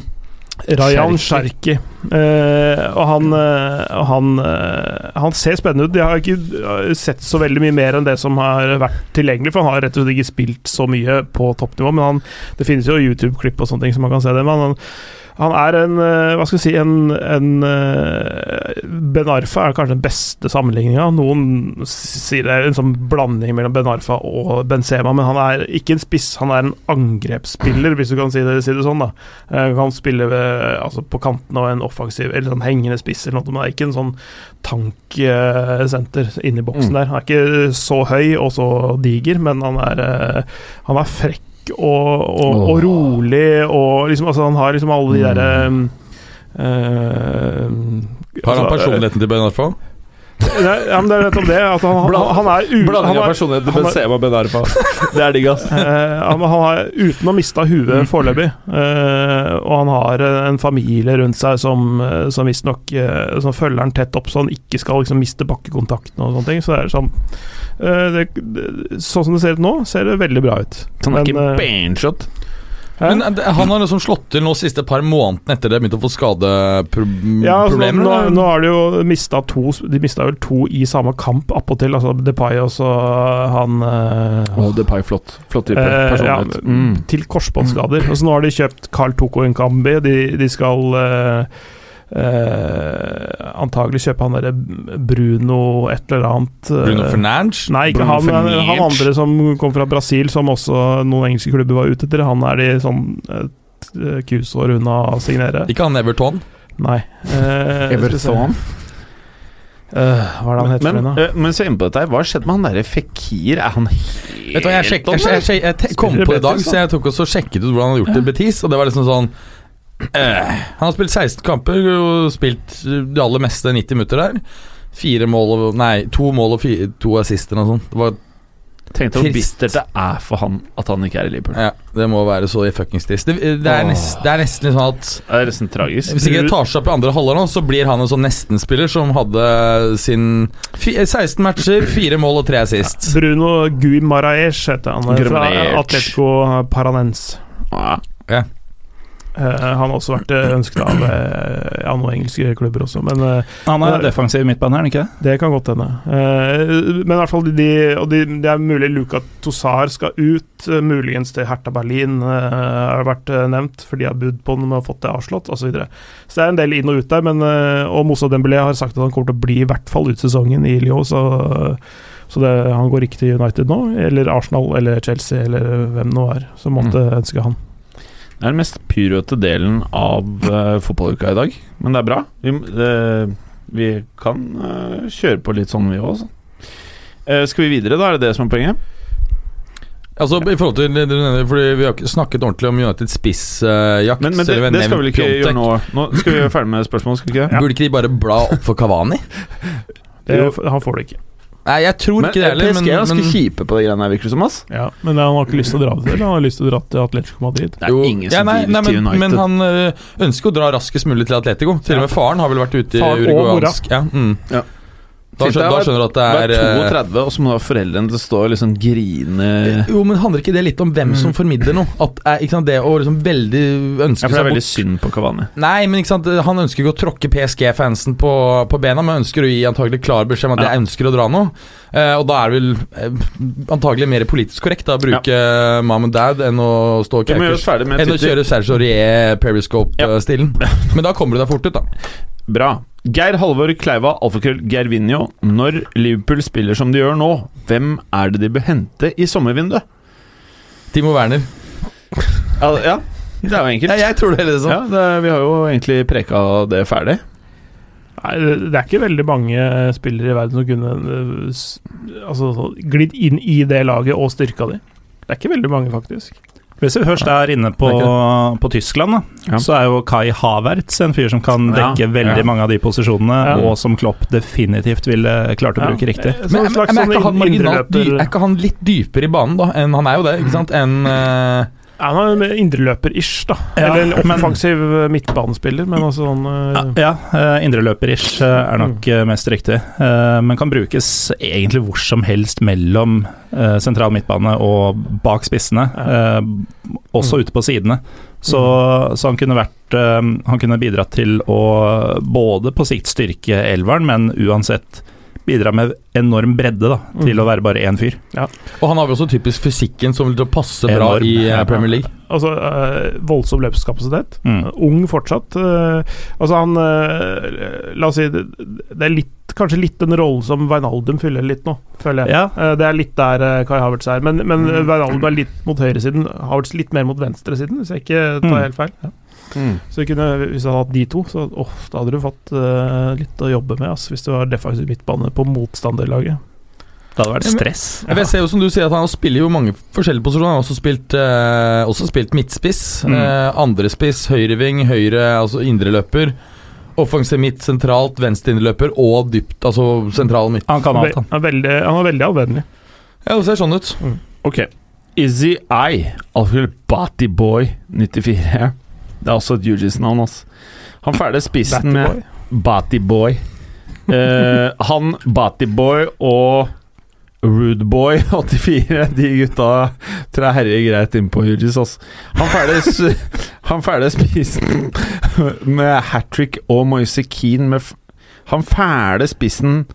Rayan Sherky. Eh, og han, eh, han, eh, han ser spennende ut. Jeg har ikke eh, sett så veldig mye mer enn det som har vært tilgjengelig, for han har rett og slett ikke spilt så mye på toppnivå. Men han, det finnes jo YouTube-klipp og sånne ting som man kan se det. Men han, han er en eh, Hva skal jeg si En, en eh, Ben Arfa er kanskje den beste sammenligninga. Noen sier det er en sånn blanding mellom Ben Arfa og Benzema, men han er ikke en spiss, han er en angrepsspiller, hvis du kan si det, si det sånn. da Han Kan spille ved, altså på kanten og en offensiv eller sånn hengende spiss eller noe, men det er ikke en sånn tanksenter inni boksen Mm. der. Han er ikke så høy og så diger, men han er, eh, han er frekk og, og, og rolig og liksom Altså, han har liksom alle de Mm. derre uh, Har han altså, personligheten til Ben Arfa? Ja, men det er nettopp det. At han, han, han er u... Blanding av er- personlighet til Benzema Ben Arfa. Det er digg, ass. Eh, han, er har, uten å miste huet foreløpig. Eh, og han har en familie rundt seg som, eh, som visstnok følger han tett opp, så han ikke skal liksom miste bakkekontakten og sånne ting. Så det er sånn det, Sånn som det ser ut nå, ser det veldig bra ut. Han er Men, ikke benshot. Men eh, Han har liksom slått til nå siste par månedene etter det begynte å få skadeproblemer. Ja, altså, nå, nå har de jo mista to De mista vel to i samme kamp appåtil. Altså Depay og så han eh, oh, Depay, flott. Flott type Eh, personlighet. ja, Mm. Til korsbåndskader. Og så nå har de kjøpt Carl Toko Nkambi. De, de skal eh, eh, antagelig kjøpe han derre Bruno et eller annet. eh, Bruno Fernandes. Nei, ikke Bruno han, Fernandes. han andre som kom fra Brasil, som også noen engelske klubber var ute etter. Han er de sånn et eh, kusår unna å signere. Ikke han Everton. Nei. Eh, Everton. se. Eh, hva er det han heter Men men se mens jeg er inne på dette, her, hva skjedde med han derre Fikir? Er han helt Vet du hva, Jeg, sjek, jeg, jeg, jeg, jeg, kom på det i dag, så jeg tok også sjekket ut hvordan han hadde gjort det i Betis. Og det var liksom sånn eh, Han har spilt 16 kamper og spilt det aller meste 90 minutter der. Fire mål og Nei, to mål og fire, to assister og sånn. sånt. Det var Tenkte hvor bittert det er for han at han ikke er i Liverpool. Ja, det må være så fuckings trist. Det, det, er nest, det er nesten litt sånn at Det er nesten tragisk. Hvis ikke det tar seg opp i andre halvår nå, så blir han en sånn nestenspiller som hadde sin fi, 16 matcher, fire mål og tre assist. Bruno Guimaraes heter han. eh, Fra Atletico Paranens. Ja. Eh, han har også vært eh, ønsket av eh, ja, noen engelske klubber også, men eh, Han er defensiv midtbane, er han ikke det? det kan godt hende. Eh, men i hvert fall de, og de, det er mulig Luka Tosar skal ut, eh, muligens til Hertha Berlin eh, har vært eh, nevnt, for de har budd på den og fått det avslått, osv. Så, videre. så det er en del inn og ut der, men eh, og Moussa Dembélé har sagt at han kommer til å bli i hvert fall ut sesongen i Lyon, så, så det, han går ikke til United nå, eller Arsenal eller Chelsea eller hvem det nå er som måtte ønske han. Det er den mest pyrete delen av uh, fotballuka i dag, men det er bra. Vi, uh, vi kan uh, kjøre på litt sånn, vi òg. skal vi videre, da? Er det det som er poenget? Altså i forhold til det du nevner, Fordi Vi har ikke snakket ordentlig om United spissjakt. Men, men det, det skal vi ikke gjøre nå. Nå skal vi gjøre ferdig med spørsmål, skal vi ikke det? Burde ikke de bare bla opp for Kavani? Det, han får det ikke. Nei, jeg tror Men ikke det heller. PSG er ganske men, kjipe på de greiene her, virker det som. ass Ja, Men han har ikke lyst til å dra det til. Han har lyst til å dra til Atletico Madrid. Det er jo, ingen ja, som nei, vil nei, til United. men han øh, ønsker å dra raskest mulig til Atletico. Til og med faren har vel vært ute i Far mora. ja, mm. Ja. Da, skjønner, da skjønner du at det er er øh, 32, og så må du ha foreldrene til å stå og liksom grine Jo, men handler ikke det litt om hvem som formidler noe? At, eh, sant, Det å liksom veldig ønske seg bort det er veldig synd på Kavani. Nei, men sant, han ønsker ikke å tråkke PSG-fansen på, på bena, men ønsker å gi antagelig klar beskjed om at Ja. jeg ønsker å dra nå. Eh, og da er det vel eh, antagelig mer politisk korrekt da, å bruke mom and dad enn å stå og Enn å kjøre Serge Aurier Periscope-stilen. Men da kommer du deg fort ut, da. Bra. Geir Halvor Kleiva, alfakrøll Gervinho. Når Liverpool spiller som de gjør nå, hvem er det de bør hente i sommervinduet? Timo Werner. Ja, ja det er jo enkelt. Ja, jeg tror det er liksom. Ja, det, vi har jo egentlig preka det ferdig. Nei, det det er ikke veldig mange spillere i verden som kunne øh, altså, glidd inn i det laget og styrka de. Det er ikke veldig mange, faktisk. Hvis vi først er inne på, Det på Tyskland, da, Ja. så er jo Kai Havertz en fyr som kan Ja, dekke veldig ja. mange av de posisjonene, Ja. og som Klopp definitivt ville klart å Ja. bruke riktig. Eh, Men, men, men er, ikke han sånn marginalt dy, indreløper- er ikke han litt dypere i banen, da? Enn, han er jo det, ikke sant? Enn eh, Ja, Han er en indreløper-ish, da. Ja, Eller en offensiv men, midtbanespiller, men altså sånn uh, Ja, ja indreløper-ish eh, er nok mm. mest riktig, Uh, men kan brukes egentlig hvor som helst mellom uh, sentral midtbane og bak spissene, eh, også ute på sidene. Så, så han kunne vært eh, Han kunne bidratt til å både på sikt styrke elveren, men uansett bidra med enorm bredde da, til Mm. å være bare én fyr. Og han har jo også typisk fysikken som vil passe bra Enorm. i eh, Premier League. Altså øh, voldsom løpskapasitet. Mm. Ung fortsatt. Uh, altså han øh, La oss si det, det er litt kanskje litt den rollen som Wijnaldum fyller litt nå, føler jeg. Ja, Det er litt der Kai Havertz er, men, men Mm. Wijnaldum er litt mot høyresiden. Havertz litt mer mot venstresiden, hvis jeg ikke tar Mm. helt feil. Så vi kunne, hvis jeg hadde hatt de to, så oh, da hadde du fått uh, litt å jobbe med, Altså, hvis du var defensiv midtbane på motstanderlaget. det hadde vært stress. Jeg vet, ser jo som du sier at Han spiller jo mange forskjellige posisjoner. Han har også spilt, uh, også spilt midtspiss, Mm. uh, andrespiss, høyreving, høyre, altså indreløper. Offensiv midt, sentralt, venstre indreløper og dypt, altså sentral midt. Han kan alt, han. Han er veldig, han er veldig anvendelig. Ja, det ser sånn ut. Ok. Izzy I, Alfred Boy 94. Det er også et Hugis-navn, ass. Han ferdig spissen med Boy. Eh, han Boy og Rudeboy 84, de gutta tror jeg herjer greit inn på Hugis, ass. Han ferdig, han ferdig spissen med hat trick og Moise Keane med Han fæle spissen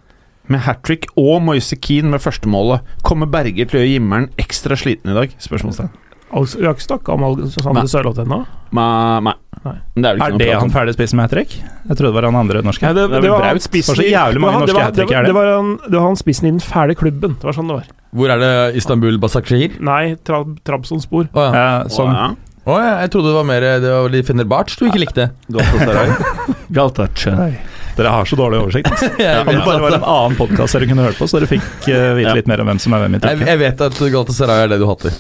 med hat trick og Moise Keane med førstemålet. Kommer Berger til å gjøre Gimmeren ekstra sliten i dag? Spørsmålstegn. Altså, vi har ikke snakka om Alexander Sørloth ennå. Nei. Nei. Men Det er, vel ikke Er det han ferdig spissen med hat trick? Jeg trodde det var han andre norske. Nei, det, Det det, var han spissen så i- jævlig mange norske det var- det han, spissen i den fæle klubben. Det var sånn det var. Hvor er det Istanbul Basakshir? Nei, tra Trabzonspor. Å ja. Eh, sånn. oh, ja. Å, ja. Jeg trodde det var mer Det var Finner Barts du ikke likte. Galtasaray. Dere har så dårlig oversikt. Jeg Om det bare var en annen podkast dere kunne hørt på, så dere fikk uh, vite Ja. litt mer om hvem som er hvem i jeg, Tyrkia. jeg vet at Galatasaray er det du hater.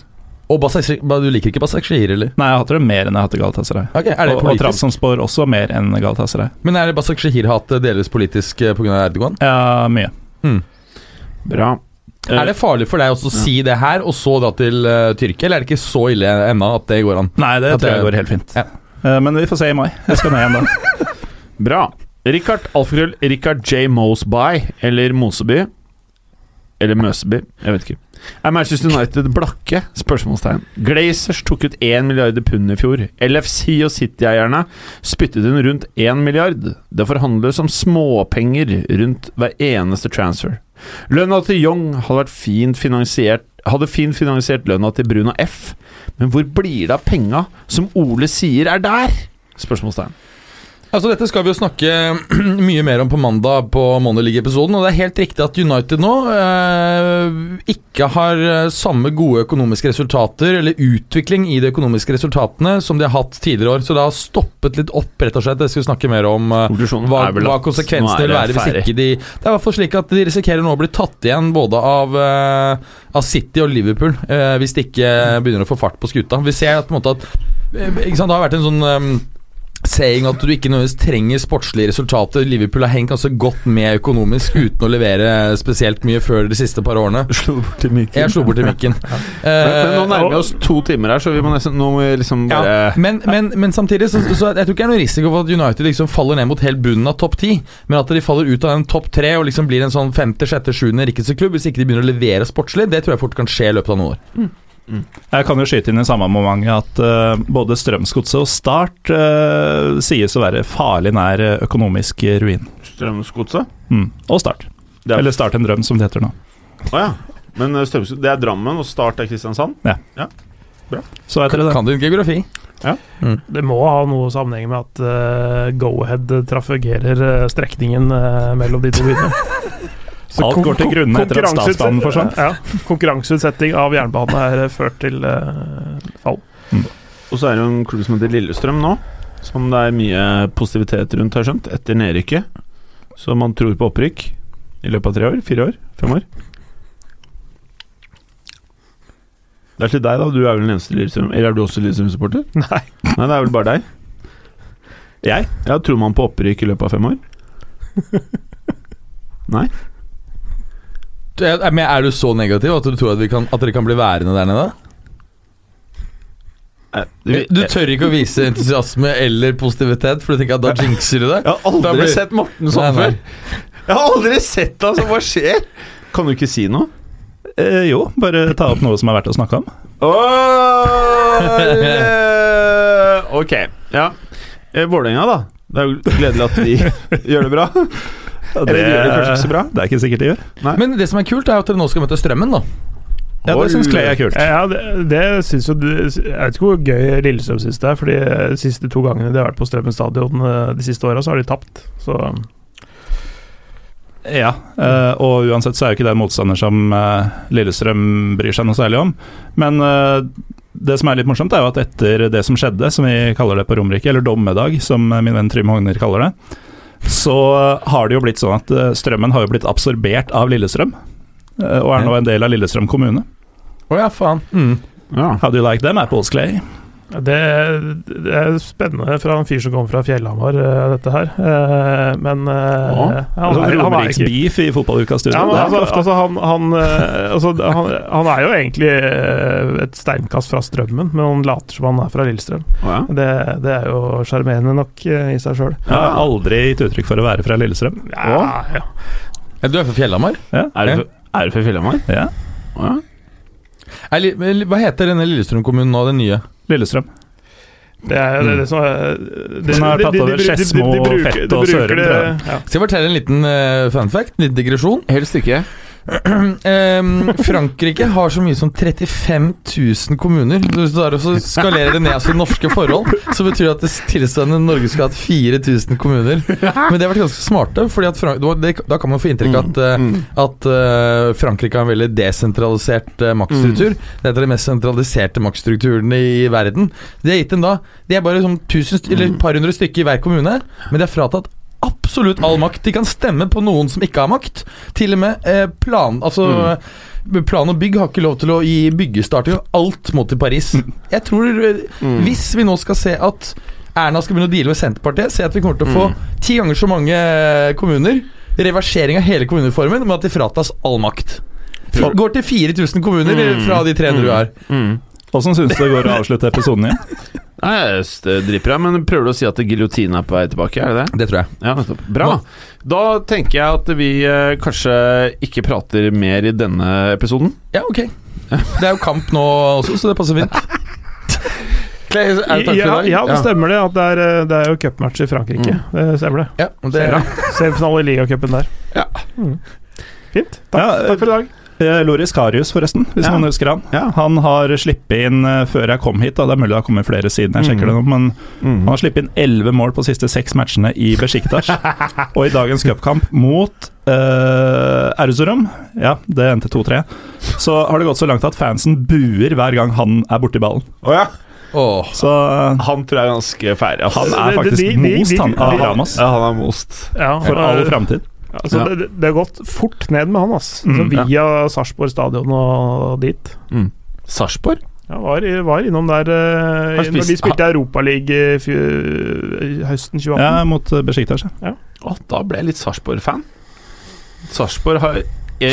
Og Basak- du liker ikke Basakshir, eller? Nei, jeg hater det mer enn jeg hater Galatasaray. Ok, Er det Og, og politisk? Trabzonspor også mer enn Galatasaray. Men er det Basakshehir-hat delvis politisk pga. Erdogan? Ja, mye. Bra. Eh, Er det farlig for deg også å si det her, og så dra til uh, Tyrkia, eller er det ikke så ille ennå at det går an? Nei, det At tror jeg det- går helt fint. Ja. Uh, Men vi får se i mai. Jeg skal ned igjen da. Bra. Richard Alfgrøl, Richard J. Moseby, eller Moseby Eller Møseby, jeg vet ikke. Er Manchester United blakke? Spørsmålstegn. Glazers tok ut 1 milliard pund i fjor. LFC og City-eierne spyttet inn rundt 1 milliard. Det forhandles om småpenger rundt hver eneste transfer. Lønna til Young hadde vært fint finansiert hadde fint finansiert lønna til Bruno F, men hvor blir det av penga som Ole sier er der? Spørsmålstegn. Altså Dette skal vi jo snakke mye mer om på mandag på Monday League-episoden. Og det er helt riktig at United nå eh, ikke har eh, samme gode økonomiske resultater, eller utvikling i de økonomiske resultatene, som de har hatt tidligere år. Så det har stoppet litt opp, rett og slett. Det skal vi snakke mer om. eh, hva, hva konsekvensene vil være hvis ikke de Det er i hvert fall slik at de risikerer nå å bli tatt igjen både av, eh, av City og Liverpool eh, hvis de ikke begynner å få fart på skuta. Vi ser at, på en måte at eh, Det har vært en sånn saying at du ikke nødvendigvis trenger sportslige resultater. Liverpool har hengt ganske godt med økonomisk uten å levere spesielt mye før de siste par årene. Slo bort til mikken. Jeg slo bort til mikken. Men, men nå Eh, nærmer vi oss to timer her, så vi må nesten Nå må vi liksom bare ja, men, men, men samtidig så, så jeg tror ikke det er noe risiko for at United liksom faller ned mot helt bunnen av topp ti, men at de faller ut av en topp tre og liksom blir en sånn femte, sjette, sjuende rikeste klubb hvis ikke de begynner å levere sportslig. Det tror jeg fort kan skje i løpet av noen år. Jeg kan jo skyte inn i samme moment at uh, både Strømsgodset og Start uh, sies å være farlig nær eh, økonomisk ruin. Strømsgodset? Mm. Og Start. Er- Eller Start en drøm, som det heter nå. Å ja. Men Strømsgodset Det er Drammen, og Start er Kristiansand? Så heter det det. Kan din geografi? Det må ha noe sammenheng med at uh, Go-Ahead trafigerer strekningen uh, mellom de to byene. Så Alt går til grunne etter at statsbanen forsvant. Ja, konkurranseutsetting av jernbane er eh, ført til uh, fall. Og så er det jo en klubb som heter Lillestrøm nå, som det er mye positivitet rundt, har jeg skjønt, etter nedrykket. Så man tror på opprykk i løpet av tre år? Fire år? Fem år? Det er til deg, da. Du er vel den eneste Lillestrøm Eller er du også Lillestrøm-supporter? Nei. Nei, det er vel bare deg. Jeg? Ja, Tror man på opprykk i løpet av fem år? Nei? Du, er- Men er du så negativ at du tror at, vi kan, at dere kan bli værende der nede? Eh, Du tør ikke å vise entusiasme eller positivitet, for du tenker at da jinxer du det? Jeg har aldri blir- sett Morten sånn Nei, nei. før. Jeg har aldri sett han, sånn! hva skjer? Kan du ikke si noe? Eh, jo, bare ta opp noe som er verdt å snakke om. Åh, ok, ja. Eh, Vålerenga, da. Det er jo gledelig at de gjør det bra. Eller de gjør det kanskje ikke så bra. Det er ikke sikkert de gjør. Men det som er kult, er at dere nå skal møte Strømmen, da. Ja, det syns Clay er kult. Ja, det, det synes jo Jeg vet ikke hvor gøy Lillestrøm syns det er, for de siste to gangene de har vært på Strømmen stadion eh, de siste åra, så har de tapt. Så Ja, eh, og uansett så er jo ikke det en motstander som eh, Lillestrøm bryr seg noe særlig om. Men det som er litt morsomt, er jo at etter det som skjedde, som vi kaller det på Romerike, eller dommedag, som min venn Trym Hogner kaller det, så eh, har det jo blitt sånn at eh, Strømmen har jo blitt absorbert av Lillestrøm. eh, Og er nå en del av Lillestrøm kommune. Å ja, faen. Mm. Ja. How do you like them apples, Clay? Det, det er spennende fra en fyr som kommer fra Fjellhamar, eh, dette her. Eh, Men eh, Ja. han, Sånn er, han er ikke beef i fotballukas studio. ja, men, altså, altså, han, han, altså, han, han er jo egentlig et steinkast fra Strømmen, men han later som han er fra Lillestrøm. Ja. Det, det er jo sjarmerende nok i seg sjøl. Har aldri gitt uttrykk for å være fra Lillestrøm. Ja, ja. Ja, Du er fra Fjellhamar? Er du, er du fra Fjellhamar? Ja, ja. Hva heter denne Lillestrøm-kommunen nå, den nye? Lillestrøm. Det er det, er det som er det, Den har tatt over Skedsmo, Fett og Sørum, det- jeg. Ja. Skal jeg fortelle en liten uh, fun fact? En liten digresjon? Helst ikke. Em, Frankrike har så mye som 35 000 kommuner. Hvis du skalerer det ned til norske forhold, så betyr det at det tilsvarende Norge skulle hatt 4000 kommuner. Men det har vært ganske smarte, Fordi da kan man få inntrykk av at, eh, Mm. at uh, Frankrike har en veldig desentralisert uh, maktstruktur. Det er en av de mest sentraliserte maktstrukturene i verden. De har gitt dem da De er bare sånn 1000 eller et par hundre stykker i hver kommune, men de har fratatt absolutt all makt. De kan stemme på noen som ikke har makt. Til og med eh, plan Altså Plan og bygg har ikke lov til å gi byggestart. alt må til Paris. Jeg tror eh, Mm. Hvis vi nå skal se at Erna skal begynne å deale med Senterpartiet, se at vi kommer til å få ti ganger så mange eh, kommuner. Reversering av hele kommuneformen, med at de fratas all makt. For- Går til 4000 kommuner Mm. fra de 300 du har. Mm. Åssen syns du det går å avslutte episoden igjen? Nei, jeg det dripper jeg, men prøver du å si at giljotinen er på vei tilbake? Er det det? Det tror jeg. Ja, nettopp. Bra. Da tenker jeg at vi eh, kanskje ikke prater mer i denne episoden. Ja, ok. Det er jo kamp nå også, så det passer fint. Clay, er det takk for i Ja, dag? ja, det stemmer det. At det, er, eh, det er jo cupmatch i Frankrike. Det stemmer det. Ja, det Bra. Semifinale i ligacupen der. Ja. Mm. Fint. Takk, Ja, takk for i dag. Eh, Loris Karius, forresten, hvis Ja. noen husker han. Ja. Han har sluppet inn eh, før jeg kom hit, da. det er mulig det har kommet flere siden, jeg sjekker det nå, men Mm. han har sluppet inn elleve mål på de siste seks matchene i Besjiktas. og i dagens cupkamp mot uh, Erzurum, ja, det endte 2-3, så har det gått så langt at fansen buer hver gang han er borti ballen. Oh, ja. Oh, Så Han tror jeg er ganske ferdig. Altså. han Det- er det- faktisk de- de- most, de- han, Ramos. Ja, han er most. Ja, For all framtid. Altså, Ja. det, det har gått fort ned med han, ass. Mm, altså, via Sarpsborg stadion og dit. Sarpsborg? Ja, var, var innom der uh, spist, når de spilte Europaligaen høsten 2018. Ja, mot eh, Besjiktas. ja. Å, da ble jeg litt Sarpsborg-fan. Sarpsborg har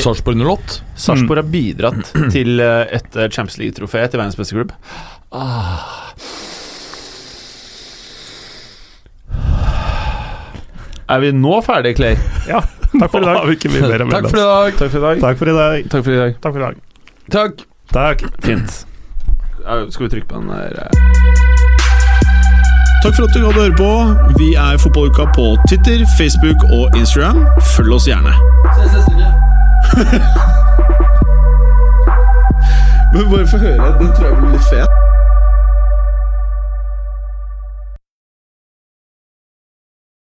Sarpsborg 08. Sarpsborg har bidratt til eh, et eh, Champions League-trofé til verdens beste klubb. Ah. Er vi nå ferdige, Clay? Takk for i dag. Har vi ikke mye mer å Takk for i dag. Takk for i dag. Takk for i dag. Takk for i dag. Takk for i dag. Takk. Takk. Fint. Skal vi trykke på den der eh? Takk for at du hadde høre på. Vi er Fotballuka på Twitter, Facebook og Instagram. Følg oss gjerne. Se, se, se Men bare få høre. Den tror jeg blir litt fet.